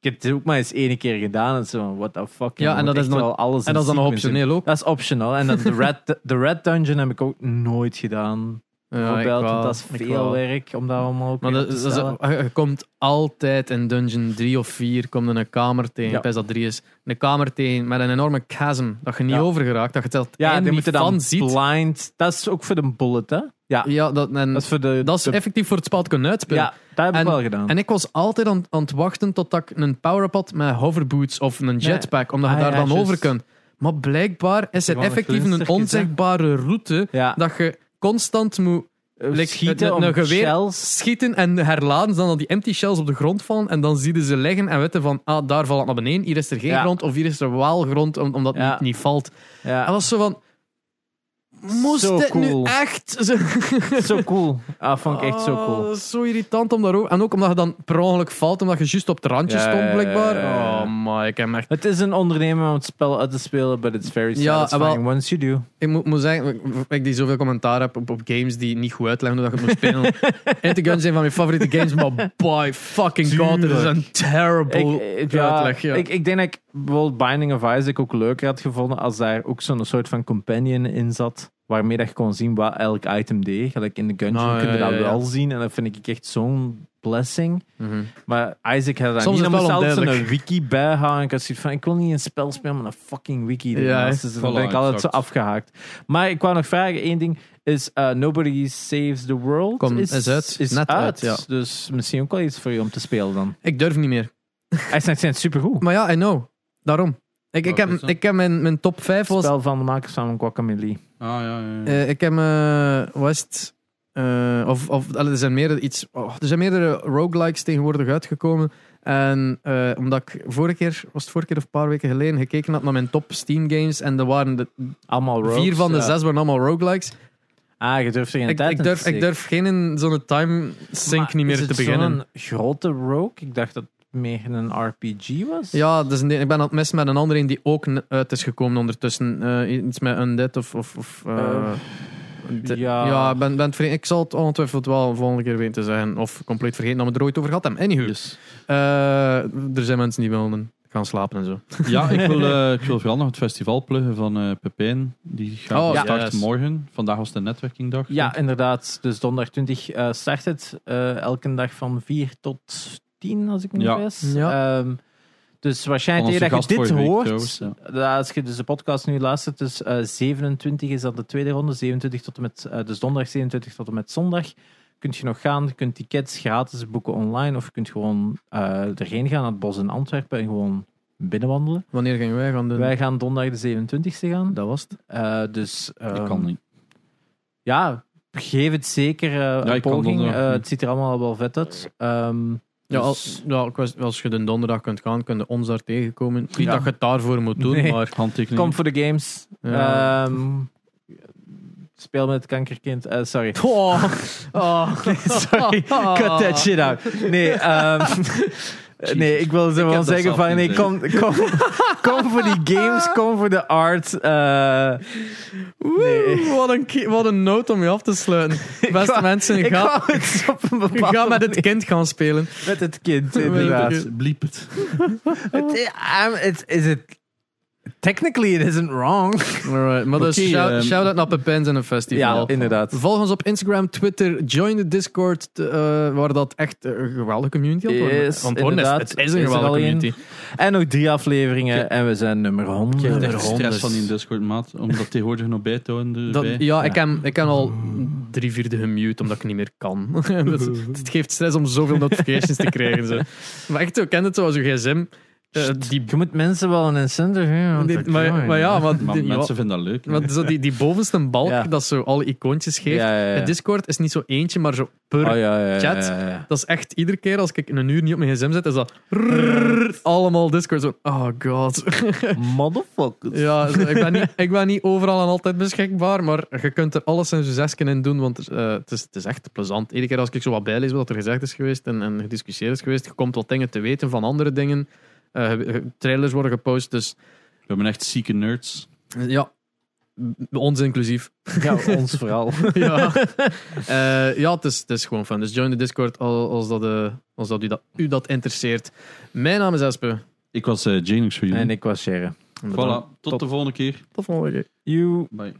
Ik heb het ook maar eens één keer gedaan en zo, what the fuck. Ja, en dat is nog- wel alles En dat is dan nog optioneel ook. Dat is optional. En dan de red, de red dungeon heb ik ook nooit gedaan. Bijvoorbeeld, want dat is veel werk om dat allemaal ook Maar dat, op te dat is- stellen. je komt altijd in dungeon 3 of 4 komt er een kamer tegen. Ja. Dat 3 is. Een kamer tegen met een enorme chasm dat je niet Ja. over geraakt. Dat je het Ja, die niet moeten dan van ziet. blind. Dat is ook voor de bullet, hè? Ja, Ja, dat, en, dat is voor de. dat is de- effectief voor het spel te kunnen uitspelen. Ja, dat heb ik En- wel gedaan. En ik was altijd aan, aan het wachten tot ik een power-up had met hoverboots of een jetpack, omdat je Ah, daar ja, dan over kunt. Maar blijkbaar is er effectief een onzichtbare route ja, dat je constant moet Eh, like, schieten een- een geweer- shells. schieten en herladen, dan die empty shells op de grond vallen en dan zie je ze liggen en weten van, ah, daar valt het naar beneden, hier is er geen Ja. grond of hier is er wel grond, om- omdat het Ja. niet, niet valt. Ja, En was zo van, moest Zo dit nu echt... Zo, zo cool. Ah, vond ik echt zo Oh, cool. dat is zo irritant om daar ook... En ook omdat je dan per ongeluk valt, omdat je juist op het randje Ja, stond, blijkbaar. ja, ja. Oh, maar ik heb echt... Het is een ondernemer om het spel uit te spelen, but it's very Ja, satisfying wel- once you do. Ik moet, moet zeggen, ik die zoveel commentaar heb op, op games die niet goed uitleggen hoe dat je het moet spelen. Ant Guns zijn van mijn favoriete games, maar by fucking god, het is een terrible Ik, ik, ja, uitleg. Ja. ik, ik denk dat ik bijvoorbeeld Binding of Isaac ook leuker had gevonden als daar ook zo'n soort van companion in zat. Waarmee dat je kon zien wat elk item deed. Gelijk in de Gungeon Nou, kun je ja, dat ja, ja. wel zien. En dat vind ik echt zo'n blessing. Mhm. Maar Isaac had dat Soms niet. Dan moest altijd zo'n wiki bijhouden. Ik had zoiets van, ik wil niet een spel spelen met een fucking wiki. Ernaast. dus dan ben ik altijd zo afgehaakt. Maar ik wou nog vragen, één ding is uh, Nobody Saves the World. Kom, is uit. Is Net uit, ja. Dus misschien ook wel iets voor je om te spelen dan. Ik durf niet meer. Hij zijn supergoed. Maar ja, I know. Daarom. Ik, ik, Wat heb, ik heb mijn, mijn top 5 was... spel van de makers van Guacamelee. Ah, ja, ja, ja. eh, ik heb... is het? Eh, of, of allee, er, zijn meerdere, iets, oh, er zijn meerdere roguelikes tegenwoordig uitgekomen. En eh, omdat ik vorige keer, was het vorige keer of een paar weken geleden, gekeken had naar mijn top Steam games. En er waren de, Allemaal rogues. vier van de ja. zes waren allemaal roguelikes. Ah, je durft geen Ik, tijd ik, durf, te ik durf geen in zo'n time sync Maar niet meer is te het beginnen. zo'n grote rogue? Ik dacht dat meer een RPG was. Ja, dus ik ben aan het missen met een andere een die ook uit is gekomen ondertussen. Eh, iets met Undead of... of, of eh, Eh, de- ja. ja, ben, ben vergeten. ik zal het ongetwijfeld wel de volgende keer weten te zeggen. Of compleet vergeten dat we het er ooit over gehad hebben. Anywho, Yes. eh, er zijn mensen die willen gaan slapen en zo. Ja, ik wil, eh, ik wil vooral nog het festival pluggen van eh Pepijn. Die gaat Oh, start yes. morgen. Vandaag was de netwerkingdag. Ja, inderdaad. Dus donderdag 20 eh, start het. Eh, elke dag van 4 tot 10, als ik me niet Ja. vergis. Ja. Ehm, dus waarschijnlijk dat je dit hoort, trouwens, ja. ja, als je dus de podcast nu luistert, dus eh, 27 is dat de tweede ronde, 27 tot en met, eh, dus donderdag 27 tot en met zondag. Kunt je nog gaan, je kunt tickets gratis boeken online of je kunt gewoon eh, erheen gaan naar het bos in Antwerpen en gewoon binnenwandelen. Wanneer gingen wij gaan doen? Wij gaan donderdag de 27e gaan. Dat was het. Eh, dus Ik ehm, kan niet. ja, geef het zeker eh, een ik kan poging. Eh, het ziet er allemaal wel vet uit. Ehm, Ja, dus- als, ja, ik was- als je de donderdag kunt gaan, kun je ons daar tegenkomen. Niet Ja. dat je het daarvoor moet doen, Nee. maar... Handtekening. Kom voor de games. Ja. Ehm, speel met het kankerkind. Eh, sorry. Oh, oh. sorry. Cut that shit out. Nee, ehm, nee ik wil zo heb wel zeggen van nee, kom, kom, kom voor die games, kom voor de art. eh, Woe, wat, een, wat een noot om je af te sluiten. Beste wou- mensen, ik ga, het met het kind gaan spelen. met het kind, het inderdaad. Bliep het. Het, is it, technically it isn't wrong. Alright, maar dus Oké, shout, ehm, shout-out naar Pepins en een festival. Ja, inderdaad. Volg ons op Instagram, Twitter, join de Discord, eh, waar dat echt een geweldige community aan het worden Yes, is. inderdaad. Het is een er geweldige al community. En nog drie afleveringen en we zijn nummer 100. Ik heb Nummer echt 100. stress van die Discord, maat. Om dat tegenwoordig nog bij te houden. Dat, erbij. ja, ik heb, ik heb al drie vierde gemute omdat ik niet meer kan. Het geeft stress om zoveel notifications te krijgen. Zo. Maar echt, zo, ken het zo als je gsm. Eh, die, Je moet mensen wel een incentive geven. die- maar, maar ja, maar, Maar die, mensen vinden dat leuk. maar zo die, die bovenste balk Ja. dat zo alle icoontjes geeft. Ja, ja, ja. Het Discord is niet zo eentje, maar zo per Oh, ja, ja, ja, chat. ja, ja. Dat is echt iedere keer als ik een uur niet op mijn gsm zet, is dat allemaal Discord. Zo, oh god. Motherfuckers. ja, zo, ik, ben niet, ik ben niet overal en altijd beschikbaar, maar je kunt er alles in zo'n zesken in doen, want eh, het, is, het is echt plezant. Iedere keer als ik zo wat bijlees wat er gezegd is geweest en, en gediscussieerd is geweest, je komt wat dingen te weten van andere dingen. Eh, trailers worden gepost, dus We hebben echt zieke nerds. ja, ons inclusief. Ja, ons vooral. ja, Eh, ja het, is, het is gewoon fun. Dus join de Discord al- als, dat, eh, als dat, u, dat u dat interesseert. Mijn naam is Espe. Ik was uh, voor jullie. en ik was Sharon. Voilà, tot, Tot- de volgende keer. Tot volgende keer. You. Bye.